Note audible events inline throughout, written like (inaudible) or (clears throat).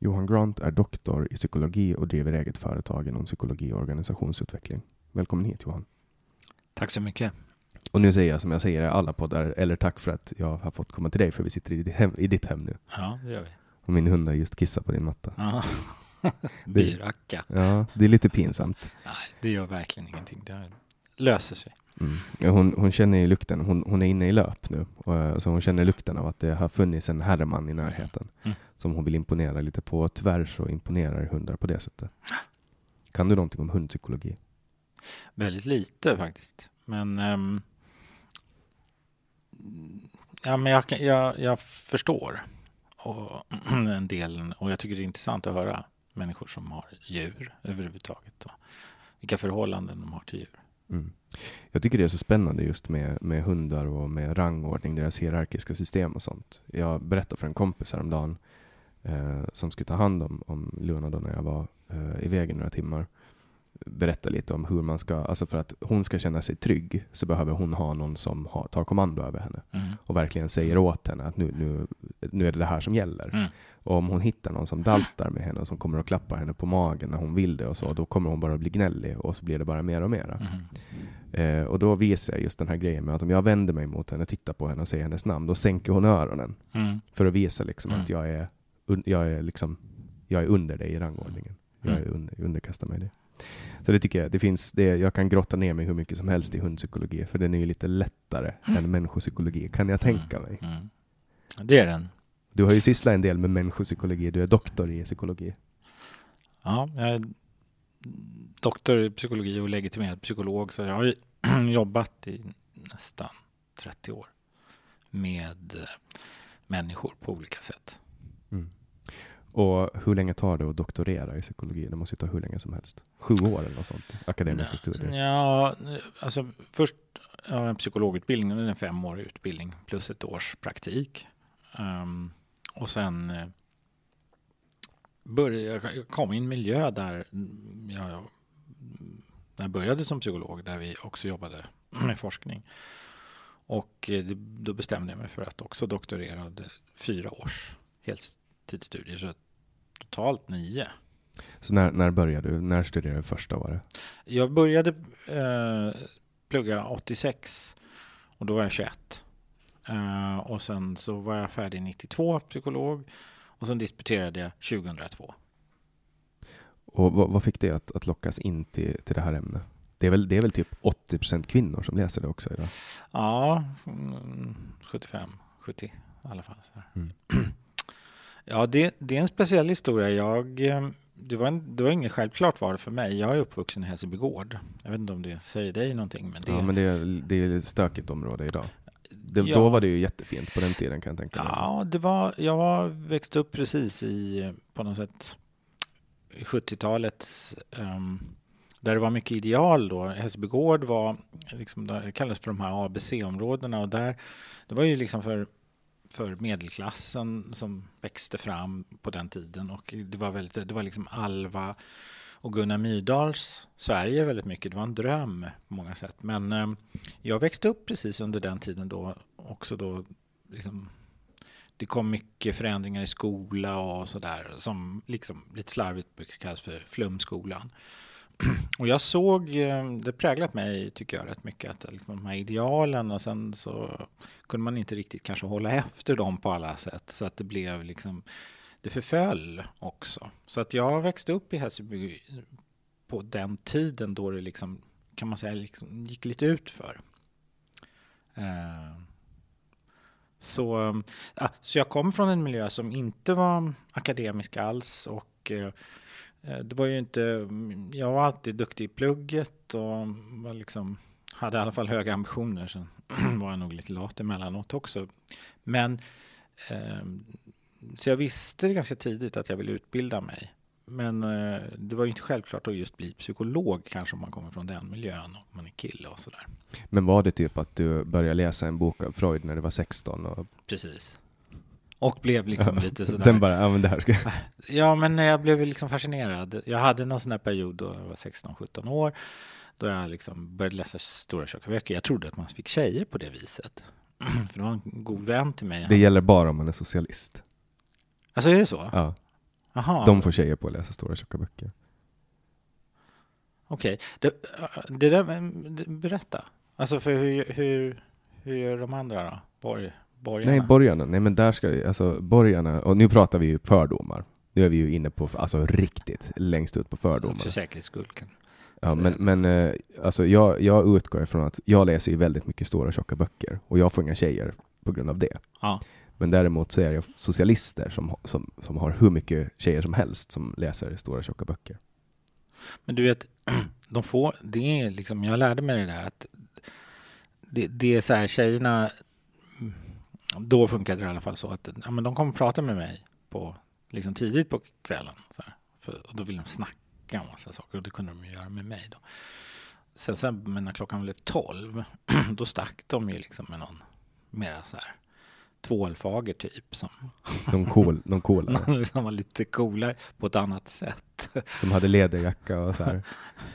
Johan Grant är doktor i psykologi och driver eget företag inom psykologi och organisationsutveckling. Välkommen hit Johan. Tack så mycket. Och nu säger jag som jag säger i alla poddar, eller tack för att jag har fått komma till dig, för vi sitter i ditt hem, i ditt hem nu. Ja, det gör vi. Och min hund har just kissat på din matta. Ja. (laughs) Byracka. Ja, det är lite pinsamt. Nej, det gör verkligen ingenting. Det löser sig. Mm. Hon, hon känner ju lukten, hon, hon är inne i löp nu, och, så hon känner lukten av att det har funnits en herreman i närheten Mm. som hon vill imponera lite på. Och tyvärr så imponerar hundar på det sättet. Kan du någonting om hundpsykologi? Väldigt lite faktiskt. Men, ehm, ja, men jag, jag, jag förstår och, (clears throat) en del och jag tycker det är intressant att höra människor som har djur överhuvudtaget och vilka förhållanden de har till djur. Mm. Jag tycker det är så spännande just med, med hundar och med rangordning, deras hierarkiska system och sånt. Jag berättade för en kompis häromdagen eh, som skulle ta hand om, om Luna då när jag var eh, iväg i några timmar. Berätta lite om hur man ska, alltså för att hon ska känna sig trygg så behöver hon ha någon som har, tar kommando över henne Mm. och verkligen säger åt henne att nu, nu, nu är det det här som gäller. Mm. Och om hon hittar någon som daltar med henne och som kommer och klappar henne på magen när hon vill det och så, då kommer hon bara bli gnällig och så blir det bara mer och mera. Mm. Eh, och då visar jag just den här grejen med att om jag vänder mig mot henne, tittar på henne och säger hennes namn, då sänker hon öronen Mm. för att visa liksom Mm. att jag är, jag är liksom, jag är under dig i rangordningen. Jag är Mm. under, underkastar mig det. Så det tycker jag, det finns, det, jag kan grotta ner mig hur mycket som helst i hundpsykologi, för den är ju lite lättare än människopsykologi, kan jag tänka mig. Mm. Det är den. Du har ju sysslat en del med människopsykologi, du är doktor i psykologi. Ja, jag är doktor i psykologi och legitimerad psykolog så jag har (clears throat) jobbat i nästan 30 år med eh, människor på olika sätt. Mm. Och hur länge tar det att doktorera i psykologi? Det måste ju ta hur länge som helst. Sju år eller något sånt, akademiska studier. Ja, alltså först en psykologutbildning, en femårig utbildning plus ett års praktik. Um, och sen uh, började jag kom i en miljö där jag, när jag började som psykolog, där vi också jobbade (clears throat) med forskning. Och uh, då bestämde jag mig för att också doktorera fyra års heltidsstudier, så totalt nio. Så när, när började du? När studerade du första året? Jag började eh, plugga 86 och då var jag 21. Uh, och sen så var jag färdig 92, psykolog. Och sen disputerade jag 2002. Och vad, vad fick det att, att lockas in till, till det här ämnet? Det är, väl, det är väl typ 80% kvinnor som läser det också idag? Ja, 75, 70 i alla fall. Mm. (clears throat) Ja, det, det, är en speciell historia. Jag, eh, det, var en, det var inget självklart var för mig. Jag är uppvuxen i Hässelbygård. Jag vet inte om det säger dig någonting. Men det, ja, men det är, det är ett stökigt område idag. Det, ja. Då var det ju jättefint på den tiden kan jag tänka mig. Ja, det var, jag var växt upp precis i, på något sätt, 70-talets, um, ehm, där det var mycket ideal då. Hässelbygård var, liksom, det kallades för de här ABC-områdena och där, det var ju liksom för för medelklassen som växte fram på den tiden och det var väldigt, det var liksom Alva och Gunnar Myrdals Sverige väldigt mycket. Det var en dröm på många sätt. Men eh, jag växte upp precis under den tiden då också då liksom, det kom mycket förändringar i skola och sådär som liksom lite slarvigt brukar kallas för flumskolan. (clears throat) Och jag såg, eh, det präglat mig tycker jag rätt mycket, att liksom de här idealen och sen så kunde man inte riktigt kanske hålla (laughs) efter dem på alla sätt så att det blev liksom det förföll också. Så att jag växte upp i Hässelby på den tiden då det liksom, kan man säga, liksom gick lite ut för. Eh, så, eh, ah, så jag kom från en miljö som inte var akademisk alls och det var ju inte, jag var alltid duktig i plugget och var liksom, hade i alla fall höga ambitioner. Sen (clears throat) var jag nog lite lat emellanåt också. Men eh, så jag visste ganska tidigt att jag ville utbilda mig. Men eh, det var ju inte självklart att just bli psykolog kanske om man kommer från den miljön och man är kille och sådär. Men var det typ att du började läsa en bok av Freud när du var 16? Och... Precis. Och blev liksom lite sådär. Sen bara, ja men det här ska Ja men jag blev liksom fascinerad. Jag hade någon sån här period då jag var 16-17 år. Då jag liksom började läsa stora tjocka böcker. Jag trodde att man fick tjejer på det viset. (clears throat) För det var en god vän till mig. Det gäller bara om man är socialist. Alltså är det så? Ja. Aha. De får tjejer på att läsa stora tjocka böcker. Okej. Okay. Det, det där, berätta. Alltså för hur, hur, hur gör de andra då? Borg, borgarna? Nej, borgarna. Nej, men där ska vi, alltså borgarna, och nu pratar vi ju fördomar. Nu är vi ju inne på, alltså riktigt längst ut på fördomar. För säkerhets skull. Ja, men, men eh, alltså jag, jag utgår ifrån att jag läser ju väldigt mycket stora tjocka böcker och jag får inga tjejer på grund av det. Ja. Men däremot så är det socialister som, som, som har hur mycket tjejer som helst som läser stora tjocka böcker. Men du vet, (clears throat) de får, det är liksom, jag lärde mig det där att det, det är så här, tjejerna, då funkade det i alla fall så att ja, men de kommer prata med mig på, liksom tidigt på kvällen. Så här, för, och då vill de snacka om massa saker och det kunde de ju göra med mig då. Sen, sen men när klockan blev tolv, (clears throat) då stack de ju liksom med någon mera så här tvålfager typ. Som (laughs) de, cool, de coolare. (laughs) som var lite coolare på ett annat sätt. (laughs) Som hade läderjacka och så här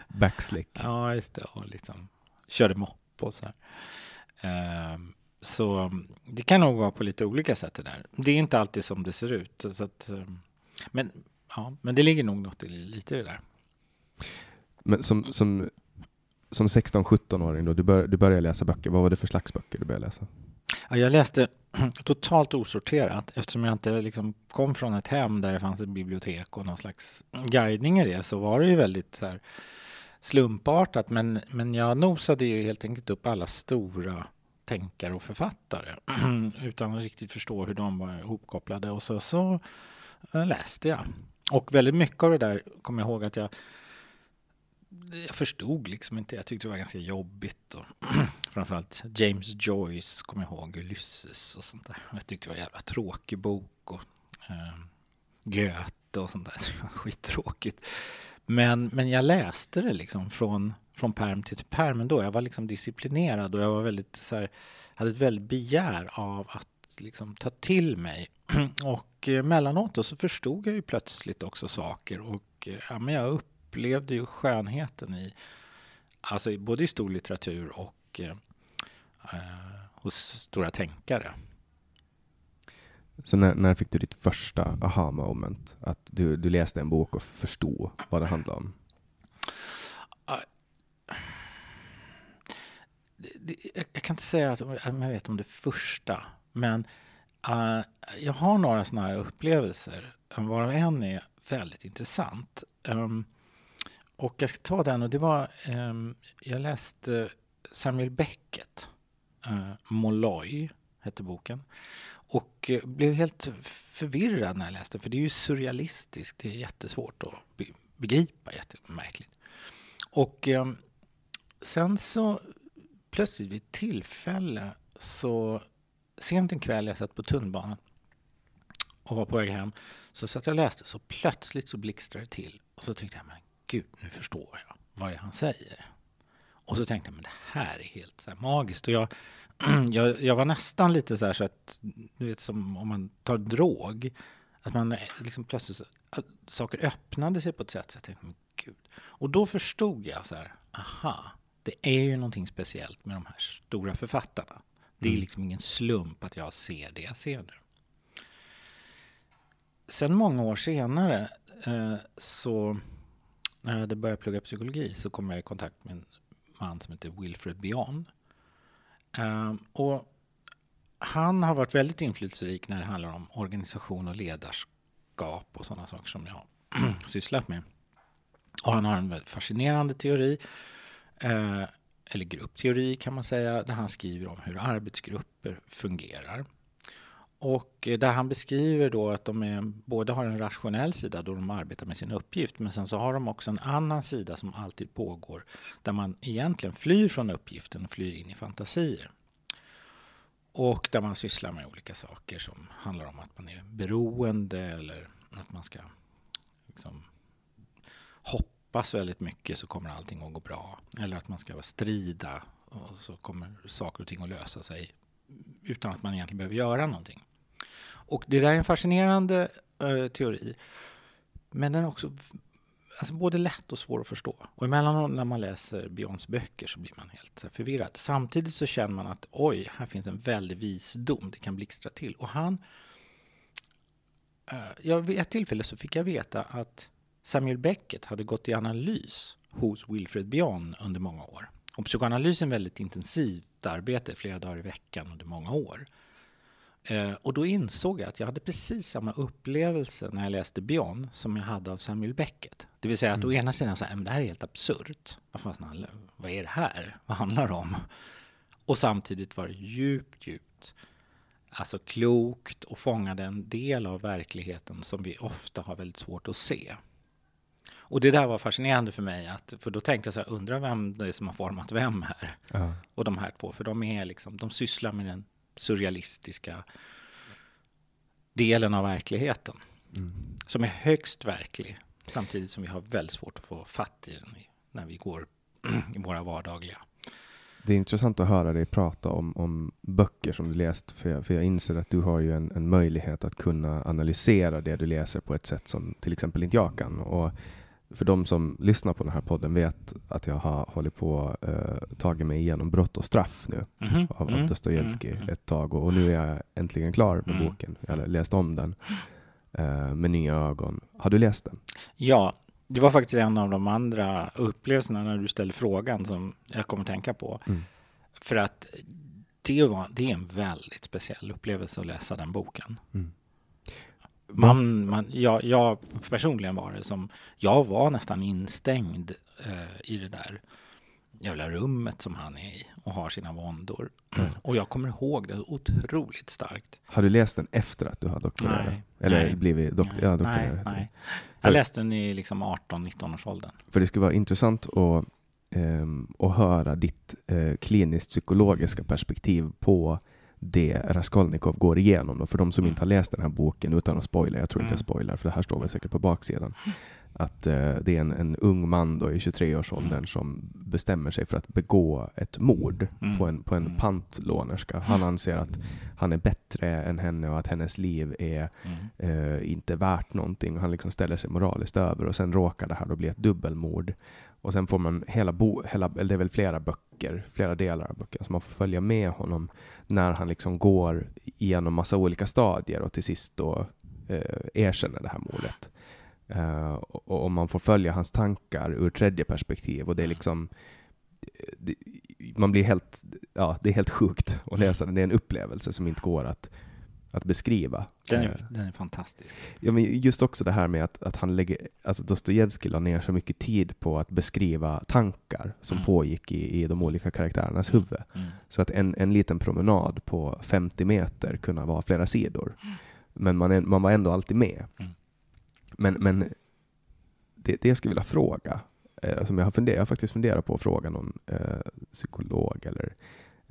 backslick. Ja, just det. Och liksom körde mopp och så här. Um, så det kan nog vara på lite olika sätt det där. Det är inte alltid som det ser ut. Så att, um, men, ja, men det ligger nog något i, lite i det där. Men som, som, som 16-17-åring då, du, bör, du började läsa böcker. Vad var det för slags böcker du började läsa? Ja, jag läste (clears throat) totalt osorterat eftersom jag inte liksom kom från ett hem där det fanns ett bibliotek och någon slags guidning i det så var det ju väldigt så här, slumpartat. Men, men jag nosade ju helt enkelt upp alla stora tänkare och författare (clears throat) utan att riktigt förstå hur de var ihopkopplade och så, så eh, läste jag. Och väldigt mycket av det där kommer jag ihåg att jag jag förstod liksom inte. Jag tyckte det var ganska jobbigt. Och (clears throat) framförallt James Joyce, kommer jag ihåg, Ulysses och sånt där. Jag tyckte det var en jävla tråkig bok. Och eh, Goethe och sånt där. (laughs) Skittråkigt. Men, men jag läste det liksom från, från perm till perm ändå. Jag var liksom disciplinerad och jag var väldigt så här, hade ett väldigt begär av att liksom ta till mig. (clears throat) Och eh, mellanåt då så förstod jag ju plötsligt också saker och eh, ja, men jag upplevde ju skönheten i alltså både i stor litteratur och eh, eh hos stora tänkare. Så när, när fick du ditt första aha moment? Att du, du läste en bok och förstod vad det handlade om? Ah. jag kan inte säga att jag vet om det första, men uh, jag har några sådana här upplevelser, varav en är väldigt intressant. Um, och jag ska ta den och det var, um, jag läste Samuel Beckett, uh, Molloy hette boken. Och eh, blev helt förvirrad när jag läste, för det är ju surrealistiskt, det är jättesvårt att begripa, jättemärkligt. Och ehm, sen så plötsligt vid ett tillfälle så sent en kväll jag satt på tunnelbanan och var på väg hem så satt jag och läste så plötsligt så blixtrade det till och så tyckte jag men gud nu förstår jag vad det är han säger. Och så tänkte jag men det här är helt så magiskt och jag, (clears throat) jag, jag var nästan lite så här så att du vet som om man tar drog att man liksom plötsligt saker öppnade sig på ett sätt så jag tänkte men gud. Och då förstod jag så här aha det är ju någonting speciellt med de här stora författarna. Det är mm. liksom ingen slump att jag ser det jag ser nu. Sen många år senare, eh, så när jag hade börjat plugga psykologi så kom jag i kontakt med en man som heter Wilfred Bion. Eh, och han har varit väldigt inflytelserik när det handlar om organisation och ledarskap och sådana saker som jag (clears throat) sysslat med. Och han har en väldigt fascinerande teori eh, eller gruppteori kan man säga, där han skriver om hur arbetsgrupper fungerar. Och eh, där han beskriver då att de är, både har en rationell sida då de arbetar med sin uppgift, men sen så har de också en annan sida som alltid pågår, där man egentligen flyr från uppgiften och flyr in i fantasier. Och där man sysslar med olika saker som handlar om att man är beroende eller att man ska liksom hoppas väldigt mycket så kommer allting att gå bra. Eller att man ska strida och så kommer saker och ting att lösa sig utan att man egentligen behöver göra någonting. Och det där är en fascinerande eh, teori. Men den är också alltså, både lätt och svår att förstå. Och emellanåt när man läser Beyonds böcker så blir man helt eh, förvirrad. Samtidigt så känner man att oj, här finns en väldig visdom. Det kan blixtra till. Och han... Eh, ja, vid ett tillfälle så fick jag veta att Samuel Beckett hade gått i analys hos Wilfred Bion under många år. Och psykoanalys är ett väldigt intensivt arbete, flera dagar i veckan under många år. Eh, och då insåg jag att jag hade precis samma upplevelse när jag läste Bion som jag hade av Samuel Beckett. Det vill säga att mm. å ena sidan så här, det här är helt absurt. Vad är det här? Vad handlar det om? Och samtidigt var det djupt, djupt alltså klokt och fångade en del av verkligheten som vi ofta har väldigt svårt att se. Och det där var fascinerande för mig, att, för då tänkte jag så här, undrar vem det är som har format vem här? Ja. Och de här två, för de är liksom, de sysslar med den surrealistiska delen av verkligheten. Mm. Som är högst verklig, samtidigt som vi har väldigt svårt att få fatt i den när vi går (clears throat) i våra vardagliga. Det är intressant att höra dig prata om, om böcker som du läst, för jag, för jag inser att du har ju en, en möjlighet att kunna analysera det du läser på ett sätt som till exempel inte jag kan. Och för de som lyssnar på den här podden vet att jag har hållit på uh, tagit mig igenom Brott och straff nu mm -hmm. av, mm. Dostojevskij mm. ett tag och, och, nu är jag äntligen klar med mm. boken. Jag har läst om den uh, med nya ögon. Har du läst den? Ja, det var faktiskt en av de andra upplevelserna när du ställde frågan som jag kommer tänka på. Mm. För att det, var, det är en väldigt speciell upplevelse att läsa den boken. Man, man, jag, jag personligen var det som, jag var nästan instängd eh, i det där jävla rummet som han är i och har sina våndor. Mm. Och jag kommer ihåg det otroligt starkt. Har du läst den efter att du har doktorerat? Nej, Eller nej, blivit doktor, nej, ja, doktorerat? Nej, nej. Jag läste den i liksom 18-19 års åldern. För det skulle vara intressant att, um, att höra ditt uh, kliniskt psykologiska perspektiv på det Raskolnikov går igenom. Då, för de som inte har läst den här boken utan att spoila, jag tror inte jag mm. spoilar, för det här står väl säkert på baksidan. att eh, det är en, en ung man då i 23-årsåldern Mm. som bestämmer sig för att begå ett mord Mm. på en, på en pantlånerska. Han anser att han är bättre än henne och att hennes liv är eh, inte värt någonting. Han liksom ställer sig moraliskt över och sen råkar det här då bli ett dubbelmord. Och sen får man hela, bo, hela eller det är väl flera böcker, flera delar av böcker, så man får följa med honom när han liksom går igenom massa olika stadier och till sist då eh, erkänner det här mordet. Eh, och, och man får följa hans tankar ur tredje perspektiv och det är liksom det, man blir helt, ja, det är helt sjukt att läsa det. Det är en upplevelse som inte går att, att beskriva. Den, är, den är fantastisk. Ja, men just också det här med att, att han lägger, alltså Dostojevskij la ner så mycket tid på att beskriva tankar som Mm. pågick i, i de olika karaktärernas huvud. Mm. Så att en, en liten promenad på 50 meter kunde vara flera sidor. Men man, man var ändå alltid med. Mm. Men, men det, det jag skulle vilja fråga, eh, som jag har, funderat, jag har faktiskt funderat på att fråga någon eh, psykolog eller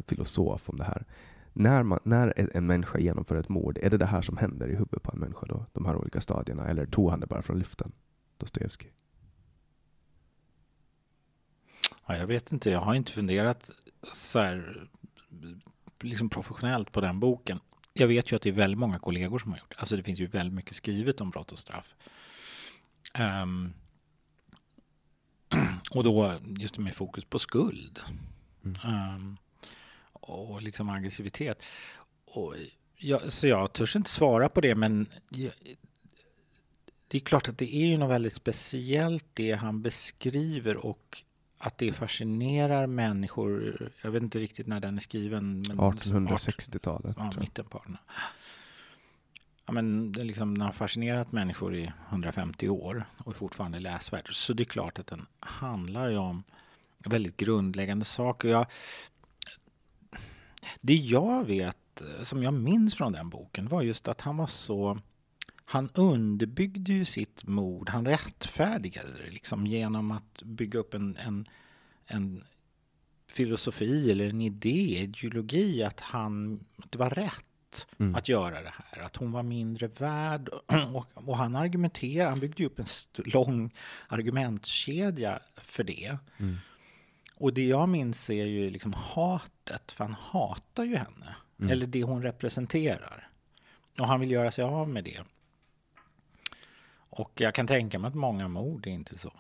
filosof om det här. När, man, när en- människa genomför ett mord, är det det här som händer i huvudet på en människa då? De här olika stadierna? Eller tog han det bara från luften? Dostojevskij. Ja, jag vet inte, jag har inte funderat så här, liksom professionellt på den boken. Jag vet ju att det är väldigt många kollegor som har gjort. Alltså det finns ju väldigt mycket skrivet om brott och straff. Ehm, (clears throat) och då just med fokus på skuld. Mm. Ehm, och liksom aggressivitet. Och jag, så jag törs inte svara på det, men jag, det är klart att det är ju något väldigt speciellt det han beskriver och att det fascinerar människor. Jag vet inte riktigt när den är skriven. Men 1860-talet. Ja, mitten på den. Ja, men liksom, den har fascinerat människor i 150 år och är fortfarande läsvärd. Så det är klart att den handlar ju om väldigt grundläggande saker. Jag, det jag vet, eh, som jag minns från den boken, var just att han var så... Han underbyggde ju sitt mord, han rättfärdigade det liksom genom att bygga upp en, en, en filosofi eller en idé, ideologi, att, han, att det var rätt Mm. att göra det här. Att hon var mindre värd. (clears throat) Och, och han argumenterade, han byggde upp en lång argumentkedja för det. Mm. Och det jag minns är ju liksom hatet, för han hatar ju henne. Mm. Eller det hon representerar. Och han vill göra sig av med det. Och jag kan tänka mig att många mord är inte så.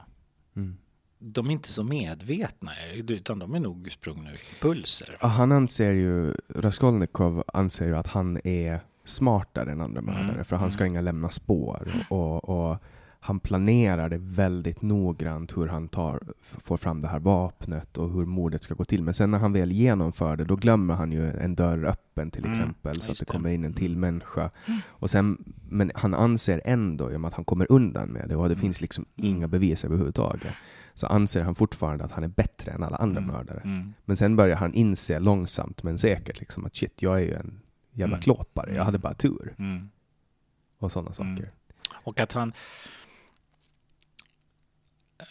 Mm. De är inte så medvetna, utan de är nog sprungna ur impulser. Ja, Han anser ju, Raskolnikov anser ju att han är smartare än andra Mm, mördare, för han ska mm. inga lämna spår. Och, och han planerar det väldigt noggrant hur han tar, får fram det här vapnet och hur mordet ska gå till. Men sen när han väl genomför det, då glömmer han ju en dörr öppen till Mm, exempel, så att det det. kommer in en till Mm. människa. Och sen, men han anser ändå, i och med att han kommer undan med det, och det Mm. finns liksom inga bevis överhuvudtaget, så anser han fortfarande att han är bättre än alla andra Mm, mördare. Mm. Men sen börjar han inse långsamt men säkert liksom att shit, jag är ju en jävla Mm. klåpare. Jag hade bara tur. Mm. Och sådana Mm. saker. Och att han...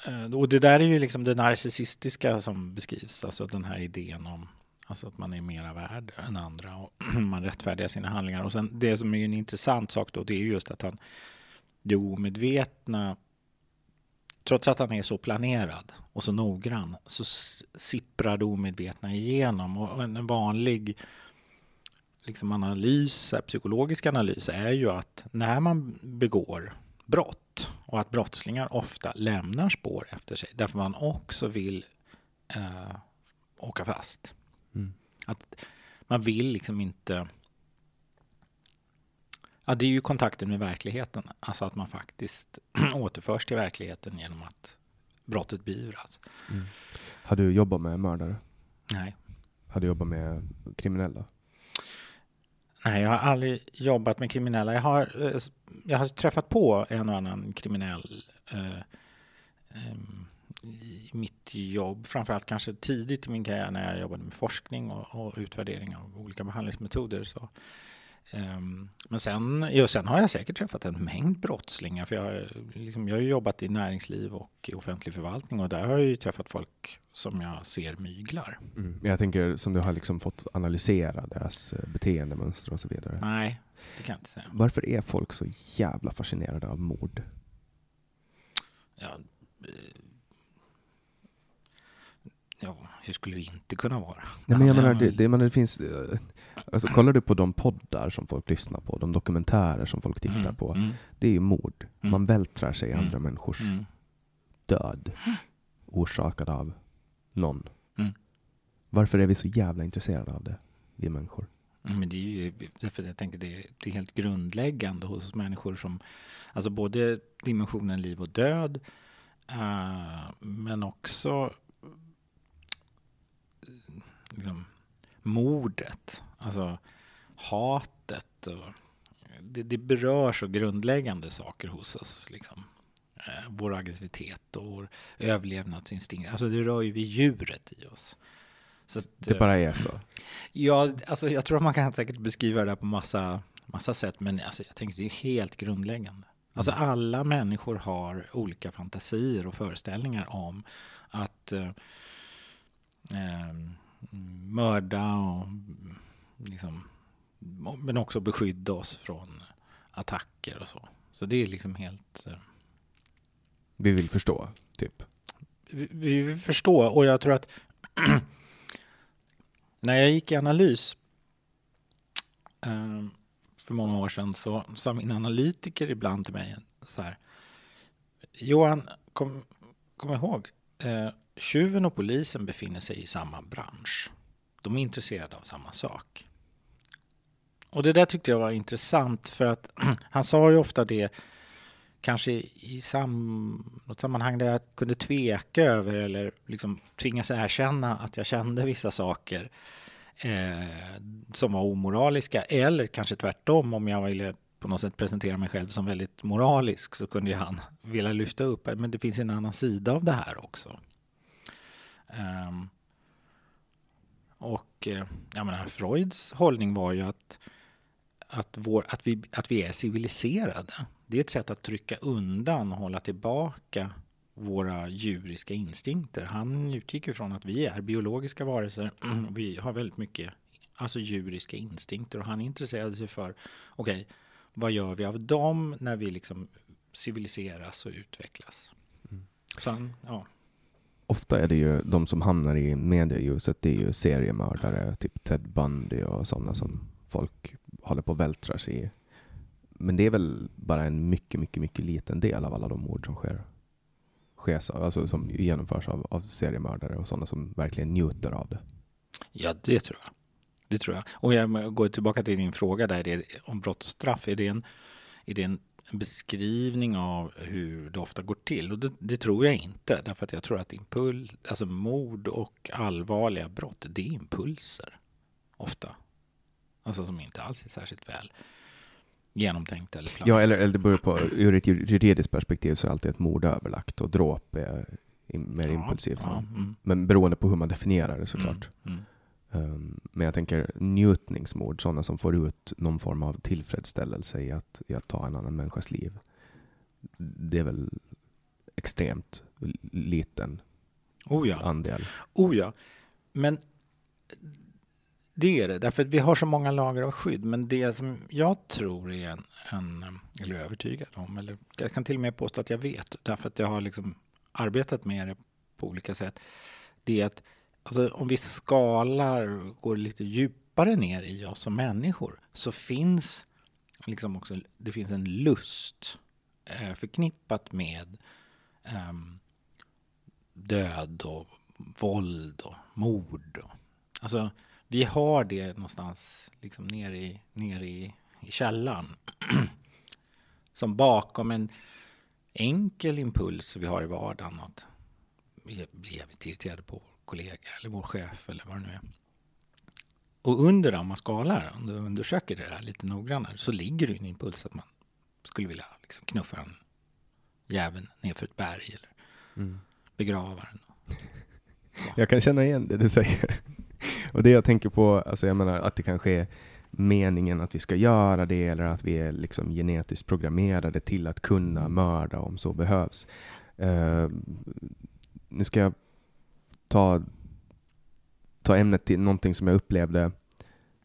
Eh, och det där är ju liksom det narcissistiska som beskrivs, alltså den här idén om alltså att man är mera värd än andra och (clears throat) man rättfärdigar sina handlingar. Och sen det som är en intressant sak då, det är just att han det omedvetna, trots att han är så planerad och så noggrann, så sipprar det omedvetna igenom. Och en vanlig liksom analys, psykologisk analys är ju att när man begår brott och att brottslingar ofta lämnar spår efter sig därför man också vill eh, åka fast. Mm. Att man vill liksom inte... Ja, det är ju kontakten med verkligheten. Alltså att man faktiskt (clears throat) återförs till verkligheten genom att brottet beivras. Mm. Har du jobbat med mördare? Nej. Har du jobbat med kriminella? Nej, jag har aldrig jobbat med kriminella. Jag har, eh, jag har träffat på en och annan kriminell eh, ehm, i mitt jobb. Framförallt kanske tidigt i min karriär när jag jobbade med forskning och, och utvärdering av olika behandlingsmetoder. Så, men sen, ja, sen har jag säkert träffat en mängd brottslingar. För jag, liksom, jag har jobbat i näringsliv och i offentlig förvaltning och där har jag ju träffat folk som jag ser myglar. Mm. Jag tänker som du har liksom fått analysera deras eh, beteendemönster och så vidare. Nej, det kan jag inte säga. Varför är folk så jävla fascinerade av mord? ja, eh, ja, hur skulle vi inte kunna vara? Nej, men jag menar, det, det, menar, det finns... Alltså, kollar du på de poddar som folk lyssnar på, de dokumentärer som folk tittar Mm, på, mm, det är ju mord. Mm. Man vältrar sig i Mm. andra människors död orsakad av någon. Varför är vi så jävla intresserade av det, vi människor? Men det är ju, därför jag tänker det, det är helt grundläggande hos människor som, alltså både dimensionen liv och död, eh, men också liksom, mordet, alltså hatet. Och, det, det berör så grundläggande saker hos oss. Liksom. Eh, vår aggressivitet och vår överlevnadsinstinkt. Alltså det rör ju vid djuret i oss. Så att, Det eh, bara är så. Ja, alltså jag tror att man kan säkert beskriva det där på massa, massa sätt, men alltså jag tänker det är helt grundläggande. Alltså alla människor har olika fantasier och föreställningar om att eh, eh, mörda och liksom, men också beskydda oss från attacker och så. Så det är liksom helt... Eh, Vi vill förstå, typ. vi, vi förstår och jag tror att (clears throat) när jag gick i analys eh, för många år sedan så sa min analytiker ibland till mig så här. Johan, kom, kom ihåg, eh, tjuven och polisen befinner sig i samma bransch. De är intresserade av samma sak. Och det där tyckte jag var intressant för att (clears throat) han sa ju ofta det kanske i sam, något sammanhang där jag kunde tveka över eller liksom tvingas erkänna att jag kände vissa saker eh, som var omoraliska eller kanske tvärtom om jag ville på något sätt presentera mig själv som väldigt moralisk så kunde ju han vilja lyfta upp men det finns en annan sida av det här också. Ehm, och eh, jag menar, Freuds hållning var ju att, att, vår, att, vi, att vi är civiliserade. Det är ett sätt att trycka undan och hålla tillbaka våra djuriska instinkter. Han utgick ju från att vi är biologiska varelser. (clears throat) Vi har väldigt mycket alltså djuriska instinkter och han intresserade sig för okej, okay, vad gör vi av dem när vi liksom civiliseras och utvecklas? Mm. Så han, ja. Ofta är det ju de som hamnar i medieljuset, det är ju seriemördare, typ Ted Bundy och sådana som folk håller på att vältra sig i. Men det är väl bara en mycket, mycket, mycket liten del av alla de mord som sker. sker alltså som genomförs av, av seriemördare och sådana som verkligen njuter av det. Ja, det tror jag. Det tror jag. Och jag går tillbaka till din fråga där om brott och straff. Är det en, är det en beskrivning av hur det ofta går till? Och det, det, tror jag inte. Därför att jag tror att impuls, alltså mord och allvarliga brott, det är impulser. Ofta. Alltså som inte alls är särskilt väl genomtänkt eller planerat. Ja, eller, eller det beror på, ur ett juridiskt perspektiv så är alltid ett mord överlagt och dråp är mer Ja, impulsivt. ja, mm. Men beroende på hur man definierar det såklart. Mm, mm. Um, men jag tänker njutningsmord, sådana som får ut någon form av tillfredsställelse i att, i att ta en annan människas liv. Det är väl extremt liten Oh ja. andel. Oh ja. Men det är det, därför att vi har så många lager av skydd. Men det som jag tror är en, en eller är övertygad om, eller jag kan till och med påstå att jag vet, därför att jag har liksom arbetat med det på olika sätt, det är att alltså, om vi skalar, går lite djupare ner i oss som människor, så finns liksom också, det finns en lust eh, förknippat med eh, död och våld och mord. Och, alltså, vi har det någonstans liksom nere i, ner i, i källaren. (clears throat) Som bakom en enkel impuls vi har i vardagen att vi är jävligt irriterade på kollega eller vår chef eller vad det nu är. Och under om man skalar, om du undersöker det där lite noggrannare, så ligger det en impuls att man skulle vilja liksom knuffa en jäveln nerför ett berg eller Mm. begrava den. (laughs) Jag kan känna igen det du säger. (laughs) Och det jag tänker på, alltså jag menar att det kanske är meningen att vi ska göra det eller att vi är liksom genetiskt programmerade till att kunna mörda om så behövs. Uh, nu ska jag ta, ta ämnet till någonting som jag upplevde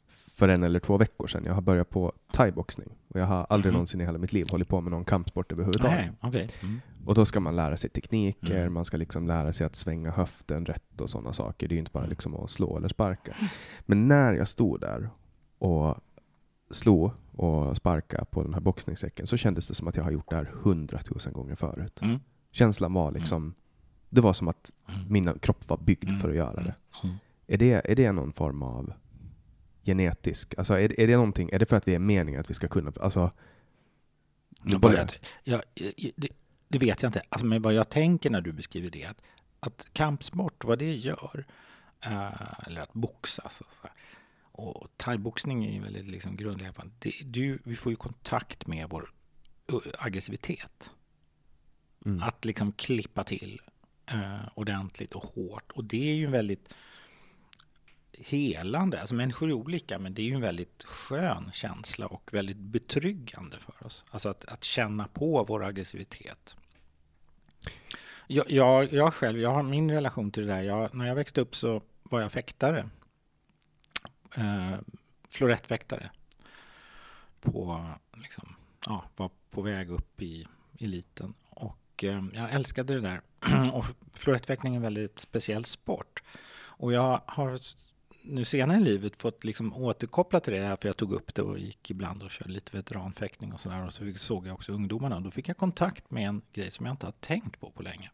för en eller två veckor sedan. Jag har börjat på thaiboxning. Och jag har aldrig Mhm. någonsin i hela mitt liv hållit på med någon kampsport överhuvudtaget. Nej, okej. Mm. Och då ska man lära sig tekniker, Mm. man ska liksom lära sig att svänga höften rätt och sådana saker. Det är ju inte bara liksom att slå eller sparka. Men när jag stod där och slog och sparka på den här boxningssäcken så kändes det som att jag har gjort det här hundratusen gånger förut. Mm. Känslan var liksom, det var som att Mm. min kropp var byggd Mm. för att göra det. Mm. Är det, är det någon form av genetisk, alltså är, är det någonting, är det för att det är meningen att vi ska kunna, alltså både- bara- jag, det, det vet jag inte. Alltså, men vad jag tänker när du beskriver det, att, att kampsport, vad det gör, eh, eller att boxas, så att säga, och thaiboxning är ju väldigt liksom grundläggande. Det, du, vi får ju kontakt med vår uh, aggressivitet. Mm. Att liksom klippa till eh, ordentligt och hårt. Och det är ju en väldigt helande. Alltså människor är olika, men det är ju en väldigt skön känsla och väldigt betryggande för oss. Alltså att, att känna på vår aggressivitet. Jag, jag, jag själv, jag har min relation till det där. Jag, när jag växte upp så var jag fäktare. Eh, florettfäktare. På, liksom, ja, var på väg upp i eliten. Och eh, jag älskade det där. (clears throat) och florettväktning är en väldigt speciell sport. Och jag har nu senare i livet fått liksom återkoppla till det här, för jag tog upp det och gick ibland och körde lite veteranfäktning och sådär. Och så såg jag också ungdomarna. Då fick jag kontakt med en grej som jag inte har tänkt på på länge.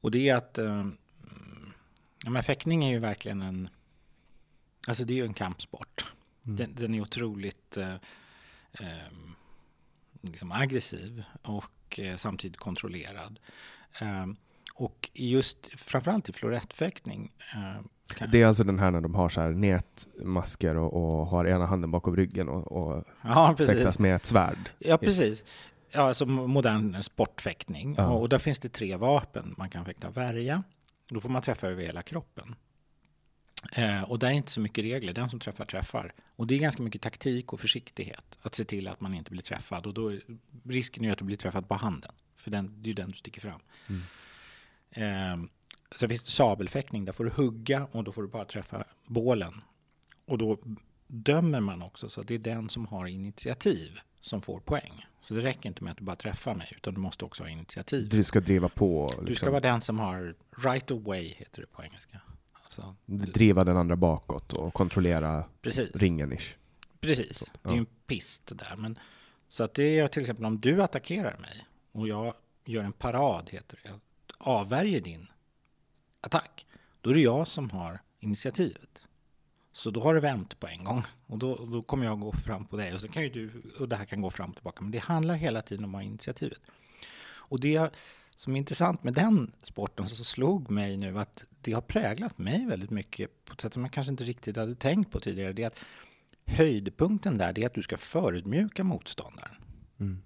Och det är att eh, ja, men fäktning är ju verkligen en... Alltså det är ju en kampsport. Mm. Den, den är otroligt eh, eh, liksom aggressiv och eh, samtidigt kontrollerad. Eh, och just framförallt i florettfäktning eh, kan- Det är alltså den här när de har så här nätmasker och, och har ena handen bakom ryggen och, och Ja, fäktas med ett svärd. Ja, precis. Ja, alltså modern sportfäktning. Ja. Och där finns det tre vapen. Man kan fäkta värja. Då får man träffa över hela kroppen. Eh, och där är inte så mycket regler. Den som träffar, träffar. Och det är ganska mycket taktik och försiktighet. Att se till att man inte blir träffad. Och då är risken är att du blir träffad på handen. För den, det är ju den du sticker fram. Mm. Eh, så finns det sabelfäktning. Där får du hugga och då får du bara träffa bålen. Och då dömer man också. Så det är den som har initiativ som får poäng. Så det räcker inte med att du bara träffar mig. Utan du måste också ha initiativ. Du ska driva på. Liksom, Du ska vara den som har right of way, heter det på engelska. Alltså, driva den andra bakåt och kontrollera precis. ringen ish. Precis. Så, Det är ju ja. en pist där. Men, så att det är till exempel om du attackerar mig och jag gör en parad, heter det. Jag avvärjer din attack. Då är det jag som har initiativet. Så då har det vänt på en gång. Och då, då kommer jag gå fram på dig. Och så kan ju du, och det här kan gå fram och tillbaka. Men det handlar hela tiden om att ha initiativet. Och det som är intressant med den sporten så slog mig nu att det har präglat mig väldigt mycket på ett sätt som jag kanske inte riktigt hade tänkt på tidigare. Det är att höjdpunkten där det är att du ska förödmjuka motståndaren. Mm.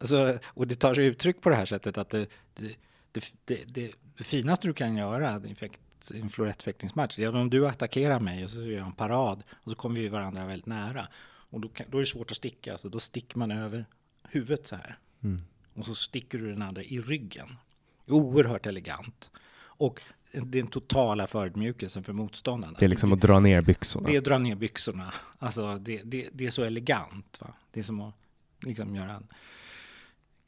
Alltså, och det tar sig uttryck på det här sättet att det, det, det, det, det, finaste du kan göra i en florettfäktningsmatch det är om du attackerar mig och så gör jag en parad och så kommer vi varandra väldigt nära. Och då, kan, då är det svårt att sticka, så då sticker man över huvudet så här. Mm. Och så sticker du den andra i ryggen. Oerhört elegant. Och den totala förödmjukelsen för motståndaren. Det är liksom att dra ner byxorna. Det är att dra ner byxorna. Alltså det, det, det är så elegant. Va? Det är som att liksom göra en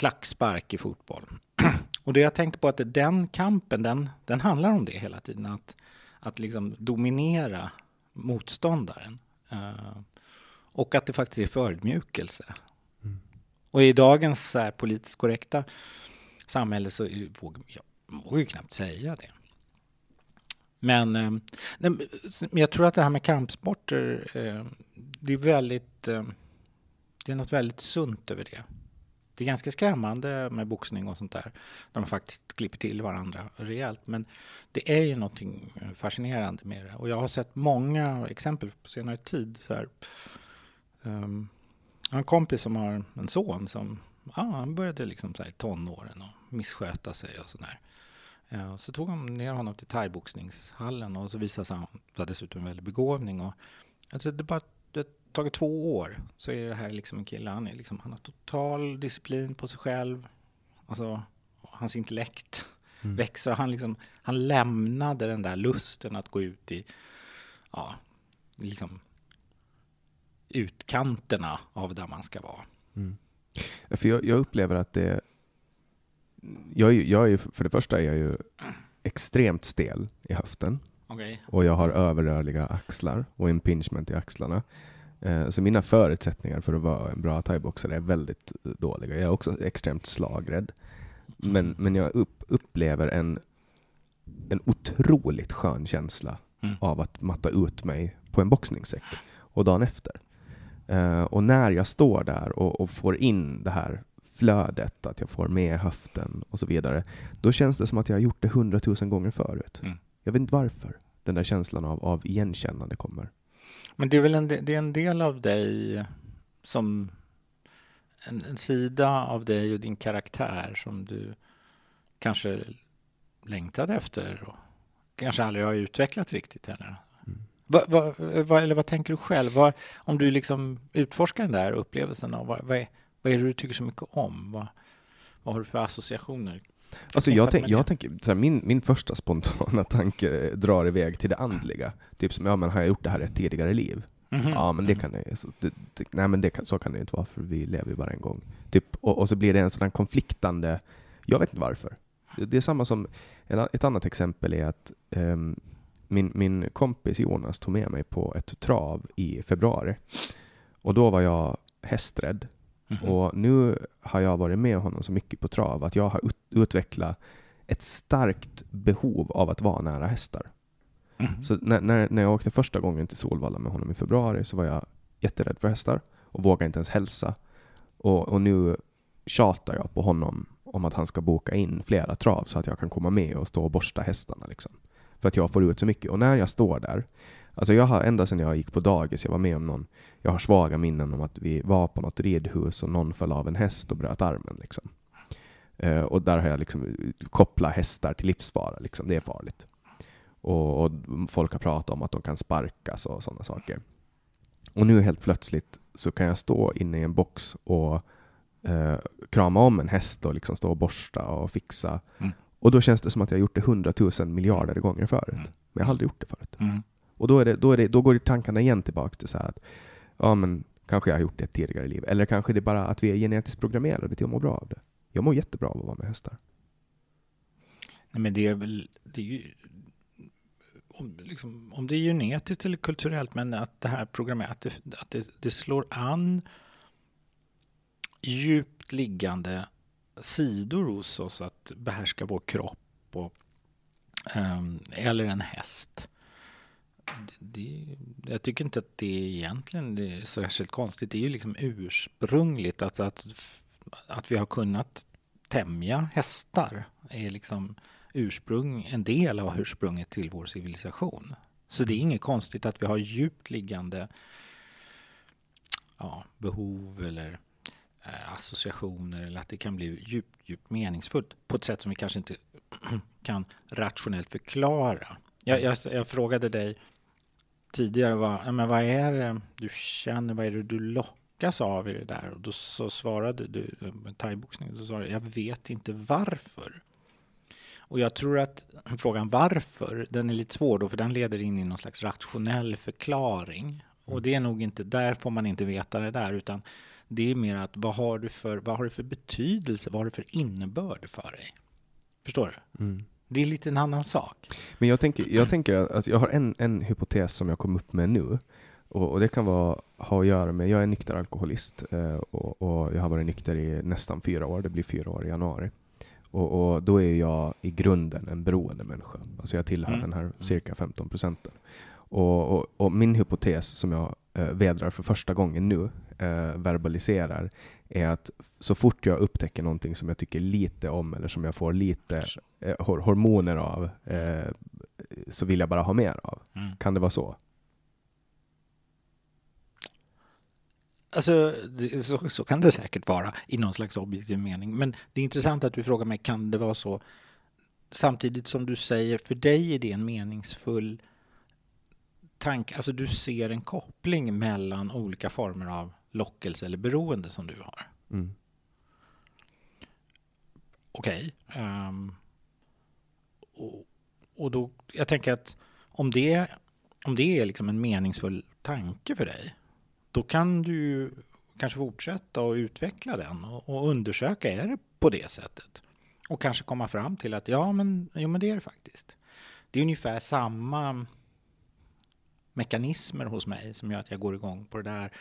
klackspark i fotboll. (clears throat) Och det jag tänkte på att den kampen, den, den handlar om det hela tiden. Att, att liksom dominera motståndaren. Eh, och att det faktiskt är förödmjukelse. Mm. Och i dagens så politiskt korrekta samhälle så vågar jag vågar ju knappt säga det. Men, eh, jag tror att det här med kampsporter, eh, det är väldigt, eh, det är något väldigt sunt över det. Det är ganska skrämmande med boxning och sånt där, när man faktiskt klipper till varandra rejält. Men det är ju någonting fascinerande med det. Och jag har sett många exempel på senare tid. Så här, um, jag har en kompis som har en son som ah, han började liksom så här i tonåren och missköta sig och sådär. Eh, så tog de ner honom till thaiboxningshallen och så visade sig att han var dessutom en väldig begåvning. Och, alltså det, bara, tagit två år så är det här liksom en kille, han, är liksom, han har total disciplin på sig själv. Alltså, hans intellekt Mm. växer. Han, liksom, han lämnade den där lusten att gå ut i, ja, liksom utkanterna av där man ska vara. Mm. För jag, jag, upplever att det... Jag, jag är, för det första är jag ju extremt stel i höften. Okay. Och jag har överrörliga axlar och impingement i axlarna. Eh, så mina förutsättningar för att vara en bra thaiboxare är väldigt dåliga. Jag är också extremt slagrädd. Men, mm. men jag upp, upplever en, en otroligt skön känsla mm. av att matta ut mig på en boxningssäck och dagen efter. Uh, och när jag står där och, och, får in det här flödet, att jag får med höften och så vidare, då känns det som att jag har gjort det hundratusen gånger förut. Mm. Jag vet inte varför den där känslan av, av igenkännande kommer. Men det är väl en, det är en del av dig som en, en, sida av dig och din karaktär som du kanske längtade efter och kanske aldrig har utvecklat riktigt heller. Mm. Va, va, va, eller vad tänker du själv? om du liksom utforskar den där upplevelsen, av, vad, är, vad är det du tycker så mycket om? Vad, vad har du för associationer? Alltså jag, tänk, jag tänker, så här, min, min första spontana (laughs) tanke drar iväg till det andliga. Typ som, ja men har jag gjort det här i ett tidigare liv? Mm -hmm. Ja men det mhm. kan det, så, det, det, nej men det kan, så kan det inte vara för vi lever ju bara en gång. Typ, och, och så blir det en sån konfliktande, jag vet inte varför. Det, det är samma som, en, ett annat exempel är att um, min, min kompis Jonas tog med mig på ett trav i februari. Och då var jag hästrädd. Mm -hmm. Och nu har jag varit med honom så mycket på trav att jag har ut, utvecklat ett starkt behov av att vara nära hästar. Mm. Så när, när, när jag åkte första gången till Solvalla med honom i februari så var jag jätterädd för hästar och vågade inte ens hälsa. Och, och nu tjatar jag på honom om att han ska boka in flera trav så att jag kan komma med och stå och borsta hästarna. Liksom. För att jag får ut så mycket. Och när jag står där, alltså jag har ända sedan jag gick på dagis, jag var med om någon, jag har svaga minnen om att vi var på något ridhus och någon föll av en häst och bröt armen. Liksom. Uh, och där har jag liksom kopplat hästar till livsfara, liksom. det är farligt. Och, och, folk har pratat om att de kan sparkas och sådana saker. Och nu helt plötsligt så kan jag stå inne i en box och eh, krama om en häst och liksom stå och borsta och fixa. Mm. Och då känns det som att jag gjort det hundratusen miljarder gånger förut. Mm. Men jag har aldrig gjort det förut. Mm. Och då, är det, då, är det, då går tankarna igen tillbaka till så här att ja, men kanske jag har gjort det tidigare i livet. Eller kanske det är bara att vi är genetiskt programmerade till att må bra av det. Jag mår jättebra av att vara med hästar. Nej, men det är väl, det är ju, om, liksom, om det är genetiskt eller kulturellt, men att det här programmet, att det, att det, det slår an djupt liggande sidor hos oss att behärska vår kropp och, um, eller en häst. Det, jag tycker inte att det egentligen är särskilt konstigt. Det är ju liksom ursprungligt att, att, att vi har kunnat tämja hästar. är liksom ursprung, en del av ursprunget till vår civilisation. Så det är inget konstigt att vi har djupt liggande ja, behov eller eh, associationer eller att det kan bli djupt, djupt meningsfullt på ett sätt som vi kanske inte (clears throat) kan rationellt förklara. Jag, jag, jag frågade dig tidigare, vad, men vad är det du känner, vad är det du lockas av i det där? Och då så svarade du, med thaiboxning, då sa du, jag vet inte varför. Och jag tror att frågan varför, den är lite svår då, för den leder in i någon slags rationell förklaring. Och mm. det är nog inte, där får man inte veta det där, utan det är mer att vad har du för, vad har du för betydelse, vad har du för innebörd för dig? Förstår du? Mm. Det är lite en annan sak. Men jag tänker, jag tänker att alltså jag har en, en hypotes som jag kom upp med nu. Och, och det kan vara, ha att göra med, jag är nykter alkoholist eh, och, och, jag har varit nykter i nästan fyra år, det blir fyra år i januari. Och, och, då är jag i grunden en beroende människa. Alltså jag tillhör mm. den här cirka 15 procenten. Och, och, och, min hypotes som jag eh, vädrar för första gången nu, eh, verbaliserar, är att så fort jag upptäcker någonting som jag tycker lite om eller som jag får lite eh, hormoner av, eh, så vill jag bara ha mer av. Mm. Kan det vara så? Alltså, så, så, kan det säkert vara i någon slags objektiv mening. Men det är intressant att du frågar mig, kan det vara så? Samtidigt som du säger, för dig är det en meningsfull tanke. Alltså du ser en koppling mellan olika former av lockelse eller beroende som du har. Mm. Okej. Okay. Um, ehm, och, och då, jag tänker att om det, om det är liksom en meningsfull tanke för dig då kan du kanske fortsätta och utveckla den och, och, undersöka, är det på det sättet? Och kanske komma fram till att ja, men, jo, men det är det faktiskt. Det är ungefär samma mekanismer hos mig som gör att jag går igång på det där.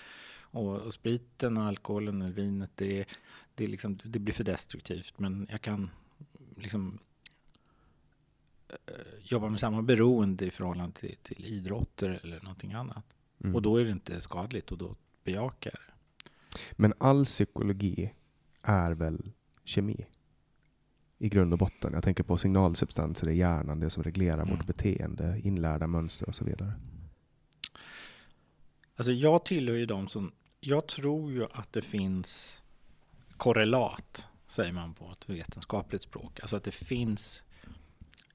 Och, och spriten, alkoholen och vinet, det, det, liksom, det blir för destruktivt. Men jag kan liksom eh, jobba med samma beroende i förhållande till, till idrotter eller någonting annat. Mm. Och då är det inte skadligt och då bejakar det. Men all psykologi är väl kemi? I grund och botten. Jag tänker på signalsubstanser i hjärnan, det som reglerar mm. vårt beteende, inlärda mönster och så vidare. Alltså jag tillhör ju de som, jag tror ju att det finns korrelat, säger man på ett vetenskapligt språk. Alltså att det finns,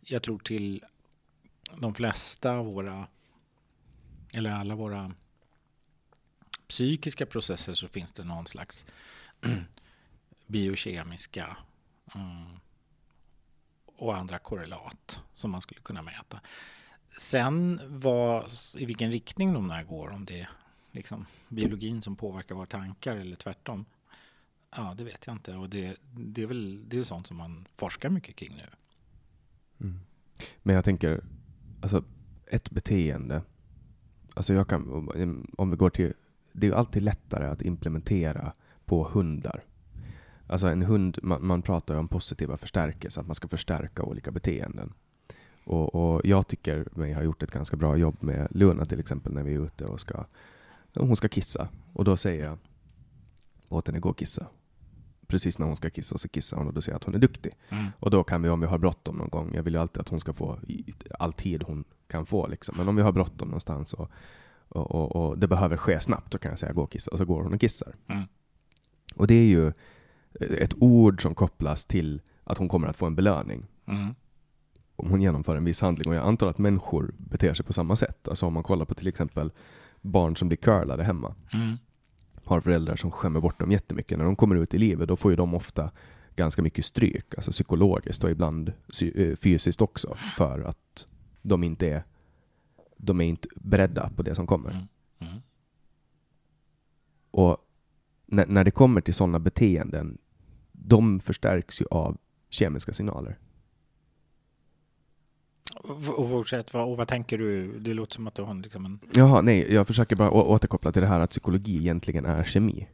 jag tror till de flesta av våra, eller alla våra psykiska processer så finns det någon slags (clears throat) biokemiska mm, och andra korrelat som man skulle kunna mäta. Sen vad, i vilken riktning de där går, om det är liksom biologin som påverkar våra tankar eller tvärtom. Ja, det vet jag inte. Och det, det är väl det är sånt som man forskar mycket kring nu. Mm. Men jag tänker, alltså ett beteende. Alltså jag kan, om vi går till, det är alltid lättare att implementera på hundar. Alltså en hund, man, man pratar ju om positiva förstärkelser, att man ska förstärka olika beteenden. Och, och, jag tycker mig ha gjort ett ganska bra jobb med Luna till exempel när vi är ute och ska, hon ska kissa. Och då säger jag åt henne gå och kissa. Precis när hon ska kissa så kissar hon och då säger jag att hon är duktig. Mm. Och då kan vi, om vi har bråttom någon gång, jag vill ju alltid att hon ska få all tid hon kan få liksom. Men om vi har bråttom någonstans och, och, och, och, det behöver ske snabbt, så kan jag säga gå och kissa. Och så går hon och kissar. Mm. Och det är ju ett ord som kopplas till att hon kommer att få en belöning. Mm om hon genomför en viss handling. Och jag antar att människor beter sig på samma sätt. Alltså om man kollar på till exempel barn som blir curlade hemma. Mm. Har föräldrar som skämmer bort dem jättemycket. När de kommer ut i livet, då får ju de ofta ganska mycket stryk, alltså psykologiskt och ibland eh, fysiskt också, för att de inte är, de är inte beredda på det som kommer. Mm. Mm. Och när, när det kommer till sådana beteenden, de förstärks ju av kemiska signaler. Och fortsätt, och vad tänker du? Det låter som att du har liksom en... Jaha, nej, jag försöker bara återkoppla till det här att psykologi egentligen är kemi.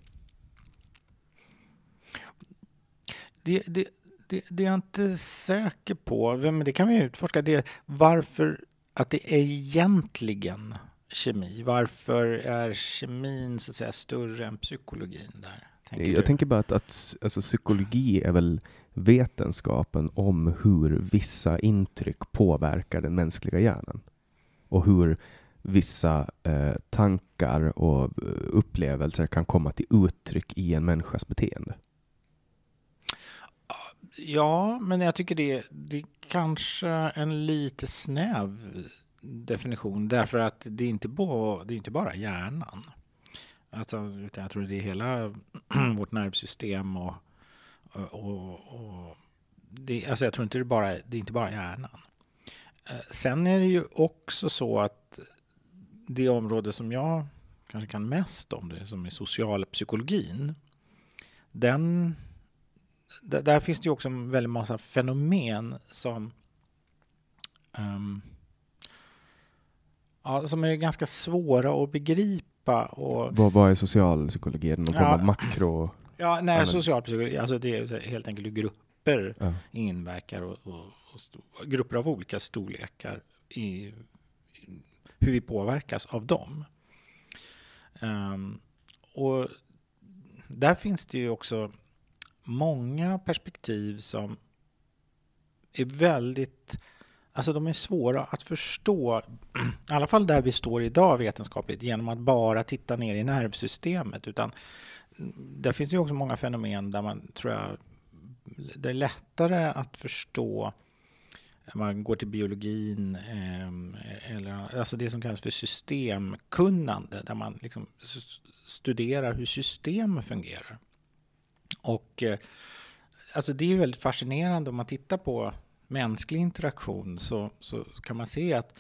Det, det, det, det är jag inte säker på, men det kan vi utforska. Det, varför att det är egentligen kemi? Varför är kemin så att säga större än psykologin där? jag du? tänker bara att, att alltså, psykologi är väl vetenskapen om hur vissa intryck påverkar den mänskliga hjärnan. Och hur vissa eh, tankar och eh, upplevelser kan komma till uttryck i en människas beteende. Ja, men jag tycker det, det är kanske en lite snäv definition därför att det är inte bara, det är inte bara hjärnan. Alltså, jag tror det är hela (clears throat) vårt nervsystem och och, och det, alltså jag tror inte det bara det är inte bara hjärnan. Eh, sen är det ju också så att det område som jag kanske kan mest om, det som är socialpsykologin, den, där, finns det ju också en väldigt massa fenomen som um, ja, som är ganska svåra att begripa. Och, vad, vad är socialpsykologi? Någon form av makro? Ja, nej, socialpsykologi, alltså det är helt enkelt hur grupper ja. inverkar och, och, och, grupper av olika storlekar i, hur vi påverkas av dem. Um, och där finns det ju också många perspektiv som är väldigt Alltså de är svåra att förstå, (clears throat) i alla fall där vi står idag vetenskapligt, genom att bara titta ner i nervsystemet. Utan där finns det också många fenomen där man tror jag det är lättare att förstå eh, man går till biologin eh, eller alltså det som kallas för systemkunnande där man liksom studerar hur system fungerar. Och eh, alltså det är väldigt fascinerande om man tittar på mänsklig interaktion så, så kan man se att,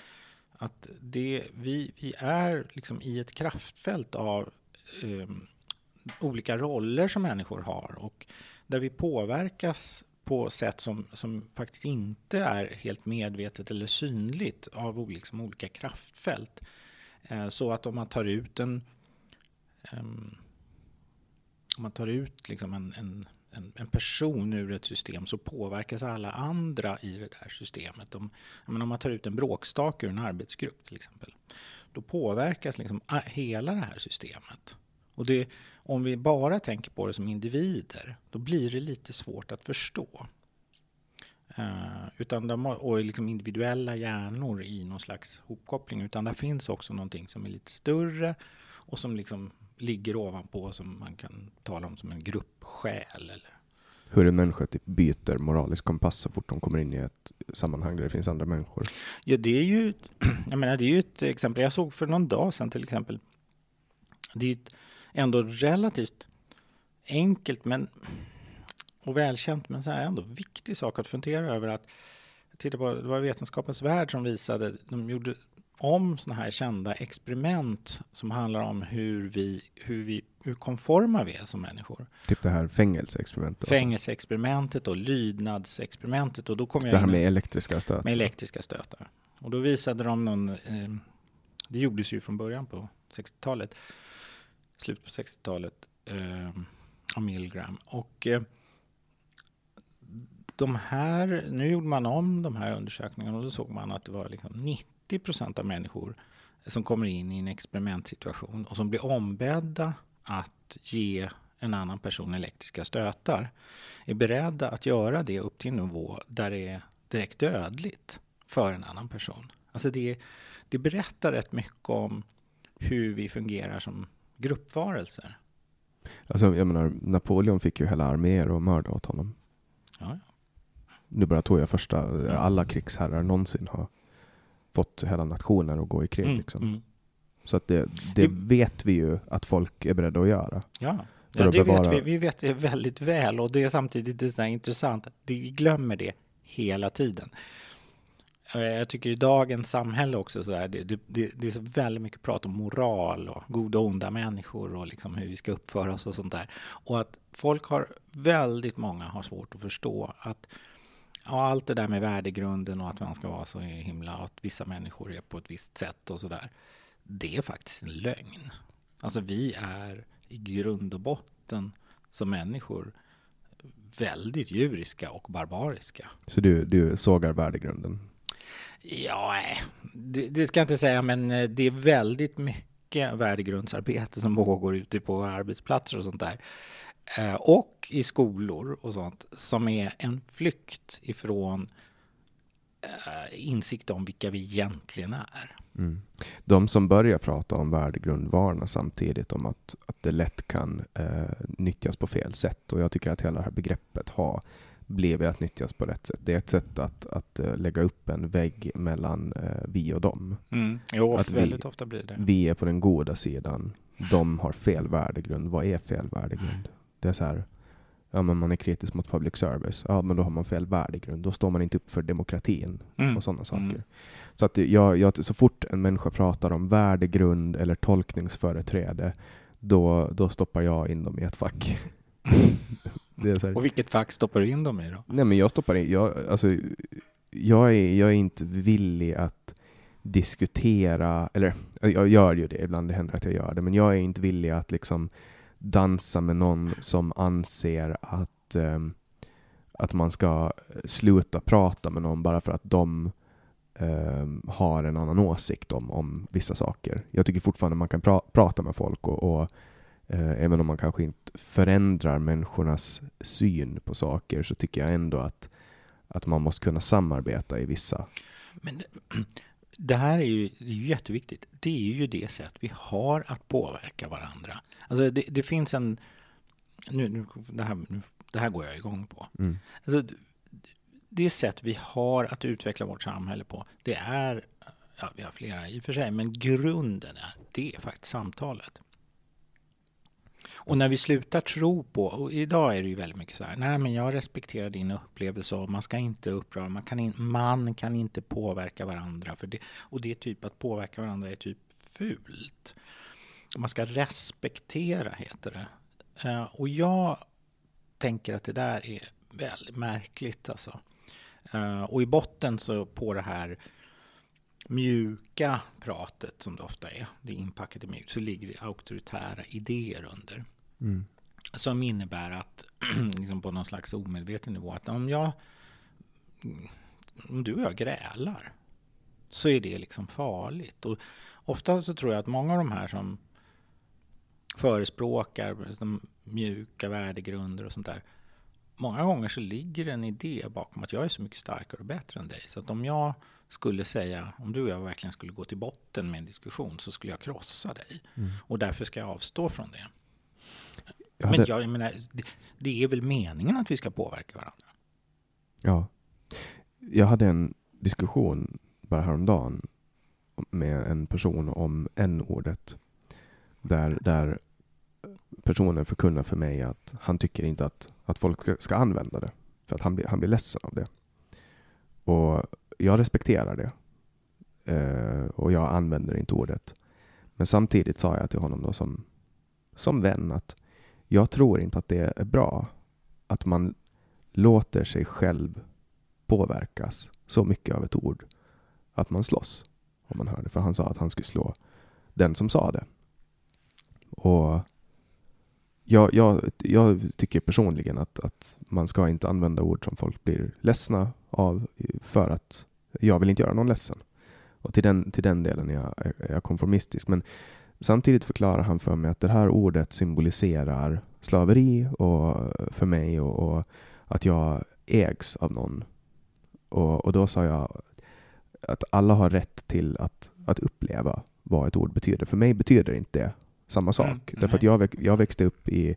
att det, vi, vi är liksom i ett kraftfält av eh, olika roller som människor har och där vi påverkas på sätt som, som faktiskt inte är helt medvetet eller synligt av liksom olika kraftfält. Eh, så att om man tar ut en um, om man tar ut liksom en, en, en, en, person ur ett system så påverkas alla andra i det där systemet. Om, om man tar ut en bråkstake ur en arbetsgrupp till exempel, då påverkas liksom hela det här systemet. Och det, om vi bara tänker på det som individer, då blir det lite svårt att förstå. Uh, utan de, och liksom individuella hjärnor i någon slags hopkoppling. Utan det finns också någonting som är lite större och som liksom ligger ovanpå som man kan tala om som en gruppsjäl. Eller. Hur en människa typ byter moralisk kompass så fort de kommer in i ett sammanhang där det finns andra människor? Ja, det är ju, (clears throat) jag menar, det är ju ett exempel. Jag såg för någon dag sedan till exempel. Det är ett ändå relativt enkelt men, och välkänt men så här ändå viktig sak att fundera över. att titta på, Det var Vetenskapens Värld som visade, de gjorde om sådana här kända experiment som handlar om hur vi, hur vi hur konforma vi är som människor. Typ det här fängelseexperimentet? Fängelseexperimentet och lydnadsexperimentet. Och då kom det här med elektriska stötar? Med elektriska stötar. Och då visade de någon, eh, det gjordes ju från början på 60-talet, slutet på 60-talet, eh, av Milgram. Och eh, de här, nu gjorde man om de här undersökningarna och då såg man att det var liksom 90 procent av människor som kommer in i en experimentsituation och som blir ombedda att ge en annan person elektriska stötar är beredda att göra det upp till en nivå där det är direkt dödligt för en annan person. Alltså det, det berättar rätt mycket om hur vi fungerar som gruppvarelser. Alltså, jag menar, Napoleon fick ju hela arméer att mörda åt honom. Ja, Nu bara tog jag första, alla krigsherrar någonsin har fått hela nationer att gå i krig. Mm, liksom. Mm. Så att det, det, det, vet vi ju att folk är beredda att göra. Ja, ja det bevara... vet vi. Vi vet det väldigt väl och det är samtidigt det är intressant. Vi glömmer det hela tiden. Eh, jag tycker i dagens samhälle också så där, det, det, det, är så väldigt mycket prat om moral och goda och onda människor och liksom hur vi ska uppföra oss och sånt där. Och att folk har, väldigt många har svårt att förstå att ja, allt det där med värdegrunden och att man ska vara så himla, att vissa människor är på ett visst sätt och så där. Det är faktiskt en lögn. Alltså vi är i grund och botten som människor väldigt djuriska och barbariska. Så du, du sågar värdegrunden? Ja, det, det, ska jag inte säga, men eh, det är väldigt mycket värdegrundsarbete som pågår ute på arbetsplatser och sånt där. Eh, och i skolor och sånt som är en flykt ifrån eh, insikt om vilka vi egentligen är. Mm. De som börjar prata om värdegrund varnar samtidigt om att, att det lätt kan eh, nyttjas på fel sätt. Och jag tycker att hela det här begreppet har blivit att nyttjas på rätt sätt. Det är ett sätt att, att uh, lägga upp en vägg mellan uh, vi och dem. Mm. Jo, att väldigt vi, ofta blir det. Vi är på den goda sidan. De har fel värdegrund. Vad är fel värdegrund? Det är så här, ja men man är kritisk mot public service. Ja men då har man fel värdegrund. Då står man inte upp för demokratin mm. och sådana saker. Mm. Så att jag, jag, så fort en människa pratar om värdegrund eller tolkningsföreträde, då, då stoppar jag in dem i ett fack. (laughs) Och vilket fack stoppar du in dem i då? Nej men jag stoppar in, jag, alltså, jag, är, jag är inte villig att diskutera, eller jag gör ju det ibland, det händer att jag gör det, men jag är inte villig att liksom dansa med någon som anser att, um, att man ska sluta prata med någon bara för att de um, har en annan åsikt om, om vissa saker. Jag tycker fortfarande man kan pra prata med folk och, och även om man kanske inte förändrar människornas syn på saker så tycker jag ändå att, att man måste kunna samarbeta i vissa Men (clears throat) det här är ju, det är ju jätteviktigt. Det är ju det sätt vi har att påverka varandra. Alltså det, det finns en... Nu, nu, det, här, nu, det här går jag igång på. Mm. Alltså, det sätt vi har att utveckla vårt samhälle på, det är, ja, vi har flera i och för sig, men grunden är, det är faktiskt samtalet. Och när vi slutar tro på, och idag är det ju väldigt mycket så här, nej men jag respekterar din upplevelse och man ska inte uppröra, man kan, in, man kan inte påverka varandra. För det, och det är typ att påverka varandra är typ fult. man ska respektera, heter det. Uh, och jag tänker att det där är väldigt märkligt alltså. Uh, och i botten så på det här mjuka pratet som det ofta är, det är inpackat i mjukt, så ligger det auktoritära idéer under. Mm. Som innebär att, (clears throat) liksom på någon slags omedveten nivå, att om jag, om du och jag grälar, så är det liksom farligt. Och ofta så tror jag att många av de här som förespråkar de mjuka värdegrunder och sånt där, många gånger så ligger en idé bakom att jag är så mycket starkare och bättre än dig. Så att om jag skulle säga, om du och jag verkligen skulle gå till botten med en diskussion så skulle jag krossa dig. Mm. Och därför ska jag avstå från det. Jag hade, Men jag, jag menar, det, det är väl meningen att vi ska påverka varandra? Ja. Jag hade en diskussion bara häromdagen med en person om n-ordet. Där, där personen förkunnar för mig att han tycker inte att, att folk ska, ska använda det. För att han blir, han blir ledsen av det. Och jag respekterar det. Uh, och jag använder inte ordet. Men samtidigt sa jag till honom då som, som vän att jag tror inte att det är bra att man låter sig själv påverkas så mycket av ett ord att man slåss. Om man hörde. För han sa att han skulle slå den som sa det. Och jag, jag, jag tycker personligen att, att man ska inte använda ord som folk blir ledsna av för att jag vill inte göra någon ledsen. Och till den, till den delen är jag, är jag konformistisk. Men samtidigt förklarar han för mig att det här ordet symboliserar slaveri och, för mig och, och att jag ägs av någon. Och, och då sa jag att alla har rätt till att, att uppleva vad ett ord betyder. För mig betyder inte det samma sak. Mm, Därför att jag, jag växte upp i,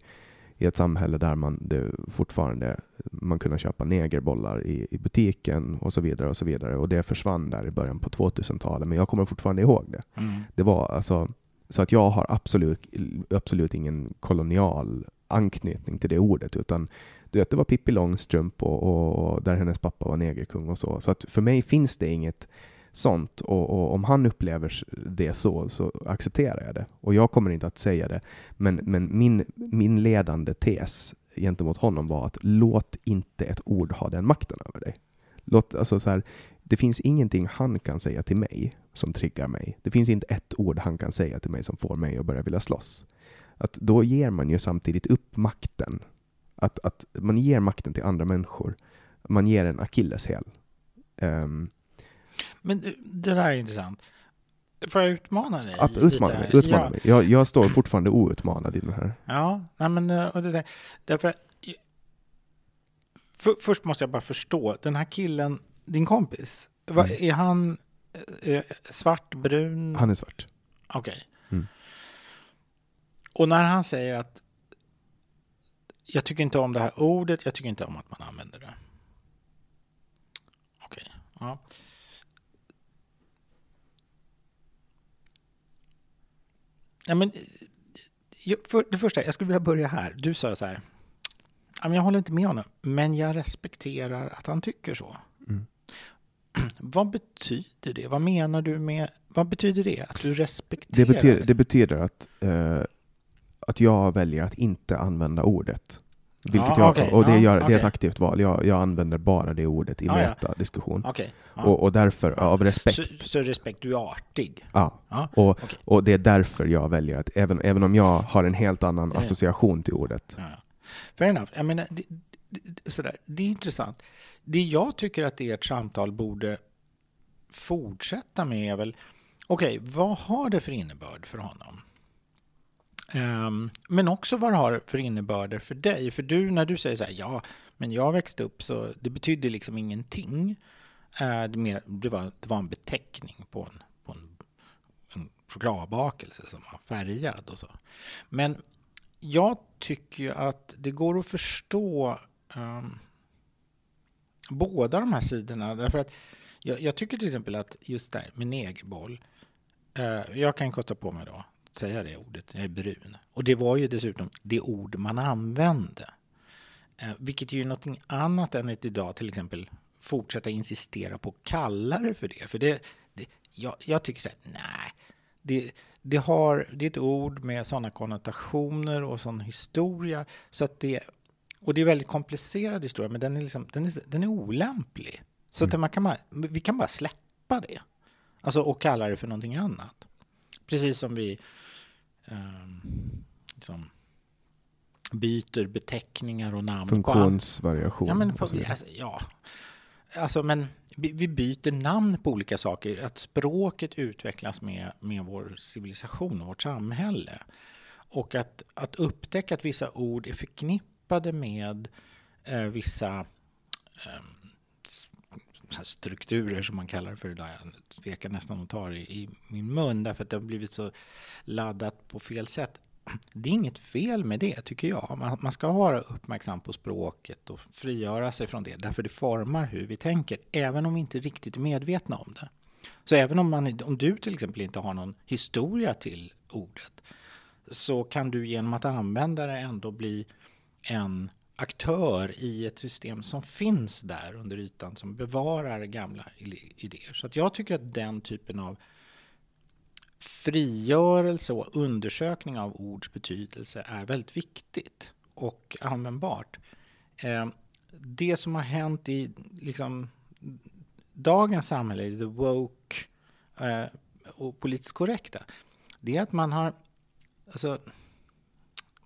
i ett samhälle där man det fortfarande man kunde köpa negerbollar i, i butiken och så vidare. och så vidare. Och det försvann där i början på 2000-talet, men jag kommer fortfarande ihåg det. Mm. Det var alltså, så att jag har absolut, absolut ingen kolonial anknytning till det ordet, utan du vet, det var Pippi Långstrump och, och, och där hennes pappa var negerkung och så. Så att för mig finns det inget sånt och, och, om han upplever det så, så accepterar jag det. Och jag kommer inte att säga det. Men, men min, min ledande tes gentemot honom var att låt inte ett ord ha den makten över dig. Låt, alltså så här, det finns ingenting han kan säga till mig som triggar mig. Det finns inte ett ord han kan säga till mig som får mig att börja vilja slåss. Att då ger man ju samtidigt upp makten. Att, att man ger makten till andra människor. Man ger en akilleshäl. Um, men det där är intressant. Får jag utmana dig? Att utmana mig. Utmana ja. mig. Jag, jag står fortfarande outmanad i den här. Ja, nej men och det där, därför för, först måste jag bara förstå, den här killen, din kompis, va, Mm. är han eh, svart, brun? Han är svart. Okej. Mm. Och när han säger att jag tycker inte om det här ordet, jag tycker inte om att man använder det. Okej, ja. Ja, men, jag- för det första, jag skulle vilja börja här. Du sa så här, "Ja, men jag håller inte med honom, men jag respekterar att han tycker så. Mm. (clears throat) Vad betyder det? Vad menar du med, vad betyder det? Att du respekterar? Det betyder, det betyder att, eh, att jag väljer att inte använda ordet. Vilket Ja, jag, okej. och det, gör, det är ett aktivt val. Jag, jag använder bara det ordet i ja. metadiskussion. Ja. Och, och därför, av respekt, Så, så respekt, du är artig? ja. Och, och det är därför jag väljer att, även, även om jag har en helt annan ja. association till ordet. Ja. Fair enough. Jag menar, det, det, sådär. det är intressant. Det jag tycker att ert samtal borde fortsätta med är väl, okej, vad har det för innebörd för honom? Ehm, men också vad det har för innebörder för dig. För du, när du säger så här, ja, men jag växte upp så det betydde liksom ingenting. Ehm, det, mer, det, var, det var en beteckning på en, på en, en chokladbakelse som var färgad och så. Men jag tycker ju att det går att förstå um, båda de här sidorna. Därför att jag, jag tycker till exempel att just där med negerboll. uh, jag kan kosta på mig då säga det ordet, jag är brun. Och det var ju dessutom det ord man använde. Eh, vilket är ju någonting annat än att idag till exempel fortsätta insistera på att kalla det för det. För det, det jag, jag tycker så här, nej. Det, det, har, det är ett ord med sådana konnotationer och sån historia. Så att det, och det är väldigt komplicerad historia, men den är, liksom, den är, den är olämplig. Så att man kan bara, vi kan bara släppa det. Alltså, och kalla det för någonting annat. Precis som vi liksom, byter beteckningar och namn. Funktionsvariation. Ja, men på, alltså, ja. Alltså, men vi, vi, byter namn på olika saker. Att språket utvecklas med, med vår civilisation och vårt samhälle. Och att, att upptäcka att vissa ord är förknippade med eh, vissa eh, strukturer som man kallar det för idag. Jag tvekar nästan att ta det i min mun därför att det har blivit så laddat på fel sätt. Det är inget fel med det tycker jag. Man, ska vara uppmärksam på språket och frigöra sig från det därför det formar hur vi tänker även om vi inte riktigt är medvetna om det. Så även om, man, om du till exempel inte har någon historia till ordet så kan du genom att använda det ändå bli en aktör i ett system som finns där under ytan som bevarar gamla idéer. Så att jag tycker att den typen av frigörelse och undersökning av ords betydelse är väldigt viktigt och användbart. Eh, det som har hänt i liksom, dagens samhälle, the woke eh, och politiskt korrekta, det är att man har alltså,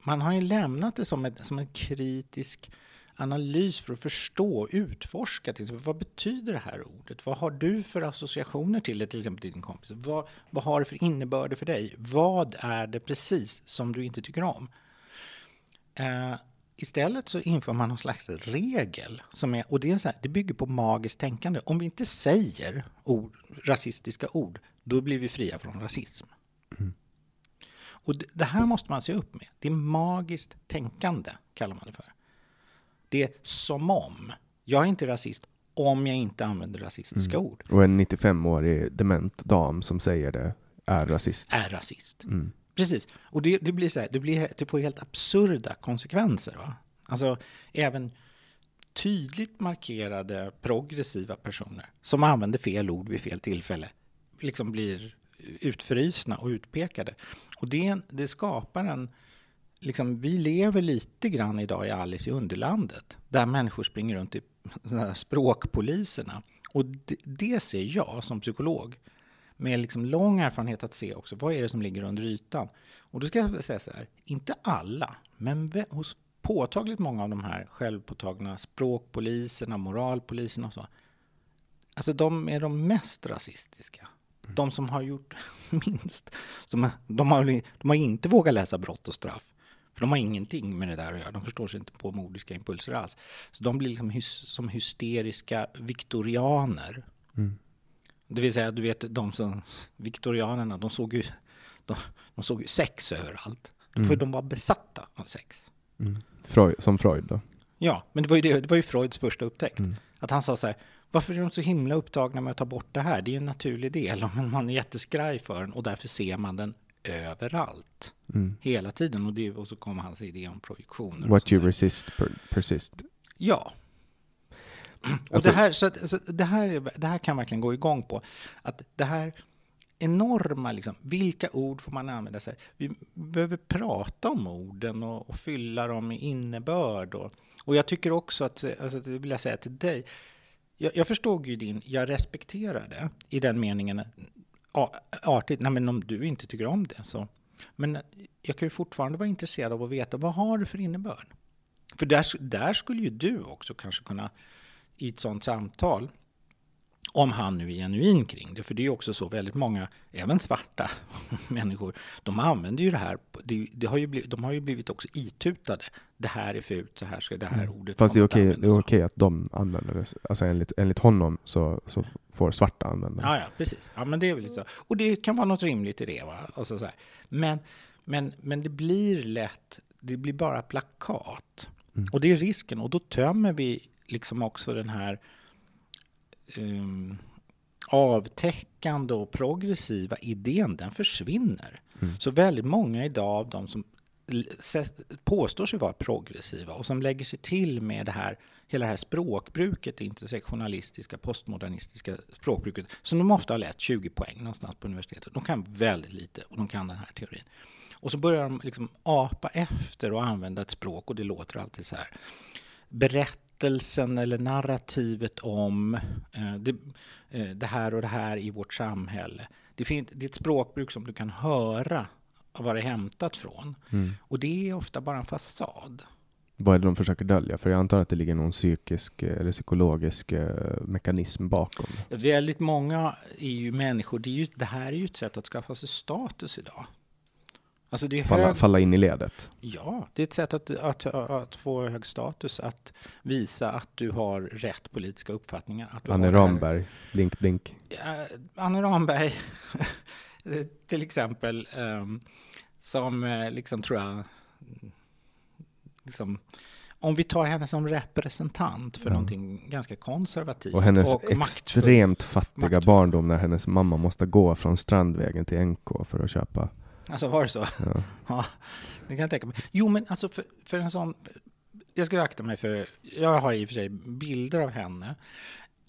man har ju lämnat det som, ett, som en kritisk analys för att förstå och utforska. Till exempel, vad betyder det här ordet? Vad har du för associationer till det, till exempel till din kompis? Vad, vad har det för innebörd för dig? Vad är det precis som du inte tycker om? Eh, istället så inför man någon slags regel, som är, och det, är så här, det bygger på magiskt tänkande. Om vi inte säger ord, rasistiska ord, då blir vi fria från rasism. Mm. Och det här måste man se upp med. Det är magiskt tänkande, kallar man det för. Det är som om. Jag är inte rasist om jag inte använder rasistiska mm. ord. Och en 95-årig dement dam som säger det är rasist. Är rasist. Mm. Precis. Och det, det, blir så här, det, blir, det får helt absurda konsekvenser. Va? Alltså, även tydligt markerade progressiva personer som använder fel ord vid fel tillfälle liksom blir utfrysna och utpekade. Och det, det skapar en... Liksom, vi lever lite grann idag i Alice i Underlandet, där människor springer runt i (laughs) språkpoliserna. Och det, det, ser jag som psykolog, med liksom lång erfarenhet att se också, vad är det som ligger under ytan? Och då ska jag säga så här, inte alla, men hos påtagligt många av de här självpåtagna språkpoliserna, moralpoliserna och så, alltså de är de mest rasistiska de som har gjort (laughs) minst, som, de, har, de har inte vågat läsa brott och straff. För de har ingenting med det där att göra. De förstår sig inte på mordiska impulser alls. Så de blir liksom hys, som hysteriska viktorianer. Mm. Det vill säga, du vet, de som, viktorianerna, de såg ju, de, de såg ju sex överallt. Mm. För de var besatta av sex. Mm. Freud, som Freud då? Ja, men det var ju, det, det var ju Freuds första upptäckt. Mm. Att han sa så här, varför är de så himla upptagna med att ta bort det här? Det är en naturlig del, (laughs) men man är jätteskraj för den och därför ser man den överallt. Mm. Hela tiden. Och, det, och så kommer hans idé om projektioner. What you resist per, persist. Ja. (clears throat) (clears throat) Och alltså, det, här, så, att, så det, här, det här kan verkligen gå igång på. Att det här enorma, liksom, vilka ord får man använda sig Vi behöver prata om orden och, och fylla dem med innebörd. Och, och jag tycker också att, alltså, det vill jag säga till dig, jag, jag förstod ju din, jag respekterar det i den meningen artigt, nej men om du inte tycker om det så. Men jag kan ju fortfarande vara intresserad av att veta vad har du för innebörd? För där, där skulle ju du också kanske kunna i ett sådant samtal om han nu är genuin kring det. För det är också så väldigt många, även svarta (laughs) människor, de använder ju det här. Det, det har ju blivit, de har ju blivit också itutade. Det här är fult, så här ska det här mm. ordet Fast det är okej, det är okej att de använder det. Alltså enligt, enligt honom så, så får svarta använda det. Ja, ja, precis. Ja, men det är väl så. Och det kan vara något rimligt i det. Va? Alltså så här. Men, men, men det blir lätt, det blir bara plakat. Mm. Och det är risken. Och då tömmer vi liksom också den här um, avtäckande och progressiva idén, den försvinner. Mm. Så väldigt många idag av de som påstår sig vara progressiva och som lägger sig till med det här, hela det här språkbruket, det intersektionalistiska, postmodernistiska språkbruket, som de ofta har läst 20 poäng någonstans på universitetet. De kan väldigt lite och de kan den här teorin. Och så börjar de liksom apa efter och använda ett språk och det låter alltid så här. Berättelsen eller narrativet om eh, det, eh, det här och det här i vårt samhälle. Det, fin- det är ett språkbruk som du kan höra var det är hämtat från. Mm. Och det är ofta bara en fasad. Vad är det de försöker dölja? För jag antar att det ligger någon psykisk eh, eller psykologisk eh, mekanism bakom. Väldigt många är ju människor, det, är ju, det här är ju ett sätt att skaffa sig status idag. Alltså det är Falla, hög, falla in i ledet. Ja, det är ett sätt att, att, att få hög status, att visa att du har rätt politiska uppfattningar. Att Anne Ramberg, blink blink. Ja, Anne Ramberg, (laughs) till exempel, ehm, som eh, liksom tror jag, mm, liksom, om vi tar henne som representant för Ja. någonting ganska konservativt Och hennes maktfullt. extremt fattiga maktfullt. barndom när hennes mamma måste gå från Strandvägen till NK för att köpa. Alltså var det så? Ja. (laughs) Ja, det kan jag tänka mig. Jo, men alltså för, för en sån... Jag ska akta mig för... Jag har i och för sig bilder av henne.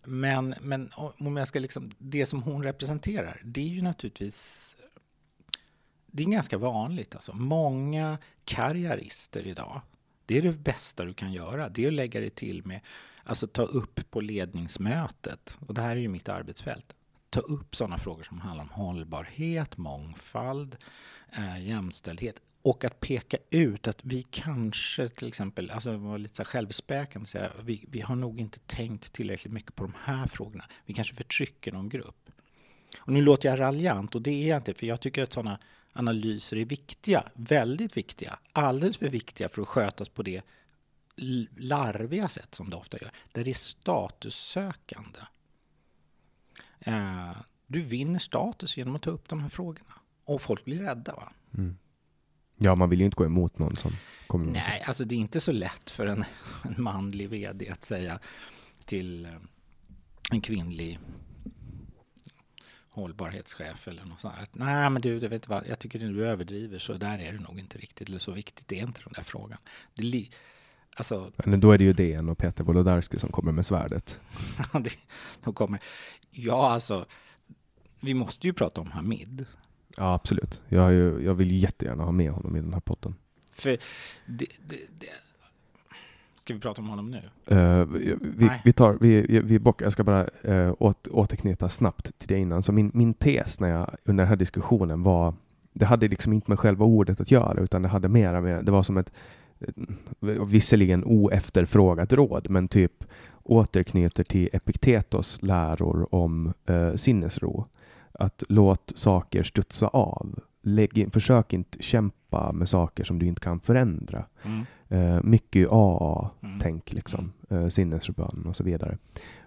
Men, men om jag ska liksom... Det som hon representerar, det är ju naturligtvis... Det är ganska vanligt. Alltså. Många karriärister idag, det är det bästa du kan göra. Det är att lägga dig till med, alltså ta upp på ledningsmötet. Och det här är ju mitt arbetsfält. Ta upp sådana frågor som handlar om hållbarhet, mångfald, eh, jämställdhet och att peka ut att vi kanske till exempel, alltså vara lite så här självspäkande, säga, vi, vi har nog inte tänkt tillräckligt mycket på de här frågorna. Vi kanske förtrycker någon grupp. Och nu låter jag raljant och det är jag inte, för jag tycker att sådana analyser är viktiga, väldigt viktiga, alldeles för viktiga för att skötas på det larviga sätt som det ofta gör, där det är statussökande. Eh, du vinner status genom att ta upp de här frågorna. Och folk blir rädda. Va? Mm. Ja, man vill ju inte gå emot någon som kommer Nej, alltså det är inte så lätt för en, (laughs) en manlig vd att säga till eh, en kvinnlig hållbarhetschef eller något sånt. Att, Nej, men du, du vet vad, jag tycker du överdriver så där är det nog inte riktigt. Eller så viktigt det är inte den där frågan. Det, alltså, så. Men då är det ju DN och Peter Wolodarski som kommer med svärdet. (laughs) det, de kommer. Ja, alltså, vi måste ju prata om Hamid. Ja, absolut. Jag, ju, jag vill jättegärna ha med honom i den här podden. För det, det, det. Ska vi prata om honom nu? Eh, vi, vi, tar, vi, vi bockar, jag ska bara uh, åt, återknyta snabbt till det innan. Så min, min tes när jag, under den här diskussionen var, det hade liksom inte med själva ordet att göra, utan det hade mera med, det var som ett, visserligen oefterfrågat råd, men typ återknyter till Epiktetos läror om uh, sinnesro. Att låt saker studsa av. Lägg in, försök inte kämpa med saker som du inte kan förändra. Mm. Uh, mycket AA Mm. liksom, eh, sinnesrobön och så vidare.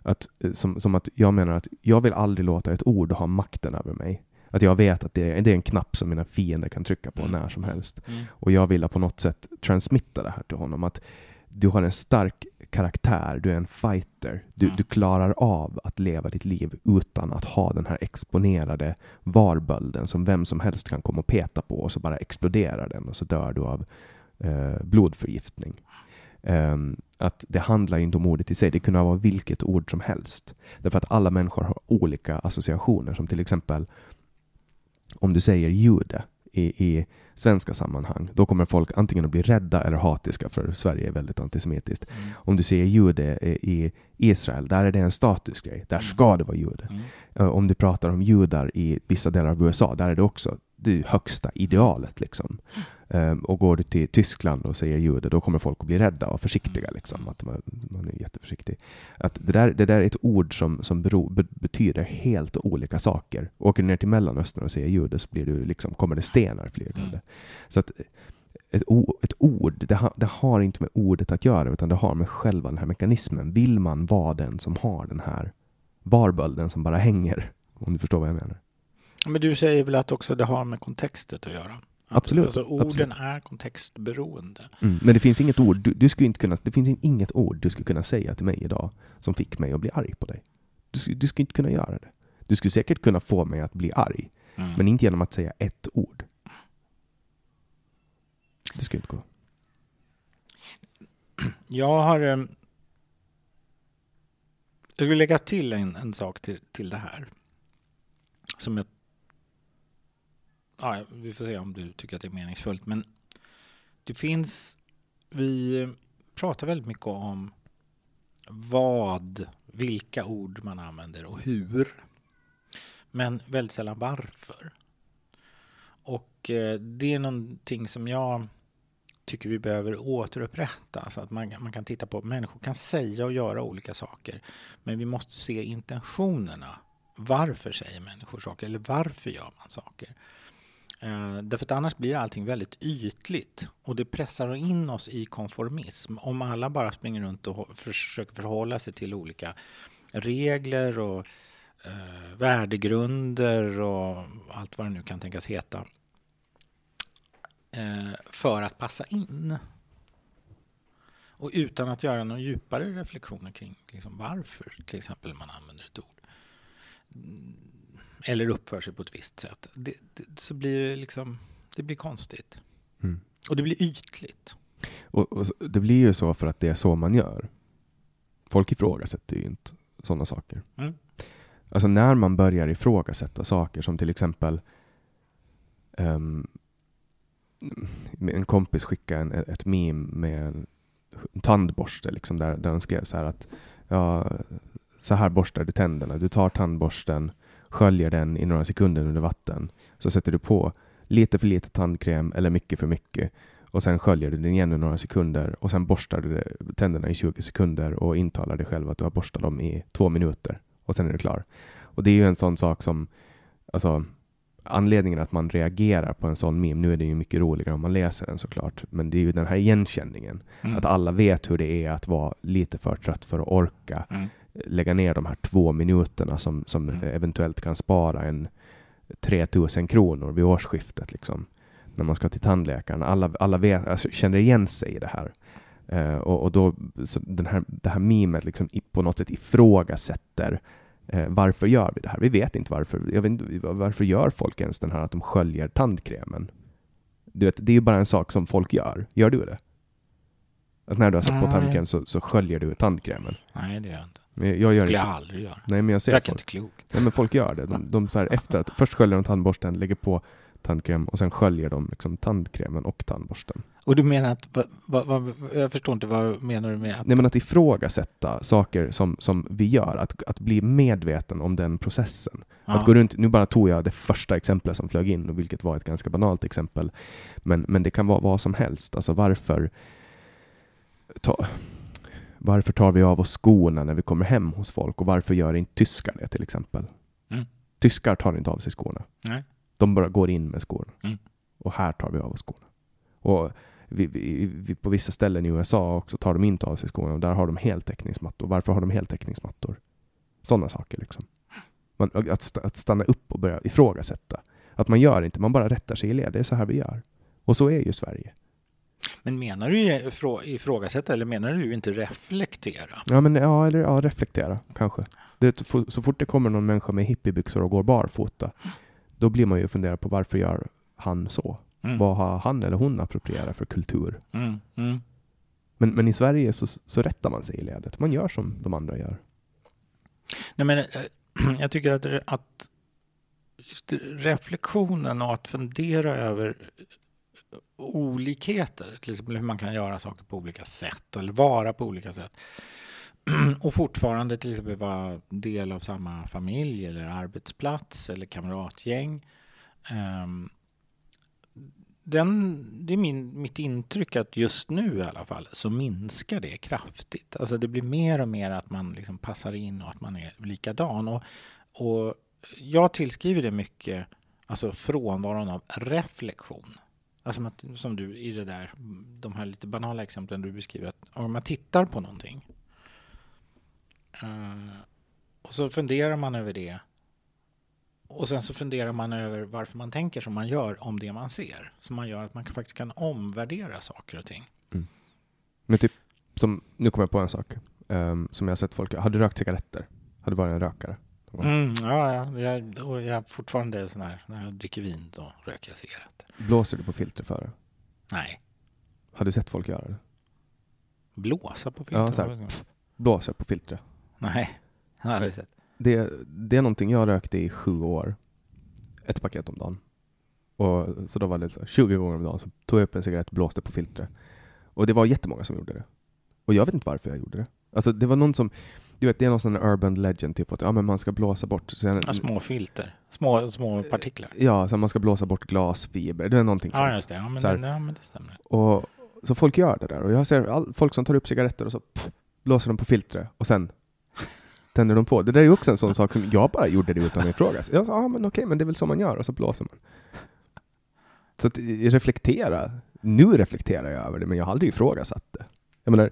Att, eh, som, som att jag menar att jag vill aldrig låta ett ord ha makten över mig. Att jag vet att det är, det är en knapp som mina fiender kan trycka på Mm. när som helst. Mm. Och jag vill på något sätt transmitta det här till honom. Att du har en stark karaktär, du är en fighter. Du, Mm. du klarar av att leva ditt liv utan att ha den här exponerade varbölden som vem som helst kan komma och peta på och så bara exploderar den och så dör du av eh, blodförgiftning. Ehm, att det handlar inte om ordet i sig, det kunde vara vilket ord som helst. Därför att alla människor har olika associationer, som till exempel om du säger jude i, i svenska sammanhang, då kommer folk antingen att bli rädda eller hatiska, för Sverige är väldigt antisemitiskt. Mm. Om du säger jude i Israel, där är det en statusgrej, där Mm. ska det vara jude. Mm. Eh, Om du pratar om judar i vissa delar av USA, där är det också det högsta idealet. Liksom. Um, och går du till Tyskland och säger jude, då kommer folk att bli rädda och försiktiga. Liksom, att man, man är jätteförsiktig. Att det, där, det där är ett ord som, som bero, be, betyder helt olika saker. Åker du ner till Mellanöstern och säger jude så blir du liksom, kommer det stenar flygande. Mm. Så att ett, ett ord, det, ha, det har inte med ordet att göra, utan det har med själva den här mekanismen. Vill man vara den som har den här varbölden som bara hänger? Om du förstår vad jag menar. Men du säger väl att också det har med kontextet att göra? Absolut, Alltså orden absolut. är kontextberoende. Mm. Men det finns inget ord, du, du skulle inte kunna, det finns inget ord du skulle kunna säga till mig idag som fick mig att bli arg på dig. Du, skulle- du skulle inte kunna göra det. Du skulle säkert kunna få mig att bli arg, Mm. men inte genom att säga ett ord. Det ska inte gå. Jag har... eh, Jag vill lägga till en, en sak till, till det här. Som jag... Ja, vi får se om du tycker att det är meningsfullt. Men det finns... Vi pratar väldigt mycket om vad, vilka ord man använder och hur. Men väldigt sällan varför. Och eh, det är någonting som jag tycker vi behöver återupprätta. Så att man, man kan titta på, människor kan säga och göra olika saker. Men vi måste se intentionerna. Varför säger människor saker? Eller varför gör man saker? Eh, därför att annars blir allting väldigt ytligt och det pressar in oss i konformism. Om alla bara springer runt och försöker förhålla sig till olika regler och eh, värdegrunder och allt vad det nu kan tänkas heta eh, för att passa in. Och utan att göra några djupare reflektioner kring liksom varför till exempel man använder ett ord. Eller uppför sig på ett visst sätt. Det, det, så blir det liksom, det blir konstigt. Mm. Och det blir ytligt. Och, och det blir ju så för att det är så man gör. Folk ifrågasätter ju inte sådana saker. Mm. Alltså när man börjar ifrågasätta saker som till exempel ehm, en kompis skickade en, ett meme med en tandborste liksom där, där han skrev så här att ja, så här borstar du tänderna. Du tar tandborsten, sköljer den i några sekunder under vatten. Så sätter du på lite för lite tandkräm eller mycket för mycket. Och sen sköljer du den igen i några sekunder och sen borstar du tänderna i 20 sekunder och intalar dig själv att du har borstat dem i två minuter. Och sen är du klar. Och det är ju en sån sak som, alltså anledningen att man reagerar på en sån meme, nu är det ju mycket roligare om man läser den såklart, men det är ju den här igenkänningen. Mm. Att alla vet hur det är att vara lite för trött för att orka Mm. Lägga ner de här två minuterna som, som Mm. eventuellt kan spara en 3000 kronor vid årsskiftet. Liksom, när man ska till tandläkaren. Alla, alla vet, alltså, känner igen sig i det här. Eh, och, och då, den här, det här memet liksom på något sätt ifrågasätter eh, varför gör vi det här? Vi vet inte varför. Vet inte, varför gör folk ens den här att de sköljer tandkrämen? Du vet, det är ju bara en sak som folk gör. Gör du det? Att när du har satt på tandkräm så, så sköljer du tandkrämen. Nej, det gör jag inte. Men jag gör skulle jag aldrig göra. Nej, men jag ser verkar folk. inte klokt. Nej, men folk gör det. De, de så här efter att först sköljer de tandborsten, lägger på tandkräm och sen sköljer de liksom tandkrämen och tandborsten. Och du menar att, va, va, va, jag förstår inte vad menar du med att Nej, men att ifrågasätta saker som, som vi gör, att, att bli medveten om den processen. Ja. Att gå runt, nu bara tog jag det första exemplet som flög in, och vilket var ett ganska banalt exempel. Men, men det kan vara vad som helst. Alltså varför, ta, varför tar vi av oss skorna när vi kommer hem hos folk och varför gör inte tyskar det till exempel? Mm. Tyskar tar inte av sig skorna. Nej. De bara går in med skorna. Mm. Och här tar vi av oss skorna. Och vi, vi, vi, på vissa ställen i USA också tar de inte av sig skorna och där har de heltäckningsmattor. Varför har de heltäckningsmattor? Sådana saker liksom. Man, att, att stanna upp och börja ifrågasätta. Att man gör inte, man bara rättar sig i led. Det är så här vi gör. Och så är ju Sverige. Men menar du ifrå- ifrågasätta eller menar du inte reflektera? Ja, men ja, eller ja, reflektera kanske. Det, så- fort det kommer någon människa med hippiebyxor och går barfota, då blir man ju fundera på varför gör han så? Mm. Vad har han eller hon approprierat för kultur? Mm. Mm. Men, men i Sverige så, så rättar man sig i ledet. Man gör som de andra gör. Nej, men, eh, (clears throat) jag tycker att, att reflektionen och att fundera över olikheter, till exempel hur man kan göra saker på olika sätt eller vara på olika sätt (clears throat) och fortfarande till exempel vara del av samma familj eller arbetsplats eller kamratgäng. Ehm, den, det är min, mitt intryck att just nu i alla fall så minskar det kraftigt. Alltså det blir mer och mer att man liksom passar in och att man är likadan. Och, och jag tillskriver det mycket, alltså frånvaron av reflektion. Alltså som, att, som du i det där, de här lite banala exemplen du beskriver, att om man tittar på någonting uh, och så funderar man över det och sen så funderar man över varför man tänker som man gör om det man ser. Som man gör att man faktiskt kan omvärdera saker och ting. Mm. Men typ, som, nu kommer jag på en sak um, som jag har sett folk Har du rökt cigaretter? Har du varit en rökare? Mm, ja, ja. Jag, jag är fortfarande sån här, när jag dricker vin då röker jag cigaretter. Blåser du på filter för det? Nej. Har du sett folk göra det? Blåsa på Ja, filtret? så här. Blåser på filtret. Nej, det har jag sett. Det, det är någonting jag rökte i sju år. Ett paket om dagen. Och, så då var det så här, 20 gånger om dagen så tog jag upp en cigarett och blåste på filtret. Och det var jättemånga som gjorde det. Och jag vet inte varför jag gjorde det. Alltså det var någon som, du vet det är någon sån urban legend typ att ja, men man ska blåsa bort sen, Ja, små filter. Små, små partiklar. Ja, så man ska blåsa bort glasfiber. Det är någonting sånt. Ja, just det. Ja, men, den, ja, men det stämmer. Och, så folk gör det där. Och jag ser all, folk som tar upp cigaretter och så pff, blåser de på filtret och sen (laughs) tänder de på. Det där är ju också en sån sak som jag bara gjorde det utan att ifrågasätta. Jag sa, ja men okej, men det är väl så man gör och så blåser man. Så att eh, reflektera. Nu reflekterar jag över det, men jag har aldrig ifrågasatt det. Jag menar,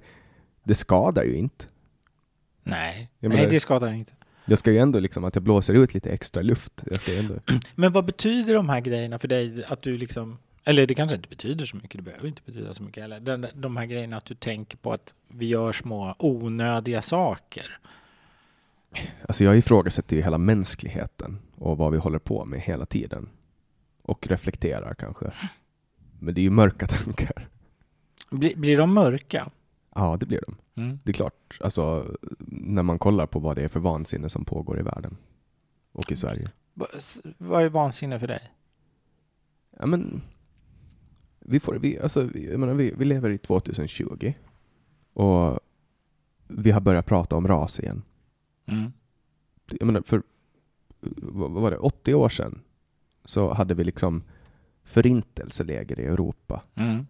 det skadar ju inte. Nej, Jag Nej menar- det skadar inte. Jag ska ju ändå liksom att jag blåser ut lite extra luft. Jag ska ju ändå... (clears throat) Men vad betyder de här grejerna för dig? Att du liksom, eller det kanske inte betyder så mycket, det behöver inte betyda så mycket heller. Den, de här grejerna att du tänker på att vi gör små onödiga saker. Alltså jag ifrågasätter ju hela mänskligheten och vad vi håller på med hela tiden. Och reflekterar kanske. Men det är ju mörka (laughs) tankar. Blir, blir de mörka? Ja, det blir de. Mm. Det är klart. Alltså, när man kollar på vad det är för vansinne som pågår i världen. Och i Sverige. Vad är vansinne för dig? Ja, men... Vi, får, vi, alltså, vi, jag menar, vi, vi lever i 2020. Och vi har börjat prata om ras igen. Mm. jag menar, för vad vad var det, 80 år sedan så hade vi liksom förintelseläger i Europa. Mm.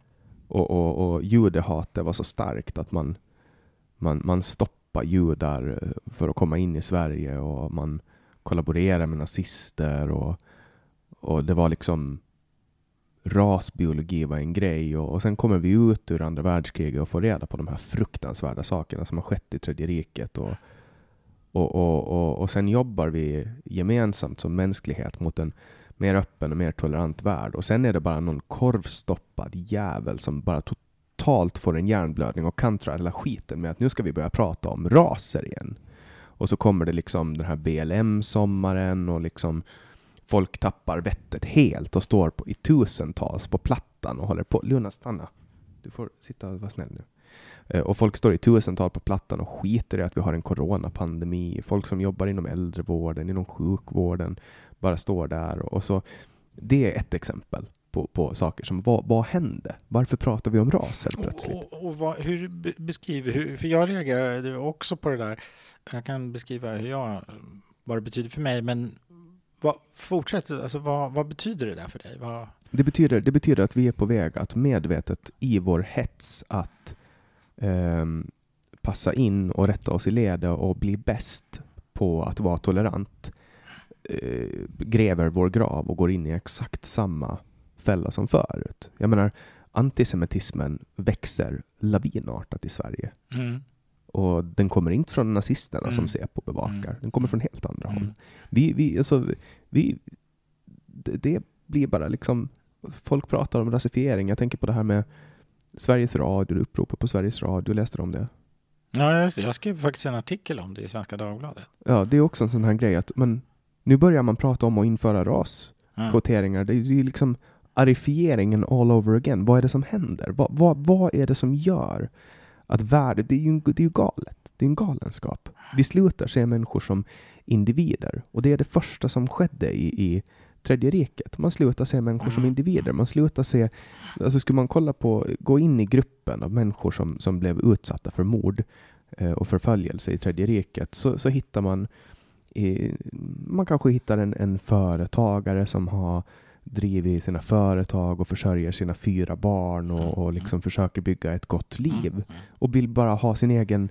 Och, och, och judehatet var så starkt att man, man, man stoppade judar eh, för att komma in i Sverige och man kollaborerade med nazister och, och det var liksom rasbiologi var en grej och, och sen kommer vi ut ur andra världskriget och får reda på de här fruktansvärda sakerna som har skett i Tredje riket och, och, och, och, och sen jobbar vi gemensamt som mänsklighet mot en mer öppen och mer tolerant värld. Och sen är det bara någon korvstoppad jävel som bara totalt får en hjärnblödning och kantrar hela skiten med att nu ska vi börja prata om raser igen. Och så kommer det liksom den här BLM-sommaren och liksom folk tappar vettet helt och står på, i tusentals på plattan och håller på. Luna, stanna. Du får sitta och vara snäll nu. Eh, och folk står i tusental på plattan och skiter i att vi har en coronapandemi. Folk som jobbar inom äldrevården, inom sjukvården, bara står där. Och så, det är ett exempel på, på saker som, vad, vad hände? Varför pratar vi om ras helt plötsligt? Och, och, och vad, hur be- beskriver, hur, för jag reagerade också på det där. Jag kan beskriva hur jag, vad det betyder för mig, men vad, fortsätt, alltså vad, vad betyder det där för dig? Vad, Det betyder, det betyder att vi är på väg att medvetet i vår hets att ehm, passa in och rätta oss i ledet och bli bäst på att vara tolerant eh, gräver vår grav och går in i exakt samma fälla som förut. Jag menar, antisemitismen växer lavinartat i Sverige. mm, Och den kommer inte från nazisterna Mm. som Säpo bevakar. Mm. Den kommer från helt andra håll. mm, Vi, vi, alltså, vi, det, det blir bara liksom, folk pratar om rasifiering. Jag tänker på det här med Sveriges Radio, uppropet på Sveriges Radio, läste du om det? Ja, just det. Jag skrev faktiskt en artikel om det i Svenska Dagbladet. Ja, det är också en sån här grej att men, nu börjar man prata om att införa raskvoteringar. Mm. Det är liksom arifieringen all over again. Vad är det som händer? Vad, vad, vad är det som gör att världen, det är ju, det är ju galet. Det är en galenskap. Vi slutar se människor som individer och det är det första som skedde i, i Tredje riket. Man slutar se människor som Mm. individer. Man slutar se, alltså skulle man kolla på, gå in i gruppen av människor som, som blev utsatta för mord eh, och förföljelse i Tredje riket så, så hittar man i, man kanske hittar en, en företagare som har drivit sina företag och försörjer sina fyra barn och, och liksom försöker bygga ett gott liv Mm. och vill bara ha sin egen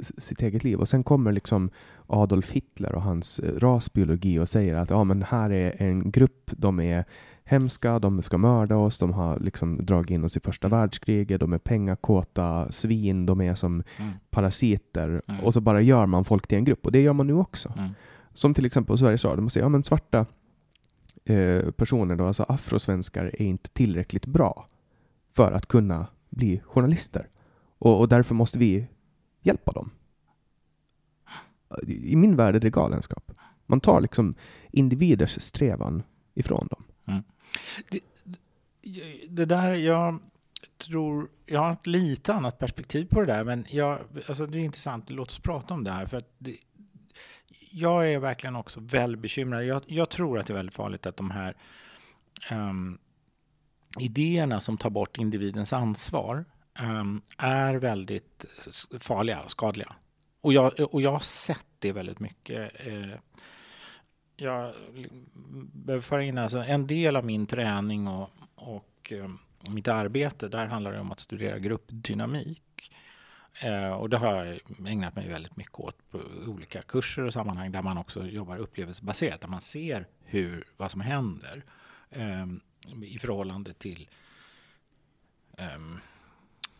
s- sitt eget liv. Och sen kommer liksom Adolf Hitler och hans eh, rasbiologi och säger att ja, men här är en grupp, de är hemska, de ska mörda oss, de har liksom dragit in oss i första världskriget, de är pengakåta svin, de är som Mm. parasiter Mm. och så bara gör man folk till en grupp och det gör man nu också. Mm. Som till exempel på Sveriges Radio, man säger ja men svarta eh, personer, då, alltså afrosvenskar, är inte tillräckligt bra för att kunna bli journalister. Och, och därför måste vi hjälpa dem. I i min värld är det galenskap. Man tar liksom individers strävan ifrån dem. Det där, jag, tror, jag har ett lite annat perspektiv på det där, men jag, alltså det är intressant, låt oss prata om det här. För att det, jag är verkligen också väldigt bekymrad. Jag, jag, tror att det är väldigt farligt att de här um, idéerna som tar bort individens ansvar um, är väldigt farliga och skadliga. Och jag, och jag har sett det väldigt mycket. Eh, jag behöver föra in alltså en del av min träning och, eh, och mitt arbete, där handlar det om att studera gruppdynamik. Eh, och det har jag ägnat mig väldigt mycket åt på olika kurser och sammanhang där man också jobbar upplevelsebaserat, där man ser hur, vad som händer eh, i förhållande till eh,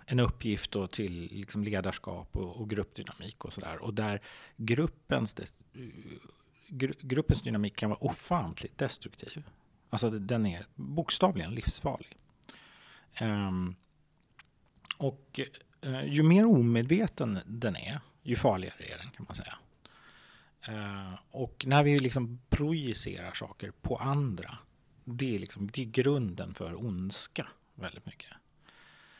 en uppgift och till liksom ledarskap och, och gruppdynamik och sådär. Och där gruppens, gruppens dynamik kan vara ofantligt destruktiv. Alltså den är bokstavligen livsfarlig. Um, och uh, ju mer omedveten den är, ju farligare är den kan man säga. Uh, och när vi liksom projicerar saker på andra, det är, liksom, det är grunden för ondska väldigt mycket.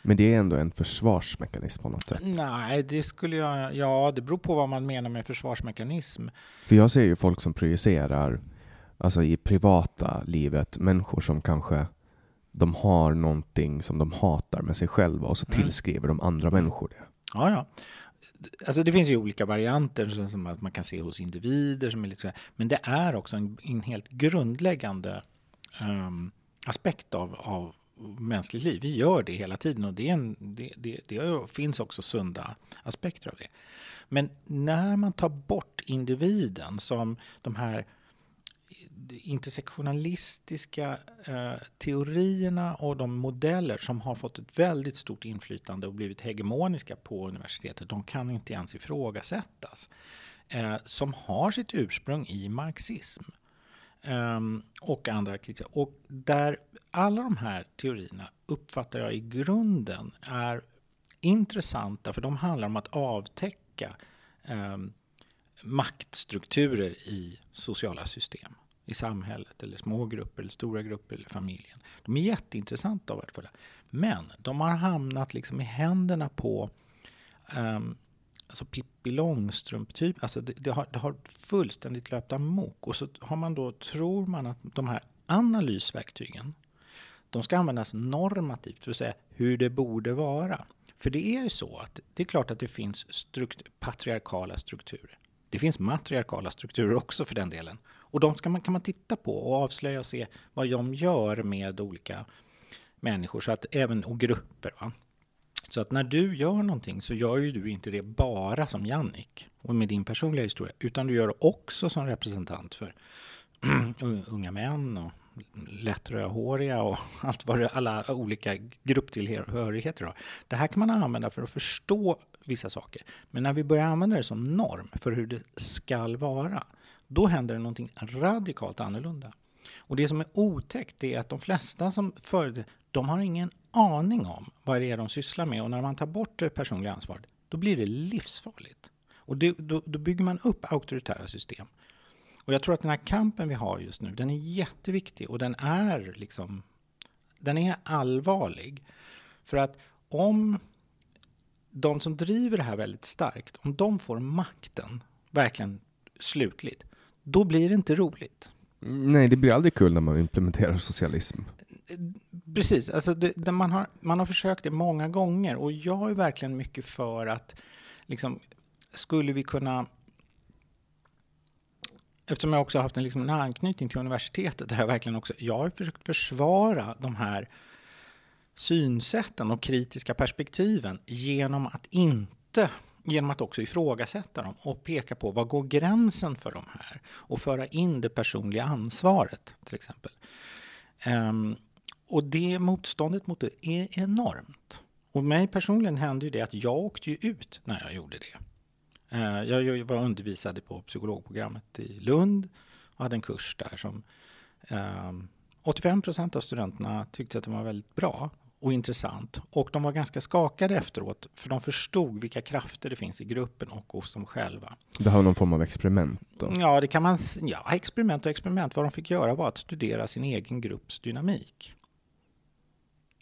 Men det är ändå en försvarsmekanism på något sätt? Nej, det skulle jag... Ja, det beror på vad man menar med försvarsmekanism. För jag ser ju folk som projicerar, alltså i privata livet, människor som kanske de har någonting som de hatar med sig själva och så mm. tillskriver de andra människor det. Ja, ja. Alltså det finns ju olika varianter som att man kan se hos individer. Som är lite så här, men det är också en, en helt grundläggande um, aspekt av, av mänskligt liv. Vi gör det hela tiden och det, en, det, det, det, finns också sunda aspekter av det. Men när man tar bort individen som de här intersektionalistiska eh, teorierna och de modeller som har fått ett väldigt stort inflytande och blivit hegemoniska på universitetet, de kan inte ens ifrågasättas. Eh, som har sitt ursprung i marxism. Um, och andra kritiker. Och där alla de här teorierna uppfattar jag i grunden är intressanta för de handlar om att avtäcka um, maktstrukturer i sociala system i samhället eller små grupper eller stora grupper eller familjen. De är jätteintressanta och värdefulla. Men de har hamnat liksom i händerna på um, alltså Pippi Långstrump typ. Alltså det, det, har, det har fullständigt löpt amok. Och så har man då, tror man att de här analysverktygen, de ska användas normativt för att säga hur det borde vara. För det är ju så att det är klart att det finns strukt patriarkala strukturer. Det finns matriarkala strukturer också för den delen. Och de ska man, kan man titta på och avslöja och se vad de gör med olika människor så att även, och grupper. Va? Så att när du gör någonting så gör ju du inte det bara som Jannik och med din personliga historia, utan du gör det också som representant för (clears throat) unga män och lätt rödhåriga och (laughs) allt vad det, alla olika grupptillhörigheter har. Det här kan man använda för att förstå vissa saker. Men när vi börjar använda det som norm för hur det skall vara, då händer det någonting radikalt annorlunda. Och det som är otäckt är att de flesta som föredrar, de har ingen aning om vad det är de sysslar med och när man tar bort det personliga ansvaret, då blir det livsfarligt. Och det, då, då bygger man upp auktoritära system. Och jag tror att den här kampen vi har just nu, den är jätteviktig och den är liksom, den är allvarlig. För att om de som driver det här väldigt starkt, om de får makten, verkligen slutligt, då blir det inte roligt. Nej, det blir aldrig kul när man implementerar socialism. Precis, alltså det, det man, har, man har försökt det många gånger och jag är verkligen mycket för att liksom, skulle vi kunna Eftersom jag också har haft en, liksom, en anknytning till universitetet, där jag verkligen också, jag har försökt försvara de här synsätten och kritiska perspektiven genom att inte genom att också ifrågasätta dem och peka på vad går gränsen för de här och föra in det personliga ansvaret till exempel. Um, och det motståndet mot det är enormt. Och mig personligen hände ju det att jag åkte ju ut när jag gjorde det. Uh, jag var undervisad på psykologprogrammet i Lund och hade en kurs där som um, ehm, 85 procent av studenterna tyckte att det var väldigt bra och intressant. Och de var ganska skakade efteråt, för de förstod vilka krafter det finns i gruppen och hos dem själva. Det har någon form av experiment? Då. Ja, det kan man, ja, experiment och experiment. Vad de fick göra var att studera sin egen grupps dynamik.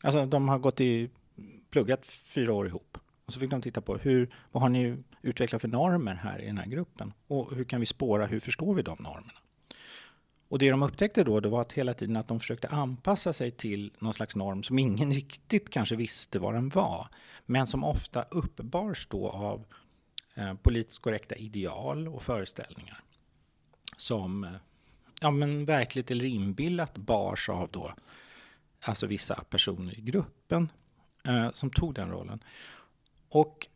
Alltså, de har gått i pluggat fyra år ihop. Och så fick de titta på hur, vad har ni utvecklat för normer här i den här gruppen? Och hur kan vi spåra, hur förstår vi de normerna? Och det de upptäckte då, det var att hela tiden att de försökte anpassa sig till någon slags norm som ingen (laughs) riktigt kanske visste vad den var, men som ofta uppbars då av eh, politiskt korrekta ideal och föreställningar som eh, ja, men verkligt eller inbillat bars av då alltså vissa personer i gruppen eh, som tog den rollen. Och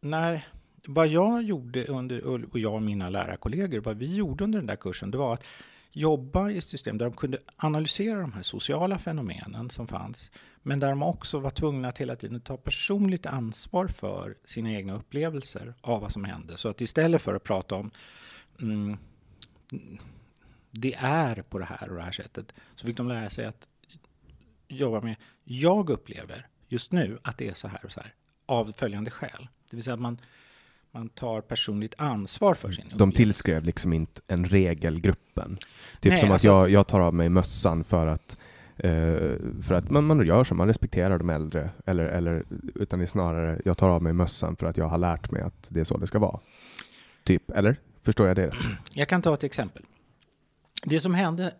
när vad jag gjorde under, och jag och mina lärarkollegor, vad vi gjorde under den där kursen, det var att jobba i ett system där de kunde analysera de här sociala fenomenen som fanns, men där de också var tvungna att hela tiden ta personligt ansvar för sina egna upplevelser av vad som hände. Så att istället för att prata om mm, det är på det här och det här sättet, så fick de lära sig att jobba med, jag upplever just nu att det är så här och så här, av följande skäl. Det vill säga att man, man tar personligt ansvar för sin De tillskrev liksom inte en regel gruppen. Typ Nej, som alltså, att jag, jag tar av mig mössan för att Uh, för att man, man gör så, man respekterar de äldre, eller, eller, utan det är snarare jag tar av mig mössan för att jag har lärt mig att det är så det ska vara. Typ, eller? Förstår jag det? Jag kan ta ett exempel. Det som hände,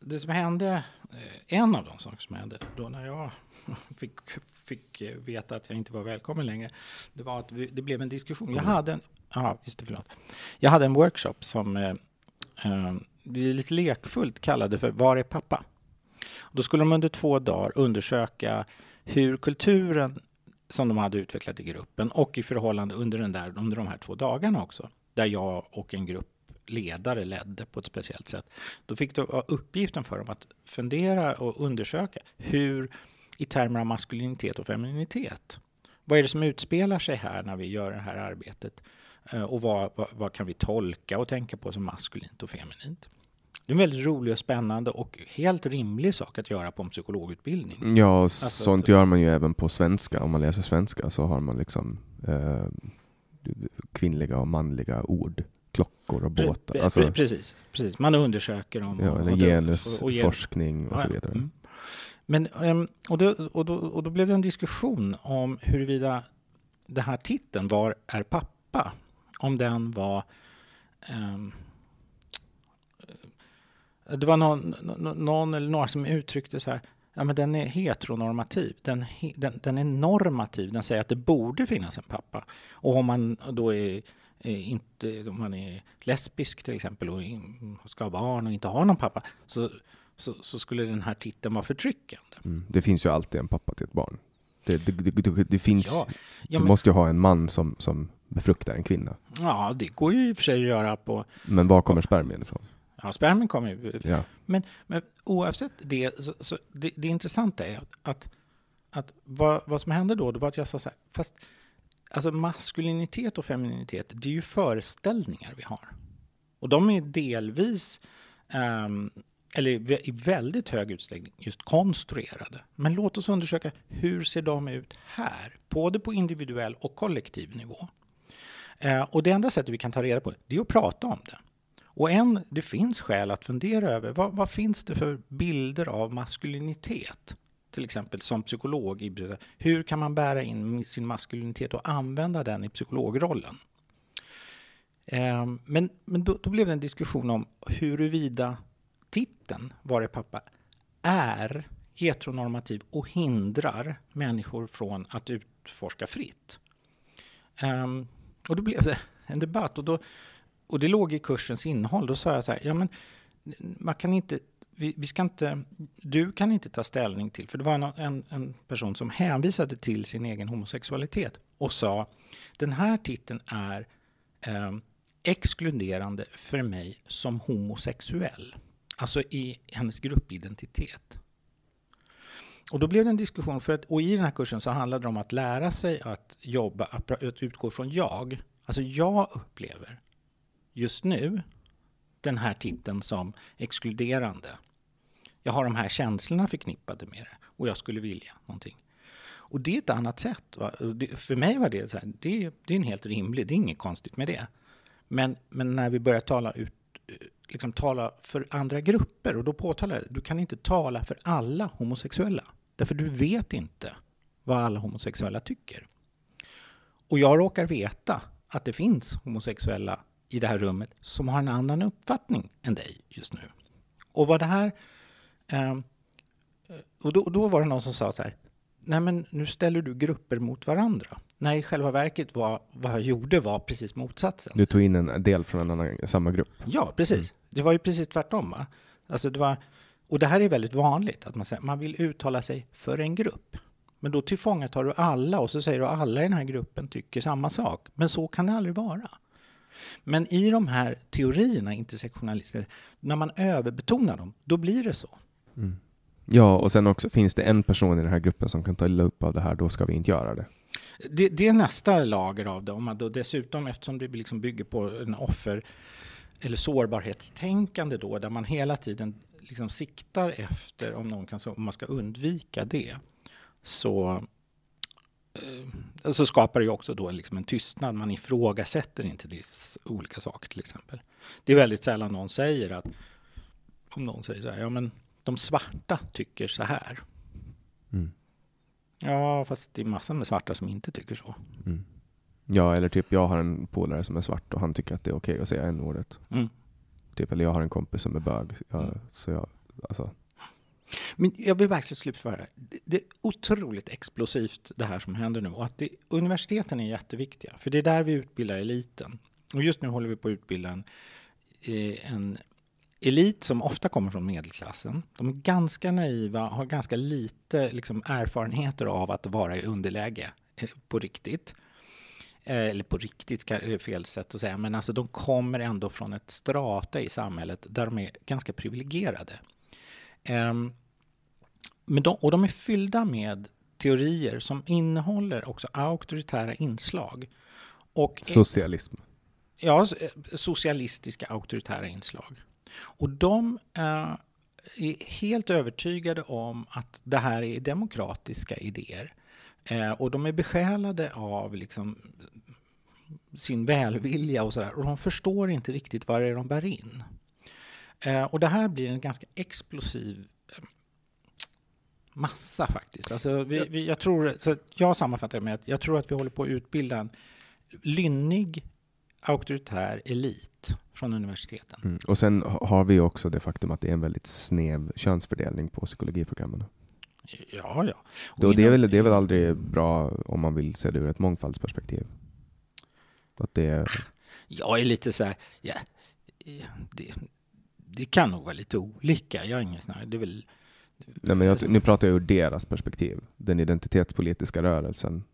det som hände en av de saker som hände då när jag (laughs) fick, fick veta att jag inte var välkommen längre, det var att vi, det blev en diskussion. Jag hade en, aha, just det, förlåt. Jag hade en workshop som eh, eh, vi lite lekfullt kallade för Var är pappa? Då skulle de under två dagar undersöka hur kulturen som de hade utvecklat i gruppen och i förhållande under, den där, under de här två dagarna också, där jag och en grupp ledare ledde på ett speciellt sätt. Då fick vara uppgiften för dem att fundera och undersöka hur i termer av maskulinitet och femininitet. Vad är det som utspelar sig här när vi gör det här arbetet? Eh, och vad, vad, vad kan vi tolka och tänka på som maskulint och feminint? Det är en väldigt rolig och spännande och helt rimlig sak att göra på en psykologutbildning. Ja, alltså, sånt gör man ju även på svenska. Om man läser svenska så har man liksom eh, kvinnliga och manliga ord klockor och båtar. Alltså, precis, precis, man undersöker dem. Ja, eller genusforskning och, och, och, så vidare. Mm. Men, ehm, och, då, och, då, och då blev det en diskussion om huruvida den här titeln, Var är pappa? Om den var... Um, det var någon, någon eller några som uttryckte så här, ja men den är heteronormativ, den, den, den är normativ, den säger att det borde finnas en pappa. Och om man då är inte, om man är lesbisk till exempel och ska ha barn och inte har någon pappa, så, så, så skulle den här titeln vara förtryckande. Mm. Det finns ju alltid en pappa till ett barn. Det, det, det, det finns, ja, ja, du måste ju ha en man som, som befruktar en kvinna. Ja, det går ju i och för sig att göra på... Men var kommer spermien ifrån? Ja, spermien kommer ju... Ja. Men, men oavsett det, så, så det, det intressanta är att, att, att vad, vad som hände då, det var att jag sa så här, fast Alltså maskulinitet och femininitet, det är ju föreställningar vi har. Och de är delvis, um, eller i väldigt hög utsträckning, just konstruerade. Men låt oss undersöka hur ser de ut här? Både på individuell och kollektiv nivå. Uh, och det enda sättet vi kan ta reda på det är att prata om det. Och en, det finns skäl att fundera över vad, vad finns det för bilder av maskulinitet? Till exempel som psykolog, hur kan man bära in sin maskulinitet och använda den i psykologrollen? Eh, men, men då, då blev det en diskussion om huruvida titeln Var är pappa? är heteronormativ och hindrar människor från att utforska fritt. Ehm, och då blev det en debatt och, då, och det låg i kursens innehåll. Då sa jag så här, ja men man kan inte vi, vi, ska inte, du kan inte ta ställning till, för det var en, en, en, person som hänvisade till sin egen homosexualitet och sa den här titeln är eh, exkluderande för mig som homosexuell. Alltså i hennes gruppidentitet. Och då blev det en diskussion, för att, och i den här kursen så handlade det om att lära sig att jobba, att utgå från jag. Alltså jag upplever just nu den här titeln som exkluderande. Jag har de här känslorna förknippade med det och jag skulle vilja någonting. Och det är ett annat sätt. Det, för mig var det så här, det, det är en helt rimlig, det är inget konstigt med det. Men, men när vi börjar tala ut, liksom tala för andra grupper och då påtalar jag, du kan inte tala för alla homosexuella. Därför du vet inte vad alla homosexuella tycker. Och jag råkar veta att det finns homosexuella i det här rummet som har en annan uppfattning än dig just nu. Och vad det här... Eh, och då, då var det någon som sa så här, nej men nu ställer du grupper mot varandra. Nej, i själva verket var, vad jag gjorde var precis motsatsen. Du tog in en del från en annan, samma grupp? Ja, precis. Mm. Det var ju precis tvärtom. Va? Alltså det var, och det här är väldigt vanligt, att man säger man vill uttala sig för en grupp. Men då tillfångatar du alla och så säger du att alla i den här gruppen tycker samma sak. Men så kan det aldrig vara. Men i de här teorierna, intersektionalister, när man överbetonar dem, då blir det så. Mm. Ja, och sen också finns det en person i den här gruppen som kan ta illa upp av det här, då ska vi inte göra det. Det, det är nästa lager av det. Om man då dessutom, eftersom det liksom bygger på en offer eller sårbarhetstänkande då, där man hela tiden liksom siktar efter om, någon kan, om man ska undvika det, så, eh, så skapar det ju också då liksom en tystnad. Man ifrågasätter inte olika saker till exempel. Det är väldigt sällan någon säger att, om någon säger så här, ja men de svarta tycker så här. Mm. Ja, fast det är massor med svarta som inte tycker så. Mm. Ja, eller typ jag har en polare som är svart och han tycker att det är okej okay att säga n-ordet. Mm. Typ, eller jag har en kompis som är bög. Jag, mm. så jag, alltså. Men jag vill verkligen slutföra det. Det är otroligt explosivt det här som händer nu och att det, universiteten är jätteviktiga, för det är där vi utbildar eliten. Och just nu håller vi på att utbilda en, eh, en elit som ofta kommer från medelklassen. De är ganska naiva, har ganska lite liksom, erfarenheter av att vara i underläge eh, på riktigt. Eh, eller på riktigt är fel sätt att säga, men alltså de kommer ändå från ett strata i samhället där de är ganska privilegierade. Ehm, men de, och de är fyllda med teorier som innehåller också auktoritära inslag. Och, Socialism. Ja, socialistiska auktoritära inslag. Och de är helt övertygade om att det här är demokratiska idéer. Eh, och de är besjälade av liksom, sin välvilja och sådär. Och de förstår inte riktigt vad det är de bär in. Eh, och det här blir en ganska explosiv eh, massa faktiskt. Alltså vi, vi, jag, tror, så jag sammanfattar det med att jag tror att vi håller på att utbilda en lynnig auktoritär elit från universiteten. Mm. Och sen har vi också det faktum att det är en väldigt snäv könsfördelning på psykologiprogrammen. Ja, ja. Och Då, det, är väl, det är väl aldrig bra om man vill se det ur ett mångfaldsperspektiv? Att det... Jag är lite så här, ja, det, det kan nog vara lite olika. Jag är ingen sån här, det är väl... Nej, men jag, nu pratar jag ur deras perspektiv. Den identitetspolitiska rörelsen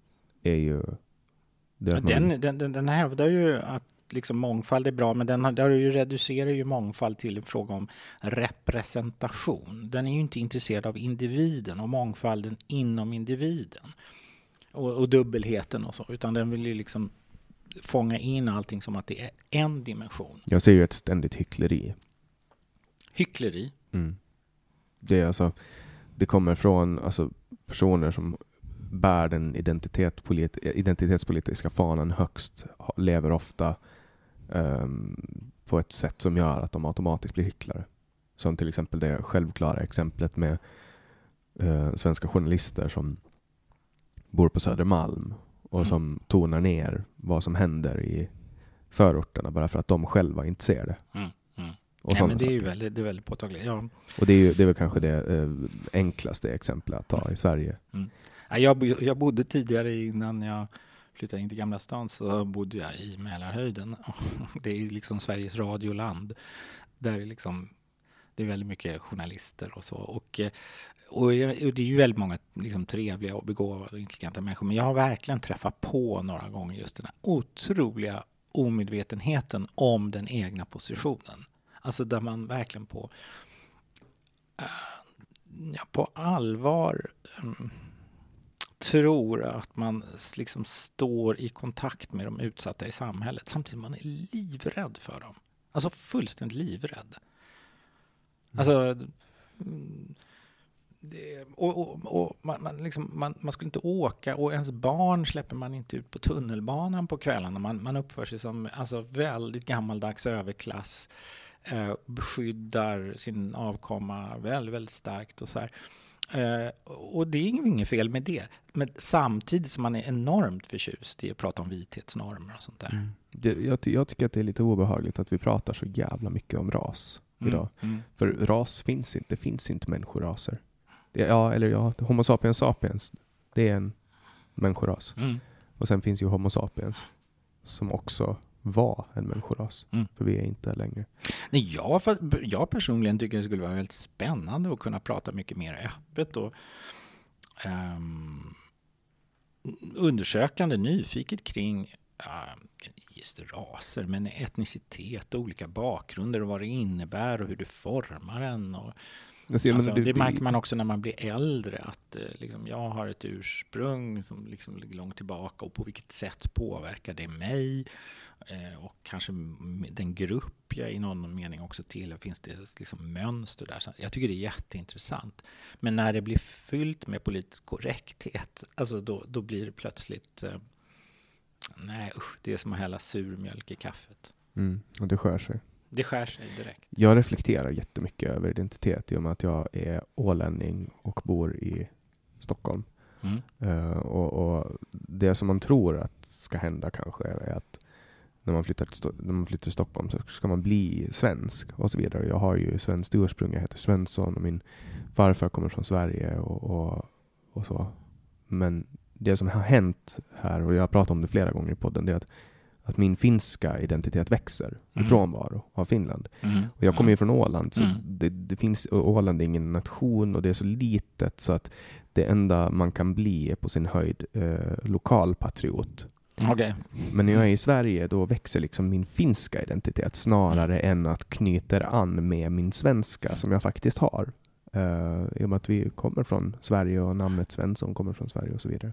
är ju... Den, den, den, den hävdar ju att liksom mångfald är bra, men den, ju reducerar ju mångfald till en fråga om representation. Den är ju inte intresserad av individen och mångfalden inom individen och, och dubbelheten och så, utan den vill ju liksom fånga in allting som att det är en dimension. Jag ser ju ett ständigt hyckleri. Hyckleri? Mm. Det, är alltså, det kommer från alltså, personer som bär den identitet, identitetspolitiska fanan högst, lever ofta um, på ett sätt som gör att de automatiskt blir hycklare. Som till exempel det självklara exemplet med uh, svenska journalister som bor på Södermalm och mm. som tonar ner vad som händer i förorterna bara för att de själva inte ser det. Mm. Mm. Nej, men det är ju väldigt, det är väldigt påtagligt. Ja. Och det är, ju, det är väl kanske det eh, enklaste exemplet att ta mm. i Sverige. Mm. Jag, jag bodde tidigare innan jag flyttade in till Gamla stan så bodde jag i Mälarhöjden. (laughs) Det är liksom Sveriges radioland. Där är liksom, det är väldigt mycket journalister och så. Och, eh, och, det är ju väldigt många liksom, trevliga och begåvade och intelligenta människor. Men jag har verkligen träffat på några gånger just den här otroliga omedvetenheten om den egna positionen. Alltså där man verkligen på, eh, ja, på allvar um, tror att man liksom står i kontakt med de utsatta i samhället samtidigt som man är livrädd för dem. Alltså fullständigt livrädd. Mm. Alltså, det, och, och, och man, man, liksom, man, man, skulle inte åka och ens barn släpper man inte ut på tunnelbanan på kvällarna. Man, man uppför sig som alltså, väldigt gammaldags överklass. Eh, beskyddar sin avkomma väldigt, väldigt starkt och så här. Eh, och det är inget fel med det. Men samtidigt som man är enormt förtjust i att prata om vithetsnormer och sånt där. Mm. Det, jag, jag, tycker att det är lite obehagligt att vi pratar så jävla mycket om ras mm. idag. Mm. För ras finns inte, det finns inte människoraser. Det, ja, eller ja, Homo sapiens sapiens, det är en människoras. Mm. Och sen finns ju Homo sapiens, som också var en människoras. Mm. För vi är inte längre. Nej, jag, jag personligen tycker det skulle vara väldigt spännande att kunna prata mycket mer öppet och um, undersökande, nyfiket kring uh, just raser, men etnicitet och olika bakgrunder och vad det innebär och hur det formar en. Och, Alltså, alltså, det, det, märker man också när man blir äldre, att eh, liksom, jag har ett ursprung som liksom ligger långt tillbaka och på vilket sätt påverkar det mig? Eh, och kanske den grupp jag i någon mening också tillhör, finns det liksom mönster där? Jag tycker det är jätteintressant. Men när det blir fyllt med politisk korrekthet, alltså då, då blir det plötsligt eh, Nej usch, det är som att hälla surmjölk i kaffet. Mm, och det skär sig. Det skär sig direkt. Jag reflekterar jättemycket över identitet i och med att jag är ålänning och bor i Stockholm. Mm. Uh, och, och, Det som man tror att ska hända kanske är att när man flyttar till, när man flyttar till Stockholm så ska man bli svensk och så vidare. Jag har ju svenskt ursprung, jag heter Svensson och min farfar kommer från Sverige och, och, och så. Men det som har hänt här, och jag har pratat om det flera gånger i podden, det är att, att min finska identitet växer mm. frånvaro av Finland. Mm. Och jag kommer ju från Åland, så mm. det, det, finns, Åland är ingen nation och det är så litet så att det enda man kan bli är på sin höjd eh, lokalpatriot. Okay. Men när jag är i Sverige då växer liksom min finska identitet snarare mm. än att knyter an med min svenska som jag faktiskt har. Uh, I och med att vi kommer från Sverige och namnet Svensson kommer från Sverige och så vidare.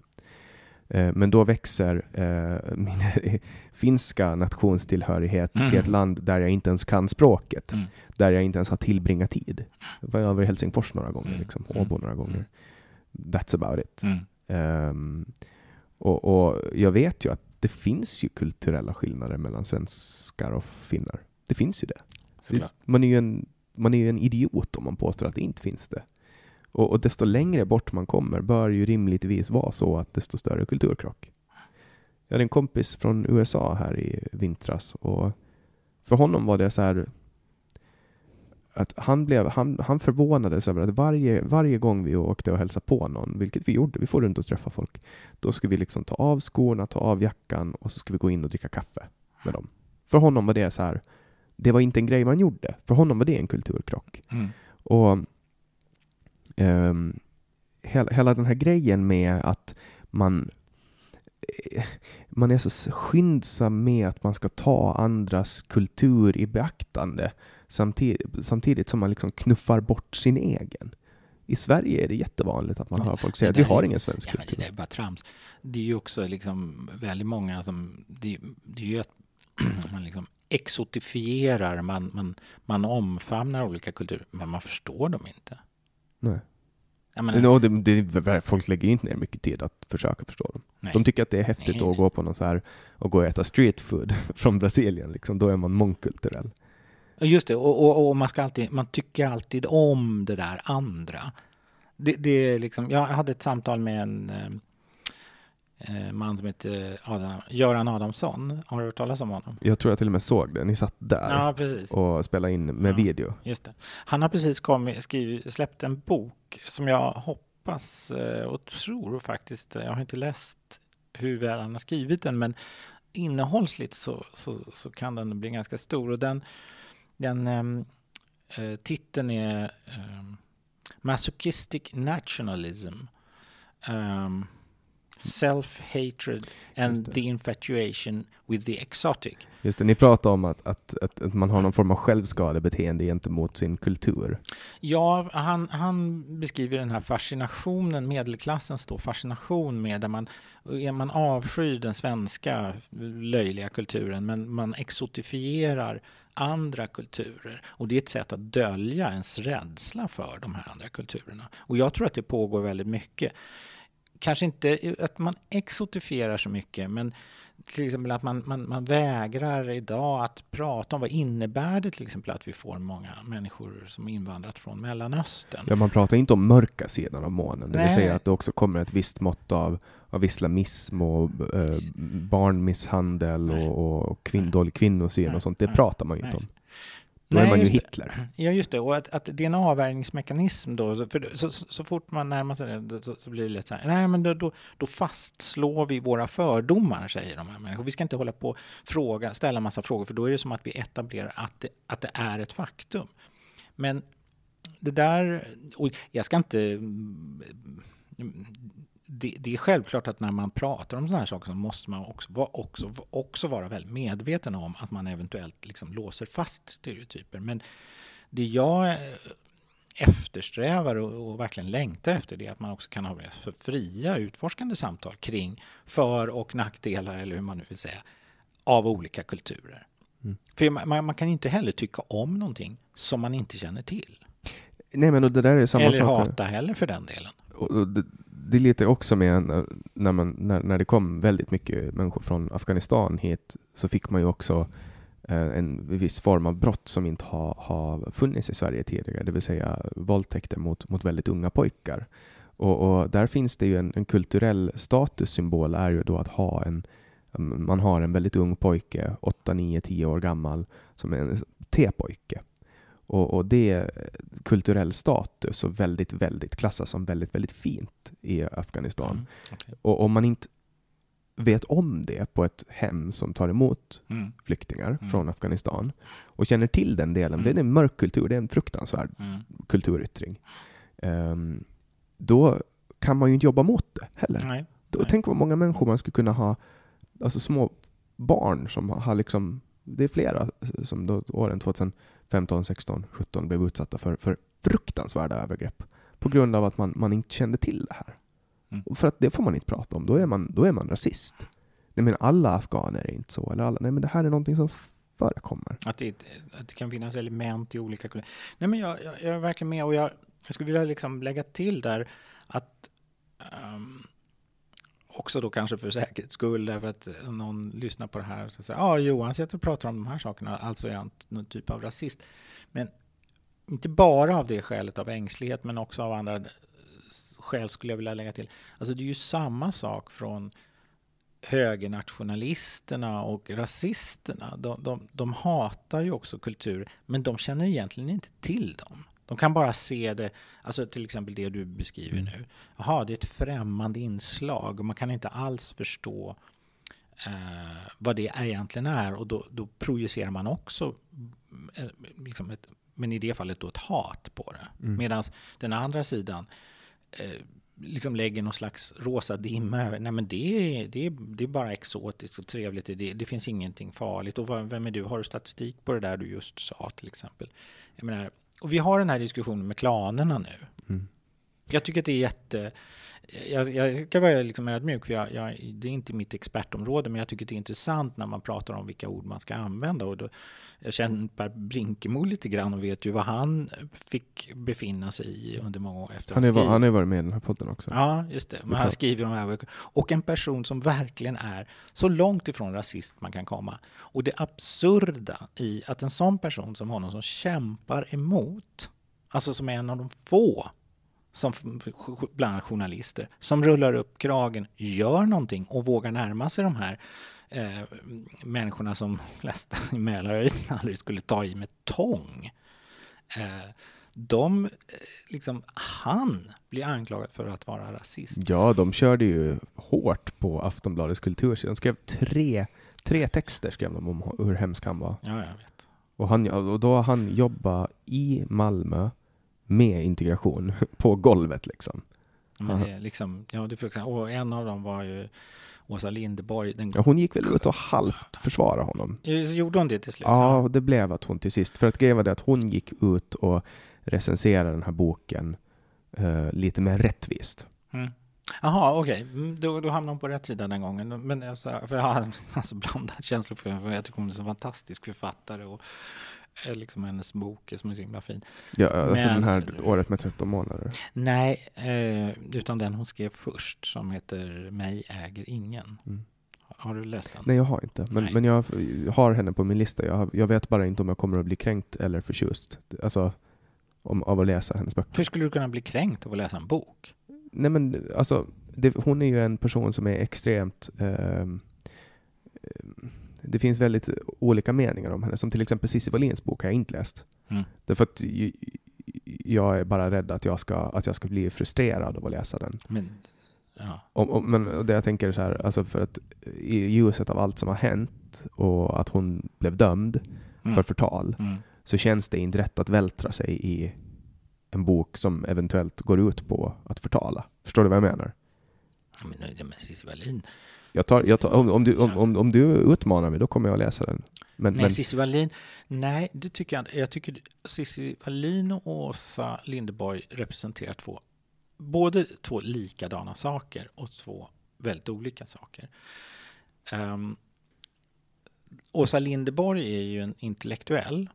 Uh, men då växer uh, min (laughs) finska nationstillhörighet mm. till ett land där jag inte ens kan språket. Mm. Där jag inte ens har tillbringat tid. Jag var över Helsingfors några gånger, mm. liksom, mm. Åbo några gånger. That's about it. Um, och, och, jag vet ju att det finns ju kulturella skillnader mellan svenskar och finnar. Det finns ju det. man är ju en man är ju en idiot om man påstår att det inte finns det. Och, och desto längre bort man kommer bör ju rimligtvis vara så att desto större kulturkrock. Jag hade en kompis från USA här i vintras och för honom var det så här att han, blev, han, han förvånades över att varje, varje gång vi åkte och hälsade på någon, vilket vi gjorde, vi får runt och träffa folk, då skulle vi liksom ta av skorna, ta av jackan och så skulle vi gå in och dricka kaffe med dem. För honom var det så här, det var inte en grej man gjorde. För honom var det en kulturkrock. Mm. Och um, hela, hela den här grejen med att man eh, man är så skyndsam med att man ska ta andras kultur i beaktande samtidigt, samtidigt som man liksom knuffar bort sin egen. I Sverige är det jättevanligt att man hör folk säga att vi har ingen svensk ja, kultur. det är bara trams. Det är ju också liksom väldigt många som... Det, det är ju att (clears throat) man liksom exotifierar, man, man, man omfamnar olika kulturer, men man förstår dem inte. Nej. Menar, no, det, det, folk lägger inte ner mycket tid att försöka förstå dem. Nej. De tycker att det är häftigt nej, att gå på någon så här och gå och äta street food (laughs) från Brasilien. Liksom. Då är man mångkulturell. Just det, och, och, och, man, ska alltid, man tycker alltid om det där andra. Det, det är liksom, jag hade ett samtal med en eh, eh, man som heter Adam, Göran Adamsson. Har du hört talas om honom? Jag tror jag till och med såg det. Ni satt där ja, och spelade in med ja, video. Just det. Han har precis kommit, skrivit, släppt en bok som jag hoppas eh, och tror faktiskt, jag har inte läst hur väl han har skrivit den, men innehållsligt så, så, så kan den bli ganska stor. Och den, den ehm, eh, titeln är eh, Masochistic Nationalism. Um, Self-hatred and the infatuation with the exotic. Just det, ni pratar om att, att, att, att, man har någon form av självskadebeteende gentemot sin kultur. Ja, han, han beskriver den här fascinationen, medelklassens då fascination med där man, man avskyr den svenska löjliga kulturen, men man exotifierar andra kulturer. Och det är ett sätt att dölja ens rädsla för de här andra kulturerna. Och jag tror att det pågår väldigt mycket kanske inte att man exotifierar så mycket, men till exempel att man, man, man vägrar idag att prata om vad innebär det till exempel att vi får många människor som invandrat från Mellanöstern. Ja, man pratar inte om mörka sidan av månen, det Nej. vill säga att det också kommer ett visst mått av, av islamism och eh, barnmisshandel Nej. och, och kvin, dålig kvinnosyn och sånt. Det Nej. pratar man ju inte om. Då är Nej, man ju just det. Hitler. Ja, just det. Och att, att det är en avvärjningsmekanism då. Så, för så, så, så fort man närmar sig det så, så blir det lätt så här. Nej, men då, då, då fastslår vi våra fördomar, säger de här människorna. Vi ska inte hålla på fråga, ställa massa frågor, för då är det som att vi etablerar att det, att det är ett faktum. Men det där, och jag ska inte... Det, det är självklart att när man pratar om sådana här saker så måste man också, vara- också, också vara väldigt medveten om att man eventuellt liksom låser fast stereotyper. Men det jag eh, eftersträvar och, och verkligen längtar efter det är att man också kan ha fria utforskande samtal kring för och nackdelar, eller hur man nu vill säga, av olika kulturer. Mm. För man, man kan inte heller tycka om någonting som man inte känner till. Nej, men och det där är samma eller sak. hata heller för den delen. Och och det, det är lite också med när- man, när, när det kom väldigt mycket människor från Afghanistan hit så fick man ju också eh, en viss form av brott som inte har, har funnits i Sverige tidigare, det vill säga våldtäkter mot, mot väldigt unga pojkar. Och, och där finns det ju en, en kulturell statussymbol är ju då att ha en mm, man har en väldigt ung pojke, 8, 9, 10 år gammal, som är en T-pojke. Och, och det kulturell status och väldigt, väldigt klassas som väldigt, väldigt fint i Afghanistan. Mm. okej. Och om man inte vet om det på ett hem som tar emot Mm. flyktingar Mm. från Afghanistan och känner till den delen, Mm. det är en mörk kultur, det är en fruktansvärd Mm. kulturyttring. Ehm, då kan man ju inte jobba mot det heller. Nej. Då, Nej. tänk vad många människor man skulle kunna ha, alltså små barn som har liksom, det är flera som då åren 2015, 16, 17 blev utsatta för, för fruktansvärda övergrepp på grund av att man, man inte kände till det här. Mm. För att det får man inte prata om, då är man, då är man rasist. Nej men alla afghaner är inte så, eller alla, nej men det här är någonting som förekommer. Att det, att det kan finnas element i olika kulturer. Nej, men jag, jag, jag är verkligen med och jag, jag skulle vilja liksom lägga till där att ehm, också då kanske för säkerhets skull, därför att eh, någon lyssnar på det här och säger ja, ah, Johan sitter och pratar om de här sakerna, alltså är han någon typ av rasist. Men inte bara av det skälet av ängslighet, men också av andra eh, skäl skulle jag vilja lägga till. Alltså det är ju samma sak från högernationalisterna och rasisterna. De, de, de hatar ju också kultur, men de känner egentligen inte till dem. De kan bara se det, alltså till exempel det du beskriver nu. Jaha, det är ett främmande inslag och man kan inte alls förstå eh, vad det egentligen är och då, då projicerar man också eh, liksom ett, men i det fallet då ett hat på det. Mm. Medan den andra sidan eh, liksom lägger någon slags rosa dimma över. Nej men det är, det är, det är bara exotiskt och trevligt. Det, det finns ingenting farligt. Och vem är du? Har du statistik på det där du just sa till exempel? Jag menar, och vi har den här diskussionen med klanerna nu. Mm. Jag tycker att det är jätte... Jag, jag ska vara liksom ödmjuk, för jag, jag, det är inte mitt expertområde, men jag tycker det är intressant när man pratar om vilka ord man ska använda. Och då, jag känner Per Brinkemo lite grann och vet ju vad han fick befinna sig i under många år efter Han har ju han har varit med i den här podden också. Ja, just det. Men Det han skriver om det här. Och en person som verkligen är så långt ifrån rasist man kan komma. Och det absurda i att en sån person som honom som kämpar emot, alltså som är en av de få som bland journalister, som rullar upp kragen, gör någonting och vågar närma sig de här eh, människorna som (laughs) flesta i Mälarhöjden aldrig skulle ta i med tång. Eh, de, eh, liksom, han blir anklagad för att vara rasist. Ja, de körde ju hårt på Aftonbladets kultursida. De skrev tre, tre texter skrev de om hur hemsk han var. Ja, jag vet. Och, han, och då har han jobbat i Malmö med integration (laughs) på golvet liksom. Men det är liksom, ja, är fruktansvärt. Och en av dem var ju Åsa Linderborg. Den, Ja, hon gick väl ut och halvt försvara honom. Gjorde hon det till slut? Ja, det blev att hon till sist, för att grejen var det att hon gick ut och recenserade den här boken eh, lite mer rättvist. Mm. Jaha, okej. Mm, Då, då hamnade hon på rätt sida den gången. Men jag, sa- för jag har (laughs) alltså blandad känslor för för jag tycker hon är så fantastisk författare. Och, liksom hennes bok som är så himla fin. Ja, alltså Men- den här året med 13 månader. Nej, eh, utan den hon skrev först som heter Mig äger ingen. Mm. Har du läst den? Nej, jag har inte. Men, men jag har henne på min lista. Jag, har- jag vet bara inte om jag kommer att bli kränkt eller förtjust. Alltså, om, av att läsa hennes böcker. Hur skulle du kunna bli kränkt av att läsa en bok? Nej men alltså, det, hon är ju en person som är extremt... ehm, det finns väldigt olika meningar om henne. Som till exempel Cissi Wallins bok har jag inte läst. Mm. Därför att jag är bara rädd att jag ska, att jag ska bli frustrerad av att läsa den. Men, ja. Om, om, men det jag tänker så här, alltså för att i ljuset av allt som har hänt och att hon blev dömd Mm. för förtal Mm. så känns det inte rätt att vältra sig i en bok som eventuellt går ut på att förtala. Förstår du vad jag menar? Men, men Cissi Wallin. Jag tar, jag tar, om, om, du, om, om, om du utmanar mig, då kommer jag att läsa den. Men, Nej, men Cissi Wallin. Nej, det tycker jag inte. Jag tycker Cissi Wallin och Åsa Linderborg representerar två, både två likadana saker och två väldigt olika saker. Ehm, Åsa Linderborg är ju en intellektuell.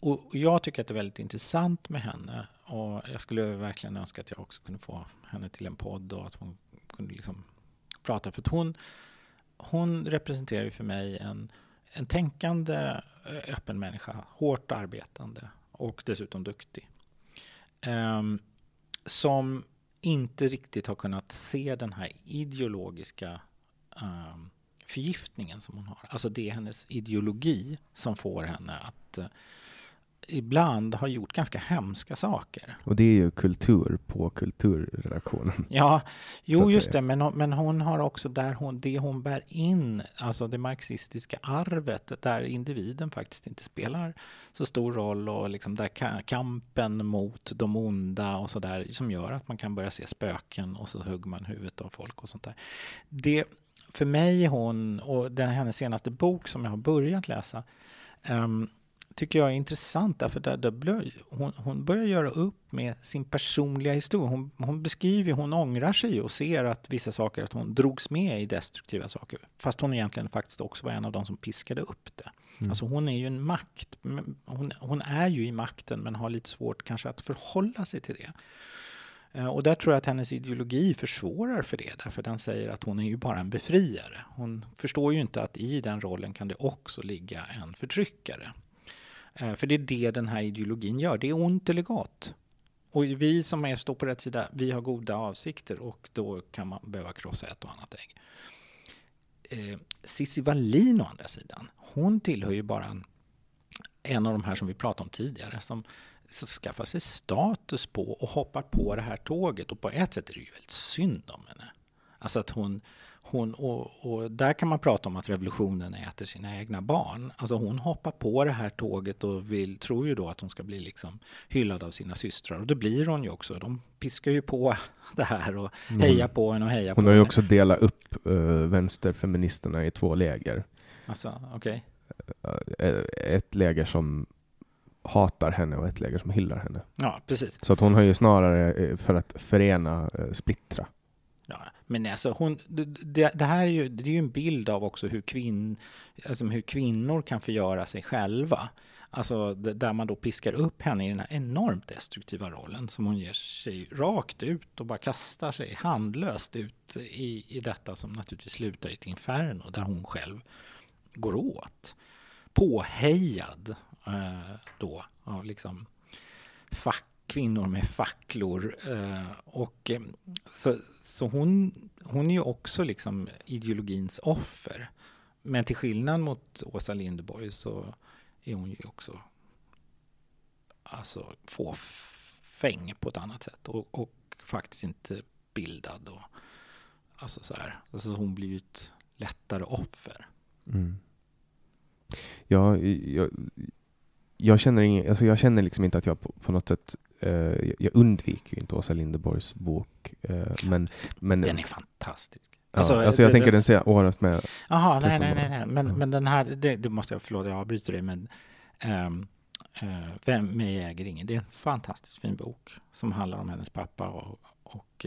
och och jag tycker att det är väldigt intressant med henne. Och jag skulle verkligen önska att jag också kunde få henne till en podd och att hon kunde liksom prata. För att hon, hon representerar ju för mig en, en tänkande, eh, öppen människa. Hårt arbetande och dessutom duktig. Um, som inte riktigt har kunnat se den här ideologiska um, förgiftningen som hon har. Alltså det är hennes ideologi som får henne att eh, ibland ha gjort ganska hemska saker. och det är ju kultur på kulturredaktionen. Ja, jo just det, men, hon- men hon har också där hon, det hon bär in, alltså det marxistiska arvet, där individen faktiskt inte spelar så stor roll och liksom där ka- kampen mot de onda och sådär som gör att man kan börja se spöken och så hugger man huvudet av folk och sånt där. Det, för mig hon, och den hennes senaste bok som jag har börjat läsa, ehm, tycker jag är intressant därför där, där hon, hon börjar göra upp med sin personliga historia. Hon, hon beskriver, hon ångrar sig och ser att vissa saker, att hon drogs med i destruktiva saker. Fast hon egentligen faktiskt också var en av de som piskade upp det. Mm. Alltså hon är ju en makt, hon, hon är ju i makten men har lite svårt kanske att förhålla sig till det. Eh, Och där tror jag att hennes ideologi försvårar för det, därför den säger att hon är ju bara en befriare. Hon förstår ju inte att i den rollen kan det också ligga en förtryckare. Eh, för det är det den här ideologin gör, det är ont eller gott. Och vi som är, står på rätt sida, vi har goda avsikter och då kan man behöva krossa ett och annat ägg. Eh, Cissi Wallin å andra sidan, hon tillhör ju bara en, en av de här som vi pratade om tidigare, som som skaffar sig status på och hoppar på det här tåget. Och på ett sätt är det ju väldigt synd om henne. Alltså att hon, hon och, och där kan man prata om att revolutionen äter sina egna barn. Alltså hon hoppar på det här tåget och vill, tror ju då att hon ska bli liksom hyllad av sina systrar. Och det blir hon ju också. De piskar ju på (laughs) det här och hejar på henne och hejar på Hon har ju henne. också delat upp uh, vänsterfeministerna i två läger. Alltså, okej. Eh, ett läger som hatar henne och ett läger som hyllar henne. Ja, precis. Så att hon har ju snarare eh, för att förena eh, splittra. Men alltså hon, det, det här är ju, det är ju en bild av också hur, kvinn, alltså hur kvinnor kan förgöra sig själva. Alltså där man då piskar upp henne i den här enormt destruktiva rollen som hon ger sig rakt ut och bara kastar sig handlöst ut i, i detta som naturligtvis slutar i ett inferno där hon själv går åt. Påhejad eh, då av liksom fack, kvinnor med facklor. Eh, och, eh, så så hon, hon är ju också liksom ideologins offer. Men till skillnad mot Åsa Linderborg så är hon ju också alltså fåfäng på ett annat sätt och, och faktiskt inte bildad. Och, alltså så här. Alltså hon blir ju ett lättare offer. Mm. Ja, jag, jag, känner ingen, alltså jag känner liksom inte att jag på, på något sätt eh, jag- undviker ju inte Åsa Linderborgs bok. Eh, men, men, Den är fantastisk. ja, alltså, det- jag tänker det- den ser året med. Jaha, nej, 13 nej, nej, nej. Men, Ja. men den här, det, det måste jag, förlåt jag avbryter dig, men um, Vem mig äger ingen. Det är en fantastiskt fin bok som handlar om hennes pappa och, och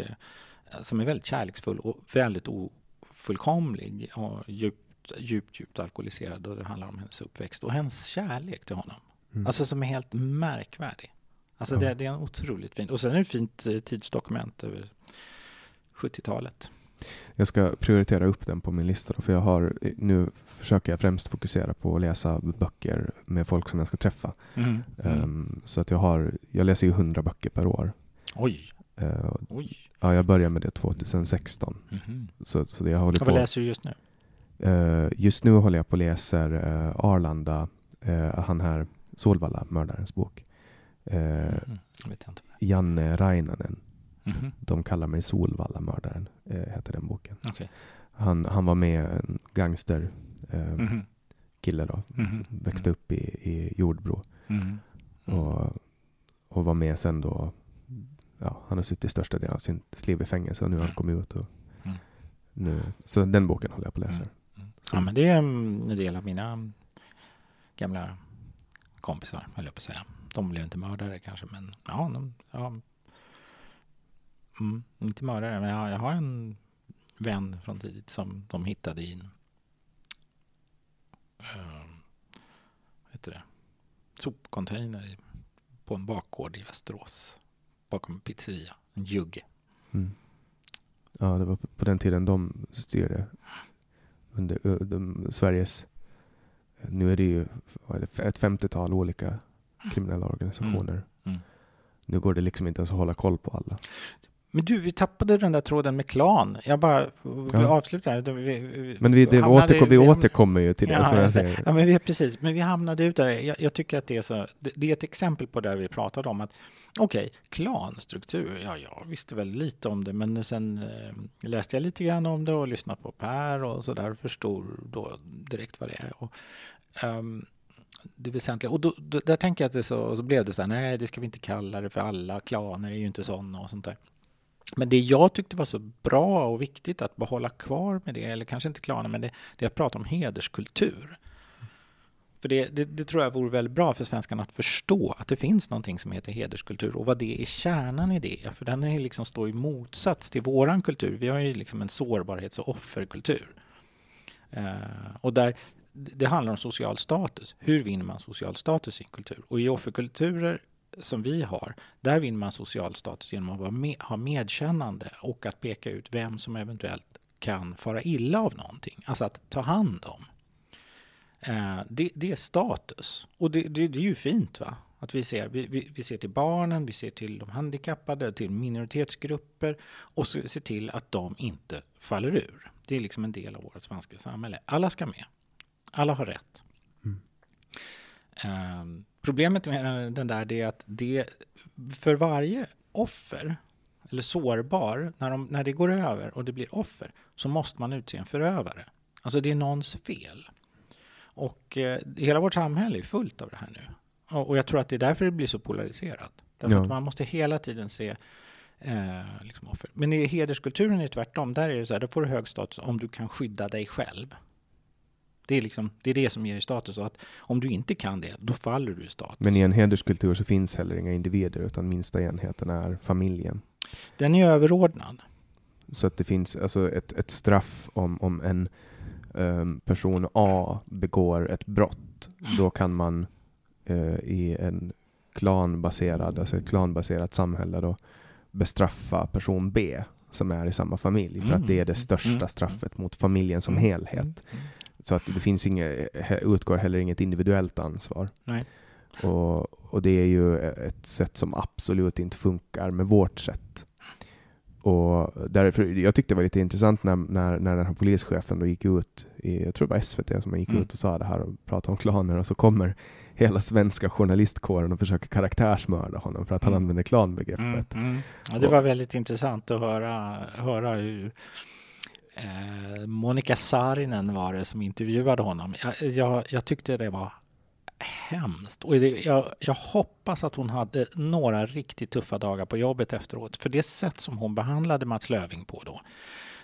som är väldigt kärleksfull och väldigt ofullkomlig och djupt djupt, djupt alkoholiserad och det handlar om hennes uppväxt och hennes kärlek till honom. Mm. Alltså som är helt märkvärdig. Alltså Ja. det, det är en otroligt fint. Och sen är det ett fint eh, tidsdokument över 70-talet. Jag ska prioritera upp den på min lista då, för jag har, nu försöker jag främst fokusera på att läsa böcker med folk som jag ska träffa. Mm. Ehm, så att jag har, jag läser ju 100 böcker per år. Oj, Eh, oj. ja, jag började med det 2016. Mhm. Så, så jag håller Ja, vad på. läser du just nu? Eh, just nu håller jag på och läser eh, Arlanda, eh, han här Solvalla, mördarens bok. Eh, inte. Janne Rainanen, Mhm. De kallar mig Solvalla, mördaren, eh, heter den boken. Okej. Han, han var med en gangster eh, Mhm. kille då, Mhm. växte upp i, i Jordbro Mhm. och, och var med sen då. Ja, han har suttit största delen av sitt liv i fängelse och nu har han Mm. kommit ut. Och Mm. nu, så den boken håller jag på att läsa. Mm. Mm. Ja, men det är en del av mina gamla kompisar, höll jag på att säga. De blev inte mördare kanske, men ja, de, ja mm, inte mördare, men jag, jag har en vän från tidigt som de hittade i en uh, vad heter det? sopcontainer på en bakgård i Västerås bakom en pizzeria, en jugge. Mm. Ja, det var på- den tiden de styrde under eh, de, Sveriges, nu är det ju vad är det, ett femtiotal olika kriminella organisationer. Mm. Nu går det liksom inte ens att hålla koll på alla. Men du, vi tappade den där tråden med klan. Jag bara vi Ja. avslutar. Vi, vi, Men vi, det hamnade- återkom, vi vi- återkommer ju till det. Ja, som jag just det. säger. Ja, men vi, precis. Men vi hamnade ut där. Jag, jag tycker att det är så. Det, det är ett exempel på det vi pratade om. att Okej, klanstruktur. Ja, jag visste väl lite om det, men sen eh, läste jag lite grann om det och lyssnade på Per och så där förstod då direkt vad det är. Och, ehm, det väsentliga. Och då, då, där tänker jag att det så, så blev det så här, nej, det ska vi inte kalla det för alla klaner är ju inte sådana och sånt där. Men det jag tyckte var så bra och viktigt att behålla kvar med det, eller kanske inte klaner, men det, det jag pratar om hederskultur. För det, det, det tror jag vore väldigt bra för svenskarna att förstå att det finns någonting som heter hederskultur och vad det är kärnan i det. För den är liksom står i motsats till våran kultur. Vi har ju liksom en sårbarhets och offerkultur. Eh, och där det handlar om social status. Hur vinner man social status i en kultur? Och i offerkulturer som vi har, där vinner man social status genom att vara med, ha medkännande och att peka ut vem som eventuellt kan fara illa av någonting. Alltså att ta hand om. Eh, det, det är status. Och det, det, det är ju fint va? Att vi ser, vi, vi, vi ser till barnen, vi ser till de handikappade, till minoritetsgrupper och ser till att de inte faller ur. Det är liksom en del av vårt svenska samhälle. Alla ska med. Alla har rätt. Eh, problemet med den där det är att det för varje offer eller sårbar, när, de, när det går över och det blir offer, så måste man utse en förövare. Alltså det är någons fel. Och eh, hela vårt samhälle är fullt av det här nu. Och, och jag tror att det är därför det blir så polariserat. Därför Ja. att man måste hela tiden se eh, liksom offer. Men i hederskulturen är det tvärtom. Där är det så här, då får du hög status om du kan skydda dig själv. Det är, liksom, det är det som ger dig status. Och att om du inte kan det, då faller du i status. Men i en hederskultur så finns heller inga individer utan minsta enheten är familjen. Den är överordnad. Så att det finns alltså ett, ett straff om, om en ehm, person A begår ett brott. Då kan man eh, i en klanbaserad, alltså ett klanbaserat samhälle då bestraffa person B som är i samma familj för att det är det största Mm. straffet mot familjen som helhet. Så att det finns inget, utgår heller inget individuellt ansvar. Nej. Och, och det är ju ett sätt som absolut inte funkar med vårt sätt. Och därför, jag tyckte det var lite intressant när, när, när den här polischefen då gick ut, i, jag tror det var SVT som gick Mm. ut och sa det här och pratade om klaner och så kommer hela svenska journalistkåren och försöker karaktärsmörda honom för att han Mm. använder klanbegreppet. Mm, mm. Ja, det var väldigt intressant att höra, höra hur eh, Monica Saarinen var det som intervjuade honom. Jag, jag, jag tyckte det var hemskt. Och det, jag, jag hoppas att hon hade några riktigt tuffa dagar på jobbet efteråt. För det sätt som hon behandlade Mats Löving på då,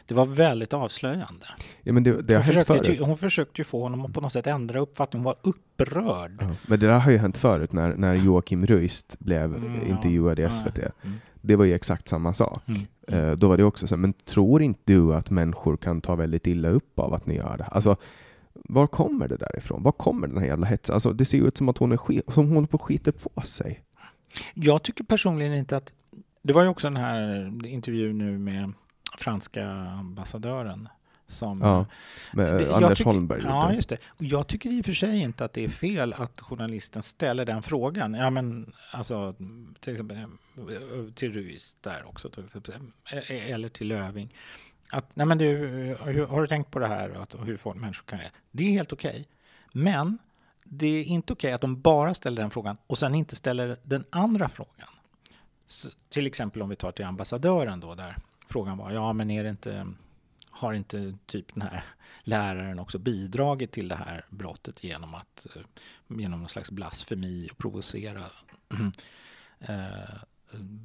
det var väldigt avslöjande. Ja, men det, det har Hon hänt försökte, förut. hon försökte ju få honom att på något sätt ändra uppfattning. Hon var upprörd. Ja, men det där har ju hänt förut när, när Joakim Ruist blev Mm, intervjuad i. SVT. Mm. Det var ju exakt samma sak. Mm. Eh, Då var det också så men tror inte du att människor kan ta väldigt illa upp av att ni gör det? Alltså, var kommer det där ifrån? Var kommer den här jävla hetsen? Alltså, det ser ju ut som att hon är som hon på skiter på sig. Jag tycker personligen inte att... Det var ju också den här intervjun nu med franska ambassadören. Som, Ja, med Det- Anders tycker- Holmberg. Ja, just det. Och Jag tycker i och för sig inte att det är fel att journalisten ställer den frågan. Ja, men alltså till exempel eh, till Ruiz där också, till exempel. Eh, eller till Löving. Att, nej men du, eh, har du tänkt på det här att, hur folk, människor kan det? Det är helt okej. Men det är inte okej att de bara ställer den frågan och sen inte ställer den andra frågan. Så, till exempel om vi tar till ambassadören då, där frågan var, ja men är det inte, har inte typ den här läraren också bidragit till det här brottet genom att eh, genom någon slags blasfemi och provocera (clears throat) eh,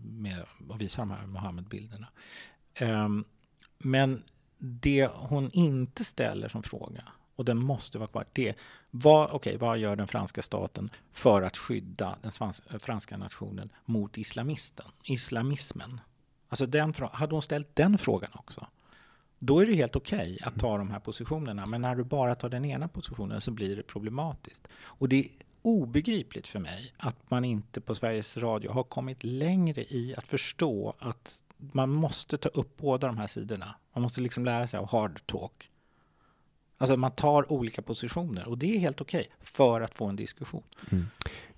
med att visa de här Mohammed-bilderna. Ehm, men det hon inte ställer som fråga, och den måste vara kvar, det är vad, okej, vad gör den franska staten för att skydda den eh, franska nationen mot islamisten, islamismen? Alltså den, hade hon ställt den frågan också, då är det helt okej att ta de här positionerna. Men när du bara tar den ena positionen så blir det problematiskt. Och det är obegripligt för mig att man inte på Sveriges Radio har kommit längre i att förstå att man måste ta upp båda de här sidorna. Man måste liksom lära sig av hard talk. Alltså man tar olika positioner och det är helt okej för att få en diskussion. Mm.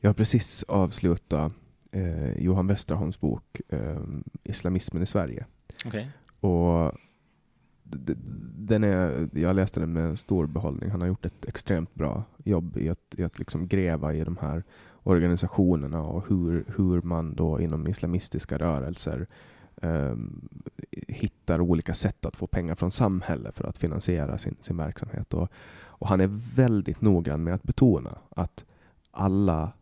Jag har precis avslutat eh, Johan Westerholms bok eh, Islamismen i Sverige. Okej. Och den är, jag läste den med stor behållning. Han har gjort ett extremt bra jobb i att, i att liksom gräva i de här organisationerna och hur, hur man då inom islamistiska rörelser ehm, hittar olika sätt att få pengar från samhället för att finansiera sin, sin verksamhet. Och, och han är väldigt noggrann med att betona att alla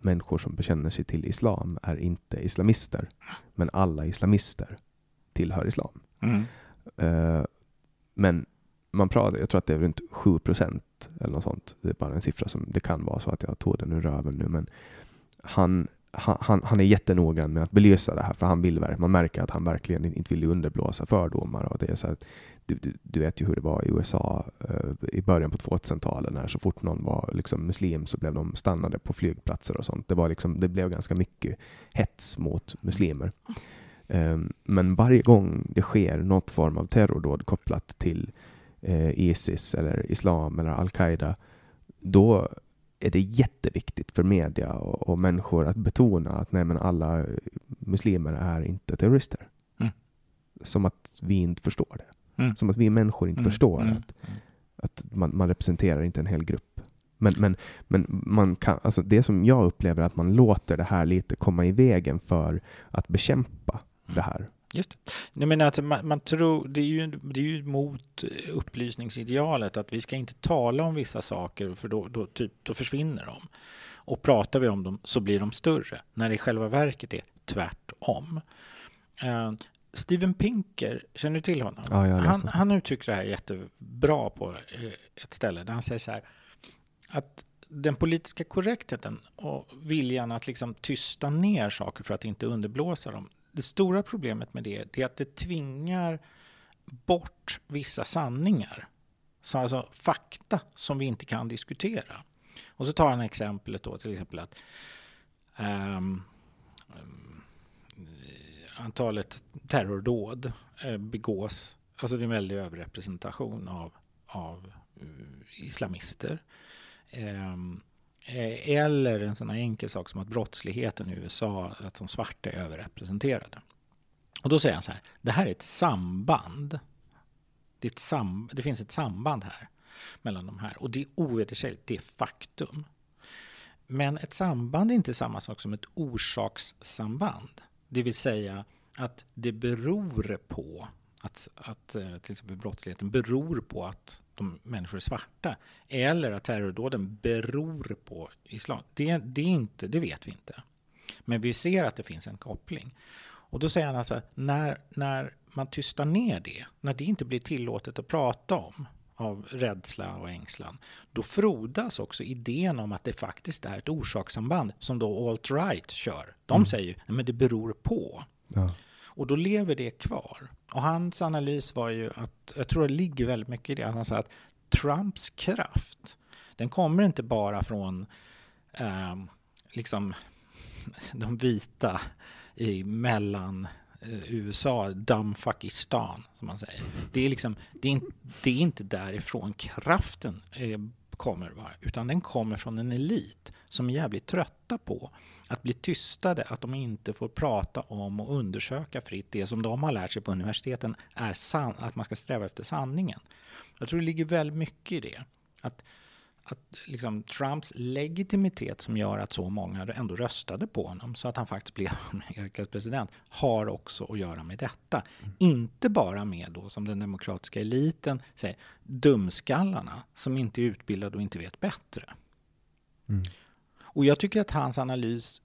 människor som bekänner sig till islam är inte islamister, men alla islamister tillhör islam. Mm. Eh, men man pratar, jag tror att det är runt 7 procent eller något sånt. Det är bara en siffra som det kan vara så att jag tog den ur röven nu. Men han, han, han- är jättenoggrann med att belysa det här, för han vill, man märker att han verkligen inte vill underblåsa fördomar. Och det är så att, du, du, du vet ju hur det var i USA eh, i början på 2000-talet, när så fort någon var liksom muslim så blev de stannade på flygplatser och sånt. Det, var liksom, det blev ganska mycket hets mot muslimer. Ehm, Men varje gång det sker något form av terrordåd kopplat till eh, Isis eller Islam eller Al-Qaida, då är det jätteviktigt för media och, och människor att betona att nej, men alla muslimer är inte terrorister. Mm. Som att vi inte förstår det. Mm. Som att vi människor inte Mm. förstår Mm. att, att man, man representerar inte en hel grupp. Men, men, men man kan, alltså det som jag upplever är att man låter det här lite komma i vägen för att bekämpa det här. Just det. Nej, men att man, man tror, det är, ju, det är ju mot upplysningsidealet att vi ska inte tala om vissa saker för då, då, typ, då försvinner de. Och pratar vi om dem så blir de större, när det i själva verket är tvärtom. Uh, Steven Pinker, känner du till honom? Ja, jag han, han uttrycker det här jättebra på eh, ett ställe där han säger så här att den politiska korrektheten och viljan att liksom tysta ner saker för att inte underblåsa dem. Det stora problemet med det, det är att det tvingar bort vissa sanningar. Så alltså fakta som vi inte kan diskutera. Och så tar han exemplet då till exempel att um, antalet terrordåd eh, begås, alltså det är en väldig överrepresentation av, av eh, islamister. Um, Eh, eller en sån här enkel sak som att brottsligheten i USA, att de svarta är överrepresenterade. Och då säger han så här, det här är ett samband. Det, är ett sam, det finns ett samband här mellan de här och det är ovedersägligt, det är faktum. Men ett samband är inte samma sak som ett orsakssamband. Det vill säga att det beror på att, att eh, till exempel brottsligheten beror på att de människor är svarta eller att terrordåden beror på islam. Det, det, är inte, det vet vi inte. Men vi ser att det finns en koppling. Och då säger han alltså, när, när man tystar ner det, när det inte blir tillåtet att prata om av rädsla och ängslan, då frodas också idén om att det faktiskt är ett orsakssamband som då alt-right kör. De Mm. säger, men det beror på. Ja. Och då lever det kvar. Och hans analys var ju att, jag tror det ligger väldigt mycket i det, han sa att Trumps kraft, den kommer inte bara från eh, liksom (laughs) de vita i mellan eh, USA, Damfakistan, som man säger. Det är, liksom, det är, det är inte därifrån kraften eh, kommer, va? utan den kommer från en elit som är jävligt trötta på att bli tystade, att de inte får prata om och undersöka fritt det som de har lärt sig på universiteten är san- att man ska sträva efter sanningen. Jag tror det ligger väldigt mycket i det. Att, att liksom Trumps legitimitet som gör att så många ändå röstade på honom så att han faktiskt blev (laughs) Amerikas president har också att göra med detta. Mm. Inte bara med då som den demokratiska eliten säger dumskallarna som inte är utbildade och inte vet bättre. Mm. Och jag tycker att hans analys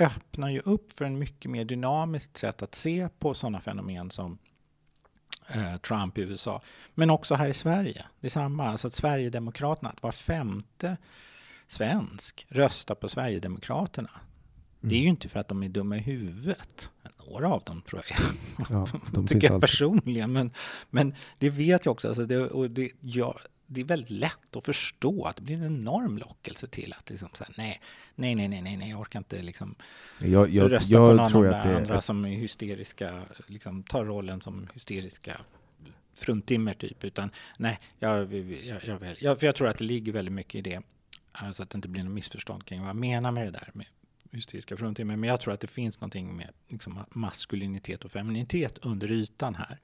öppnar ju upp för en mycket mer dynamiskt sätt att se på sådana fenomen som eh, Trump i USA. Men också här i Sverige. Det är samma, alltså att Sverigedemokraterna, att var femte svensk röstar på Sverigedemokraterna. Mm. Det är ju inte för att de är dumma i huvudet. Några av dem tror jag ja, (laughs) de tycker jag personligen. Men, men det vet jag också. Alltså det, och det, jag, det är väldigt lätt att förstå att det blir en enorm lockelse till att liksom säga nej, nej, nej, nej, nej, jag orkar inte liksom jag, jag, rösta jag på någon tror av de andra är... som är hysteriska, liksom tar rollen som hysteriska fruntimmer typ, utan nej, jag, jag, jag, jag, för jag tror att det ligger väldigt mycket i det, så att det inte blir något missförstånd kring vad jag menar med det där med hysteriska fruntimmer, men jag tror att det finns någonting med liksom, maskulinitet och feminitet under ytan här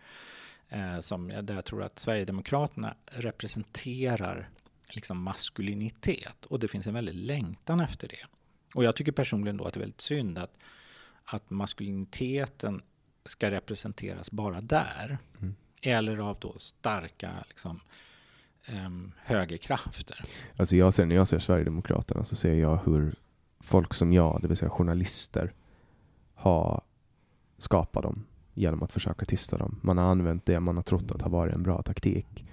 eh, som där jag tror att Sverigedemokraterna representerar liksom maskulinitet och det finns en väldig längtan efter det. Och jag tycker personligen då att det är väldigt synd att, att maskuliniteten ska representeras bara där. Mm. Eller av då starka liksom, um, högerkrafter. Alltså jag ser, när jag ser Sverigedemokraterna så ser jag hur folk som jag, det vill säga journalister, har skapat dem genom att försöka tysta dem. Man har använt det man har trott att har varit en bra taktik.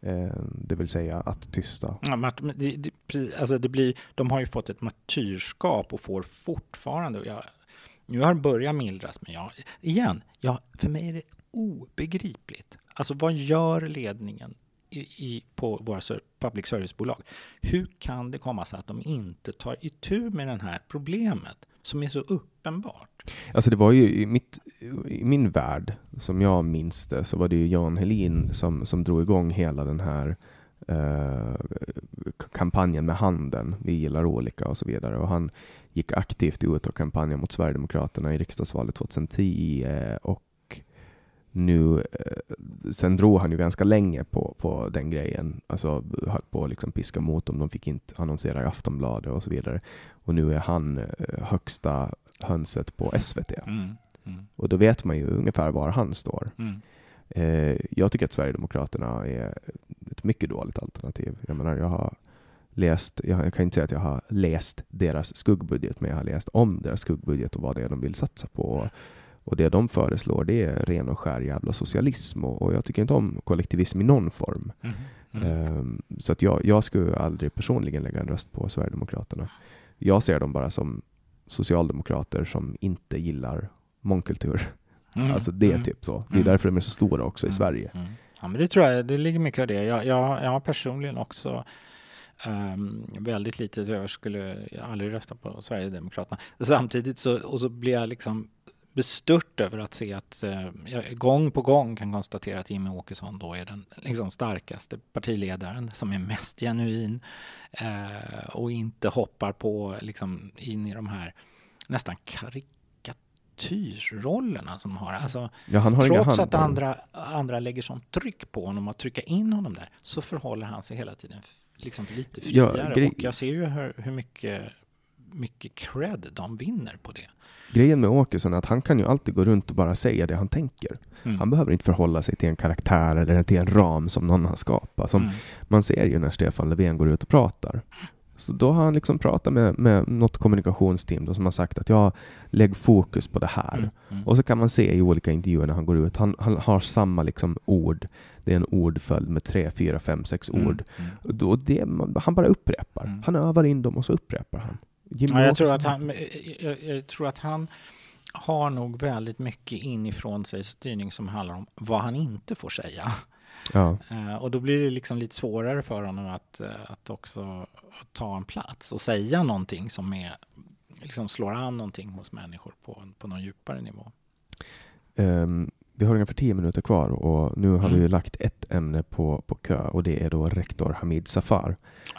Eh, det vill säga att tysta. Ja, det, det, alltså det blir, de har ju fått ett martyrskap och får fortfarande, jag, nu har det börjat mildras, men jag, igen, jag, för mig är det obegripligt. Alltså vad gör ledningen i, i, på våra public service-bolag? Hur kan det komma sig att de inte tar itu med det här problemet som är så uppenbart? Alltså det var ju i, mitt, i min värld, som jag minns det, så var det ju Jan Helin som, som drog igång hela den här eh, kampanjen med handen. Vi gillar olika och så vidare. Och han gick aktivt ut och kampanjade mot Sverigedemokraterna i riksdagsvalet 2010 och nu, eh, sen drog han ju ganska länge på, på den grejen, alltså höll på att liksom piska mot dem. De fick inte annonsera i Aftonbladet och så vidare. Och nu är han eh, högsta hönset på SVT. Mm, mm. Och då vet man ju ungefär var han står. Mm. Eh, jag tycker att Sverigedemokraterna är ett mycket dåligt alternativ. Jag menar, jag har läst, jag kan inte säga att jag har läst deras skuggbudget, men jag har läst om deras skuggbudget och vad det är de vill satsa på. Och det de föreslår det är ren och skär jävla socialism och, och jag tycker inte om kollektivism i någon form. Mm. Mm. Um, så att jag, jag skulle aldrig personligen lägga en röst på Sverigedemokraterna. Jag ser dem bara som socialdemokrater som inte gillar mångkultur. Mm. (laughs) Alltså det är mm. typ så. Det är mm. därför de är så stora också i mm. Sverige. Ja, men det tror jag, det ligger mycket av det. Jag, jag, jag har personligen också um, väldigt lite, jag skulle aldrig rösta på Sverigedemokraterna. Samtidigt så, och så blir jag liksom bestört över att se att eh, jag gång på gång kan konstatera att Jimmie Åkesson då är den liksom, starkaste partiledaren som är mest genuin eh, och inte hoppar på liksom, in i de här nästan karikatyrrollerna som har. Alltså, ja, han har trots att andra, andra lägger sånt tryck på honom att trycka in honom där så förhåller han sig hela tiden liksom lite friare. Ja, och jag ser ju hur, hur mycket mycket cred de vinner på det. Grejen med Åkesson är att han kan ju alltid gå runt och bara säga det han tänker. Mm. Han behöver inte förhålla sig till en karaktär eller till en ram som någon har skapat. Som mm. Man ser ju när Stefan Löfven går ut och pratar. Så då har han liksom pratat med, med något kommunikationsteam då som har sagt att jag lägg fokus på det här. Mm. Mm. Och så kan man se i olika intervjuer när han går ut, han, han har samma liksom ord. Det är en ordföljd med tre, fyra, fem, sex mm. ord. Mm. Då det, han bara upprepar. Mm. Han övar in dem och så upprepar han. Ja, jag, tror att han, jag, jag, tror att han har nog väldigt mycket inifrån sig styrning som handlar om vad han inte får säga. Ja. Uh, och då blir det liksom lite svårare för honom att, uh, att också ta en plats och säga någonting som är, liksom slår an någonting hos människor på, på någon djupare nivå. Um, vi har ungefär tio minuter kvar och nu har mm. vi lagt ett ämne på, på kö och det är då rektor Hamid Safar.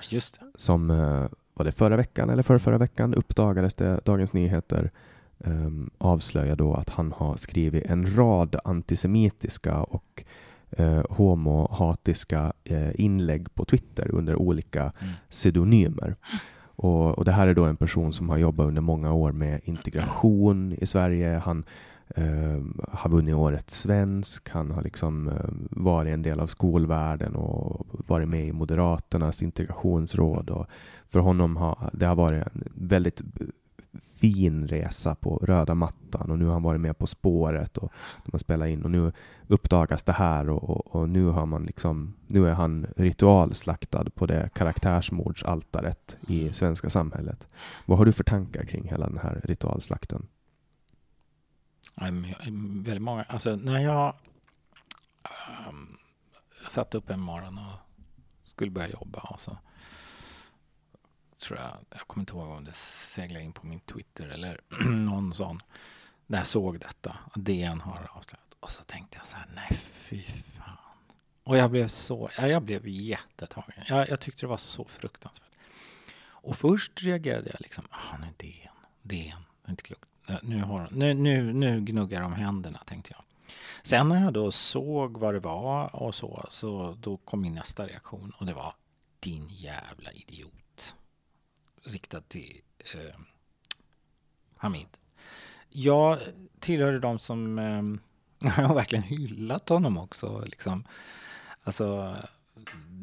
Just det. Som uh, var det förra veckan eller förra, förra veckan uppdagades det Dagens Nyheter um, avslöjar då att han har skrivit en rad antisemitiska och uh, homohatiska uh, inlägg på Twitter under olika mm. pseudonymer. Och, och, det här är då en person som har jobbat under många år med integration i Sverige. Han uh, har vunnit Årets svensk. Han har liksom uh, varit en del av skolvärlden och varit med i Moderaternas integrationsråd. Och för honom har det har varit en väldigt fin resa på röda mattan och nu har han varit med På spåret och de har spelat in och nu uppdagas det här och, och, och, nu har man liksom, nu är han ritualslaktad på det karaktärsmordsaltaret i svenska samhället. Vad har du för tankar kring hela den här ritualslakten? Väldigt många, alltså när jag um, satt upp en morgon och skulle börja jobba och så tror jag, jag kommer inte ihåg om det seglade in på min Twitter eller (clears throat) någon sån, när jag såg detta, att DN har avslöjat. Och så tänkte jag så här, nej fy fan. Och jag blev så, ja, jag blev jättetagen. Jag, jag tyckte det var så fruktansvärt. Och först reagerade jag liksom, ah, nej DN, DN, det är inte klokt. Nu, har, nu, nu, nu gnuggar de händerna, tänkte jag. Sen när jag då såg vad det var och så, så då kom min nästa reaktion och det var din jävla idiot riktad till eh, Hamid. Jag tillhörde de som eh, (laughs) har verkligen hyllat honom också. Liksom. Alltså,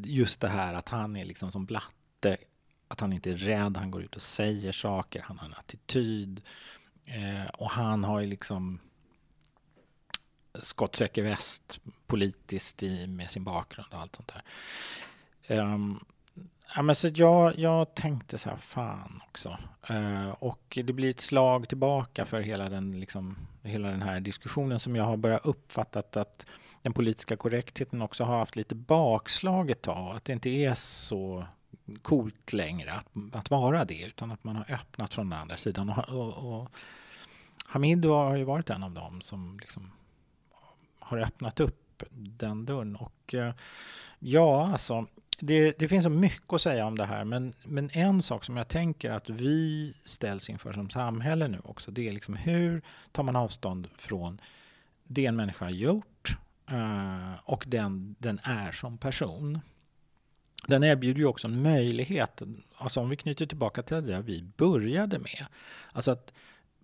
just det här att han är liksom som blatte, att han inte är rädd, han går ut och säger saker, han har en attityd. Eh, och han har ju liksom skottsäker väst politiskt i, med sin bakgrund och allt sånt där. Um, Ja, men så jag, jag tänkte så här, fan också. Uh, och det blir ett slag tillbaka för hela den, liksom, hela den här diskussionen som jag har börjat uppfattat att den politiska korrektheten också har haft lite bakslag ett tag. Att det inte är så coolt längre att, att vara det, utan att man har öppnat från den andra sidan. Och, och, och Hamid har ju varit en av dem som liksom har öppnat upp den dörren. Och eh, ja, alltså det, det, finns så mycket att säga om det här, men, men en sak som jag tänker att vi ställs inför som samhälle nu också, det är liksom hur tar man avstånd från det en människa har gjort uh, och den den är som person. Den erbjuder ju också en möjlighet, alltså om vi knyter tillbaka till det vi började med, alltså att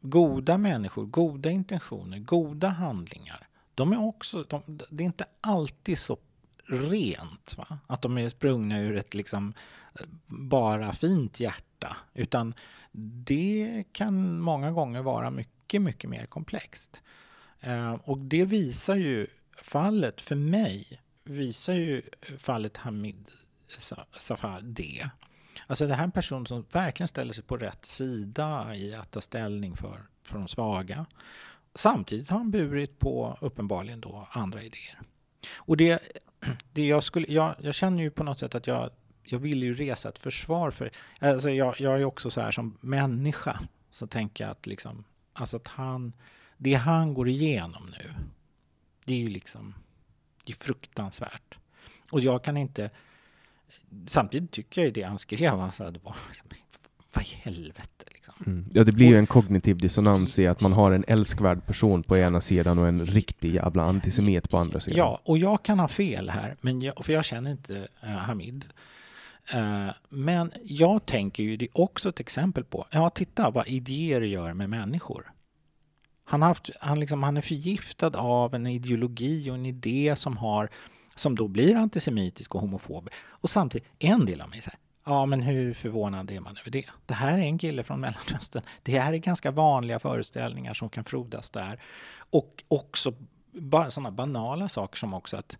goda människor, goda intentioner, goda handlingar, de är också, de, det är inte alltid så rent. Va? Att de är sprungna ur ett liksom bara fint hjärta. Utan det kan många gånger vara mycket, mycket mer komplext. Eh, och det visar ju fallet, för mig, visar ju fallet Hamid Safar det. Alltså det här är en person som verkligen ställer sig på rätt sida i att ta ställning för, för de svaga. Samtidigt har han burit på, uppenbarligen då, andra idéer. Och det det jag, skulle, jag, jag känner ju på något sätt att jag, jag vill ju resa ett försvar för... Alltså jag, jag är också så här som människa, så tänker jag att liksom... Alltså att han... Det han går igenom nu, det är ju liksom... Det är fruktansvärt. Och jag kan inte... Samtidigt tycker jag ju det han skrev, alltså, det var liksom, vad i helvete. Mm. Ja, det blir ju en kognitiv dissonans i att man har en älskvärd person på ena sidan och en riktig jävla antisemit på andra sidan. Ja, och jag kan ha fel här, men jag, för jag känner inte uh, Hamid. Uh, men jag tänker ju, det är också ett exempel på, ja titta vad idéer gör med människor. Han, haft, han, liksom, han är förgiftad av en ideologi och en idé som har som då blir antisemitisk och homofob. Och samtidigt, en del av mig säger Ja, men hur förvånad är man över det? Det här är en kille från Mellanöstern. Det här är ganska vanliga föreställningar som kan frodas där. Och också bara sådana banala saker som också att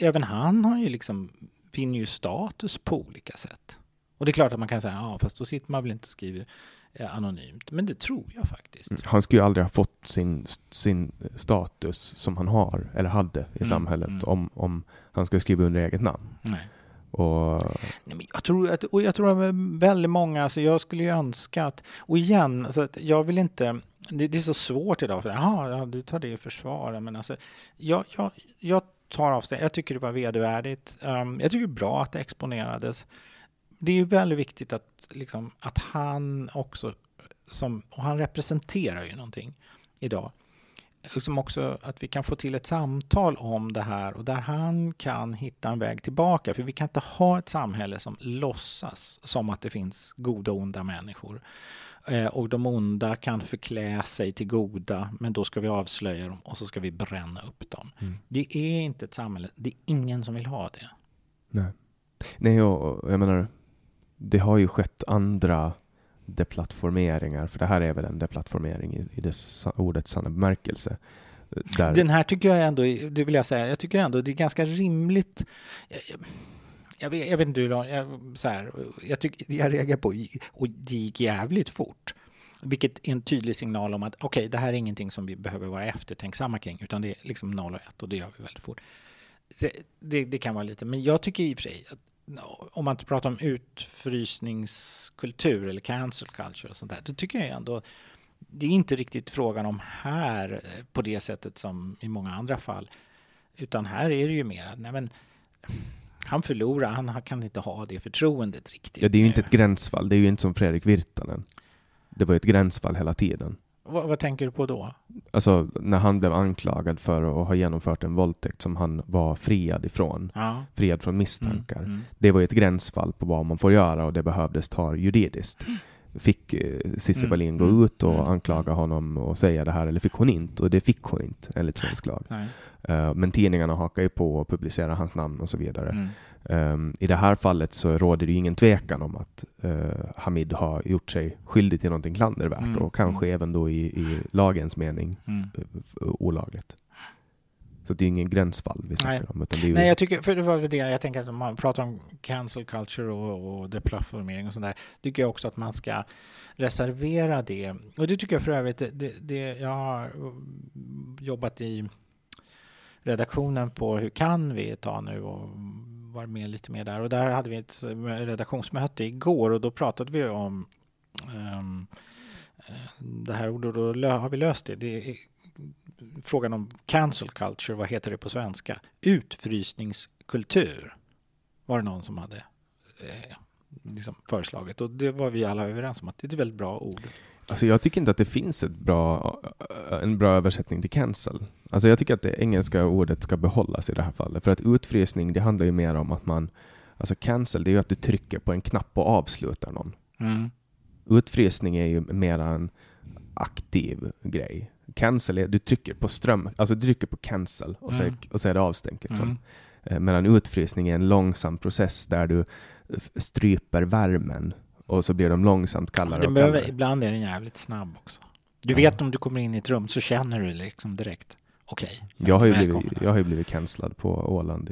även han har ju liksom, vinner ju status på olika sätt. Och det är klart att man kan säga, ja fast då sitter man väl inte och skriver eh, anonymt. Men det tror jag faktiskt. Mm, han skulle ju aldrig ha fått sin, sin status som han har, eller hade i Mm, samhället, mm. om, om han ska skriva under eget namn. Nej. Och Nej, men jag tror att, och jag tror att väldigt många, alltså jag skulle ju önska att, och igen, alltså att jag vill inte, det, det är så svårt idag för, aha, ja, du tar det i försvar, men alltså, jag, jag, jag tar avstånd, jag tycker det var vedervärdigt, um, jag tycker det är bra att det exponerades. Det är ju väldigt viktigt att, liksom, att han också, som, och han representerar ju någonting idag, liksom också att vi kan få till ett samtal om det här och där han kan hitta en väg tillbaka. För vi kan inte ha ett samhälle som låtsas som att det finns goda och onda människor. Eh, och de onda kan förklä sig till goda, men då ska vi avslöja dem och så ska vi bränna upp dem. Mm. Det är inte ett samhälle, det är ingen som vill ha det. Nej. Nej, och jag menar, det har ju skett andra deplattformeringar, för det här är väl en deplattformering i, i det ordets sanna bemärkelse. Där, Den här tycker jag ändå, det vill jag säga, jag tycker ändå det är ganska rimligt. Jag, jag, jag, vet, jag vet inte hur långt, jag, så här, jag, tycker, jag reagerar på, och det gick jävligt fort. Vilket är en tydlig signal om att okej, det här är ingenting som vi behöver vara eftertänksamma kring, utan det är liksom 0 och 1 och det gör vi väldigt fort. Det, det kan vara lite, men jag tycker i och för sig att om man inte pratar om utfrysningskultur eller cancel culture och sånt där, då tycker jag ändå det är inte riktigt frågan om här eh, på det sättet som i många andra fall. Utan här är det ju mer att nej men, han förlorar, han kan inte ha det förtroendet riktigt. ja, det är ju inte ett gränsfall, det är ju inte som Fredrik Virtanen. Det var ju ett gränsfall hela tiden. Vad, vad tänker du på då? Alltså när han blev anklagad för att ha genomfört en våldtäkt som han var friad ifrån, Ja. friad från misstankar. Mm, mm. Det var ju ett gränsfall på vad man får göra och det behövdes ta juridiskt. Fick eh, Cissi Mm, Wallin gå mm, ut och mm. anklaga honom och säga det här, eller fick hon inte? Och det fick hon inte, enligt svensk lag. Nej. Eh, men tidningarna hakar ju på och publicerar hans namn och så vidare. Mm. Um, I det här fallet så råder det ju ingen tvekan om att eh, Hamid har gjort sig skyldig till någonting klandervärt Mm, och kanske även då i, i lagens mening Mm. eh, olagligt. Så det är ingen gränsfall vi Nej. snackar om. Utan det är Nej, jag tycker, för det var det jag tänker att om man pratar om cancel culture och, och deplattformering och sånt där, tycker jag också att man ska reservera det. Och det tycker jag för övrigt, det, det, det, jag har mm, jobbat i redaktionen på Hur kan vi tag nu och var med lite mer där. Och där hade vi ett eh, redaktionsmöte igår och då pratade vi om um, det här ordet, och då har vi löst det. det är, frågan om cancel culture, vad heter det på svenska? Utfrysningskultur var det någon som hade eh, liksom föreslagit och det var vi alla överens om att det är ett väldigt bra ord. Alltså jag tycker inte att det finns ett bra, en bra översättning till cancel. Alltså jag tycker att det engelska ordet ska behållas i det här fallet. För att utfrysning, det handlar ju mer om att man... Alltså cancel, det är ju att du trycker på en knapp och avslutar någon. Mm. Utfrysning är ju mer en aktiv grej. Cancel är, du trycker på ström, alltså du trycker på cancel och, så, Mm. och så är det avstängt. Liksom. Mm. Eh, Medan utfrysning är en långsam process där du stryper värmen och så blir de långsamt kallare Den och behöver, kallare. ibland är den jävligt snabb också. Du Ja. vet om du kommer in i ett rum så känner du liksom direkt, okej. Jag har, ju blivit, jag har ju blivit cancellad på Åland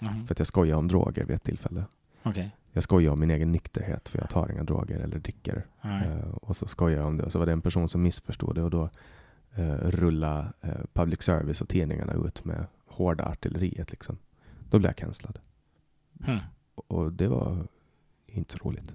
Mhm. för att jag skojar om droger vid ett tillfälle. Okej. Jag skojar om min egen nykterhet för jag tar inga droger eller dricker. Eh, och så skojar jag om det och så var det en person som missförstod det och då uh, rulla eh, public service och tidningarna ut med hårda artilleriet liksom. Då blev jag cancellad. Hmm. Och det var inte så roligt.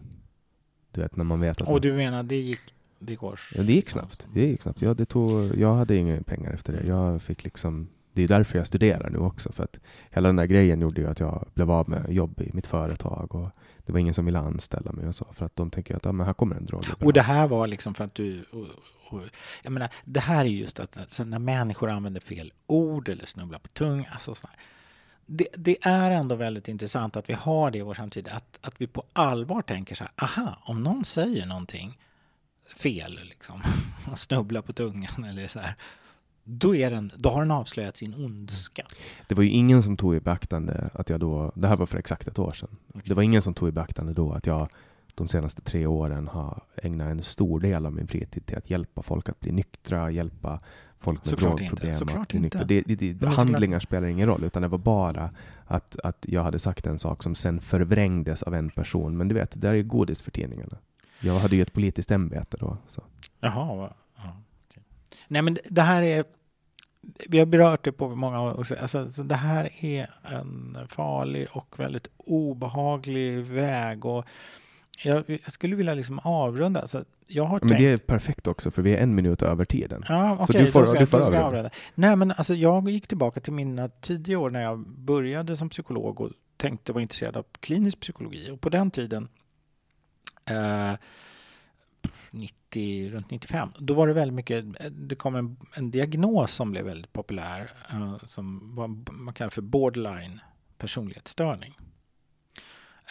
Du vet när man vet att Och man, du menar det gick, det går? ja, det gick snabbt. Det gick snabbt. Ja, det tog, jag hade inga pengar efter det. Jag fick liksom det är därför jag studerar nu också. För att hela den där grejen gjorde ju att jag blev av med jobb i mitt företag. Och det var ingen som ville anställa mig och så. För att de tänker att ja, men här kommer en drog. Och det här var liksom för att du... Och, och, jag menar, det här är just att när människor använder fel ord eller snubblar på tung, alltså så här, det, det är ändå väldigt intressant att vi har det i vår samtid, att, att vi på allvar tänker så här, aha, om någon säger någonting fel, liksom, (laughs) och snubblar på tungan eller så här, då, är den, då har den avslöjat sin ondska. Det var ju ingen som tog i beaktande att jag då, det här var för exakt ett år sedan. Det var ingen som tog i beaktande då att jag de senaste tre åren har ägnat en stor del av min fritid till att hjälpa folk att bli nyktra, hjälpa folk med Såklart drogproblem inte, såklart. Det, det, det, handlingar spelar ingen roll, utan det var bara att, att jag hade sagt en sak som sen förvrängdes av en person. Men du vet, det där är ju godis för tidningarna. Jag hade ju ett politiskt ämbete då. Så. Jaha? Ja, okej. Nej, men det här är... Vi har berört det på många år. Alltså, så det här är en farlig och väldigt obehaglig väg. Och jag, jag skulle vilja liksom avrunda. Alltså, jag har Men tänkt... det är perfekt också, för vi är en minut över tiden. Ja, Så okej, du får- då ska, du får då ska jag avrunda. avrunda. Nej, men alltså jag gick tillbaka till mina tidiga år när jag började som psykolog och tänkte vara intresserad av klinisk psykologi. Och på den tiden, eh, 90, runt 95, då var det väldigt mycket, det kom en, en diagnos som blev väldigt populär, eh, som var, man kallar för borderline personlighetsstörning.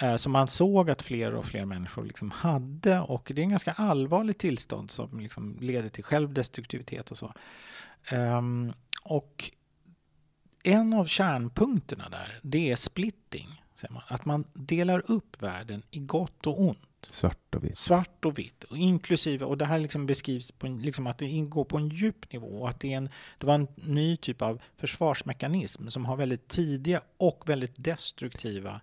Eh, Så man såg att fler och fler människor liksom hade och det är en ganska allvarligt tillstånd som liksom leder till självdestruktivitet och så. Ehm, och en av kärnpunkterna där, det är splitting. Man. Att man delar upp världen i gott och ont. Svart och vitt. Svart och vitt, och inklusive, och det här liksom beskrivs på en, liksom att det ingår på en djup nivå. Och att det, är en, det var en ny typ av försvarsmekanism som har väldigt tidiga och väldigt destruktiva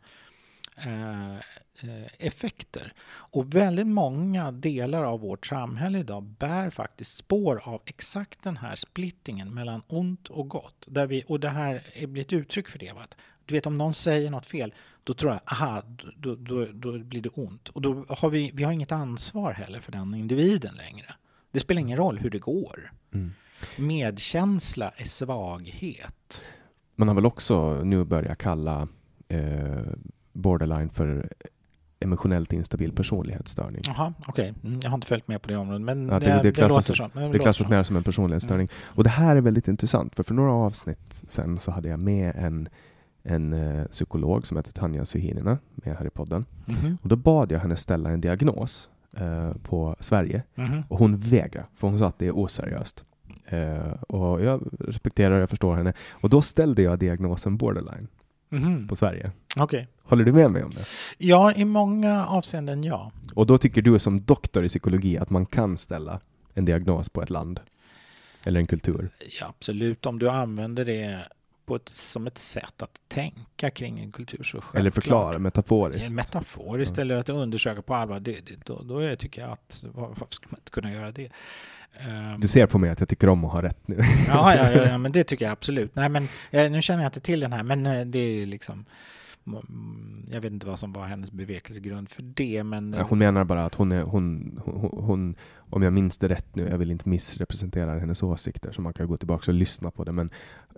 effekter. Och väldigt många delar av vårt samhälle idag bär faktiskt spår av exakt den här splittingen mellan ont och gott. Där vi, och det här är- blir ett uttryck för det. Va? Att, du vet om någon säger något fel, då tror jag, aha, då, då, då blir det ont. Och då har vi, vi har inget ansvar heller för den individen längre. Det spelar ingen roll hur det går. Mm. Medkänsla är svaghet. Man har väl också nu börjat kalla eh, borderline för emotionellt instabil personlighetsstörning. Jaha, okej. Mm, jag har inte följt med på det området, men Ja, det- det, det det, klassas låter som- Det klassas mer som en personlighetsstörning. Och det här är väldigt intressant, för för några avsnitt sen så hade jag med en, en eh, psykolog som heter Tanja Suhinina med här i podden. Mhm, Och då bad jag henne ställa en diagnos eh, på Sverige mhm. och hon vägrade, för hon sa att det är oseriöst. Eh, och jag respekterar och jag förstår henne. Och då ställde jag diagnosen borderline Mhm. på Sverige. Okej. Håller du med mig om det? Ja, i många avseenden ja. Och då tycker du som doktor i psykologi att man kan ställa en diagnos på ett land? Eller en kultur? ja. Absolut, om du använder det på ett, som ett sätt att tänka kring en kultur så självklart. Eller förklara metaforiskt? Eh, Metaforiskt Ja. eller att undersöka på allvar, det, det, då, då tycker jag att var- varför ska man inte kunna göra det? Ehm, Du ser på mig att jag tycker om att ha rätt nu. Ja, ja, ja, ja, (laughs) men det tycker jag absolut. Nej, men eh, nu känner jag inte till den här, men eh, det är liksom mm, jag vet inte vad som var hennes bevekelsegrund för det, men... eh, Hon menar bara att hon är, hon, hon, hon, om jag minns det rätt nu, jag vill inte missrepresentera hennes åsikter, så man kan gå tillbaka och lyssna på det, men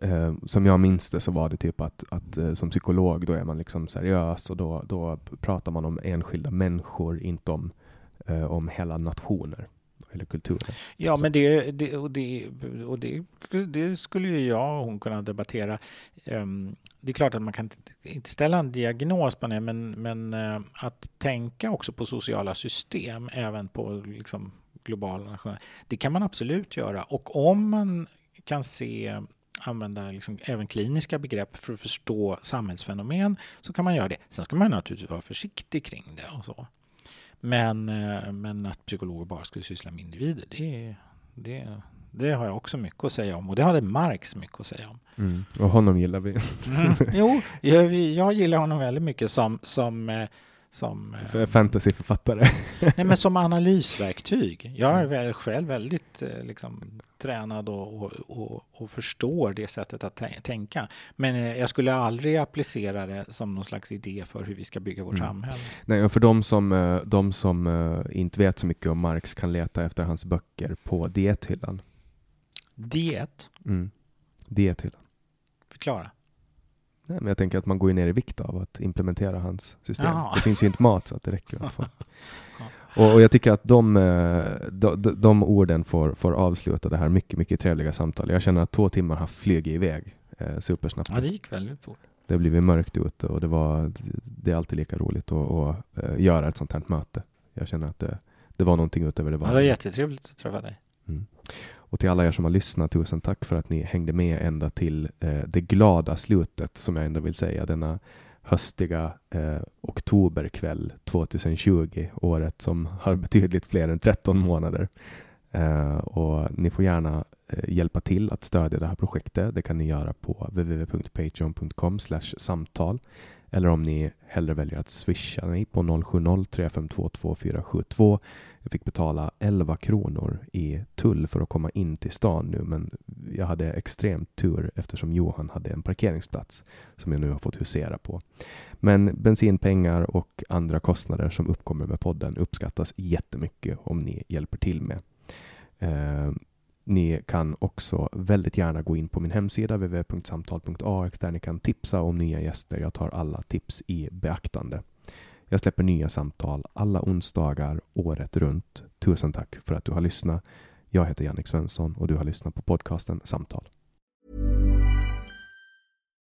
eh, som jag minns det så var det typ att, att eh, som psykolog då är man liksom seriös och då, då pratar man om enskilda människor, inte om, eh, om hela nationer eller kulturer. Ja, Så. men det, det, och, det, och det, det skulle ju jag och hon kunna debattera. Ehm, det är klart att man kan inte- inte ställa en diagnos på det, men, men eh, att tänka också på sociala system, även på liksom globala nationer, det kan man absolut göra. Och om man kan se använda liksom även kliniska begrepp för att förstå samhällsfenomen så kan man göra det. Sen ska man naturligtvis vara försiktig kring det och så. Men, eh, men att psykologer bara skulle syssla med individer, det, det, det har jag också mycket att säga om. Och det hade Marx mycket att säga om. Mm. Och honom gillar vi. Mm. Jo, jag, jag gillar honom väldigt mycket som, som, eh, som, eh, För Fantasyförfattare. (laughs) nej, men som analysverktyg. Jag är väl själv väldigt eh, liksom, tränad och, och, och, och förstår det sättet att tä- tänka. Men eh, jag skulle aldrig applicera det som någon slags idé för hur vi ska bygga vårt Mm. samhälle. Nej, och för de som, de som inte vet så mycket om Marx kan leta efter hans böcker på diethyllan. Diet, Mm. Diethyllan. förklara. Nej, men jag tänker att man går ner i vikt av att implementera hans system. Jaha. Det finns ju inte mat så att det räcker. (laughs) Och, och jag tycker att de, eh, de, de, de orden får, får avsluta det här mycket, mycket trevliga samtalet. Jag känner att två timmar har flugit iväg eh, supersnabbt. Ja, det gick väldigt fort. Det har blivit mörkt ute och det, var, det är alltid lika roligt att, att eh, göra ett sånt här möte. Jag känner att det, det var någonting utöver det Ja, det var vanliga. jättetrevligt att träffa dig. Mm. Och till alla er som har lyssnat, tusen tack för att ni hängde med ända till eh, det glada slutet, som jag ändå vill säga, denna höstiga eh, oktoberkväll 2020, året som har betydligt fler än 13 månader. Eh, och ni får gärna eh, hjälpa till att stödja det här projektet. Det kan ni göra på www.patreon.com samtal. Eller om ni hellre väljer att swisha mig på 070-352 2472 jag fick betala 11 kronor i tull för att komma in till stan nu, men jag hade extremt tur eftersom Johan hade en parkeringsplats som jag nu har fått husera på. Men bensinpengar och andra kostnader som uppkommer med podden uppskattas jättemycket om ni hjälper till med. Eh, ni kan också väldigt gärna gå in på min hemsida www.samtal.ax där ni kan tipsa om nya gäster. Jag tar alla tips i beaktande. Jag släpper nya samtal alla onsdagar året runt. Tusen tack för att du har lyssnat. Jag heter Jannik Svensson och du har lyssnat på podcasten Samtal.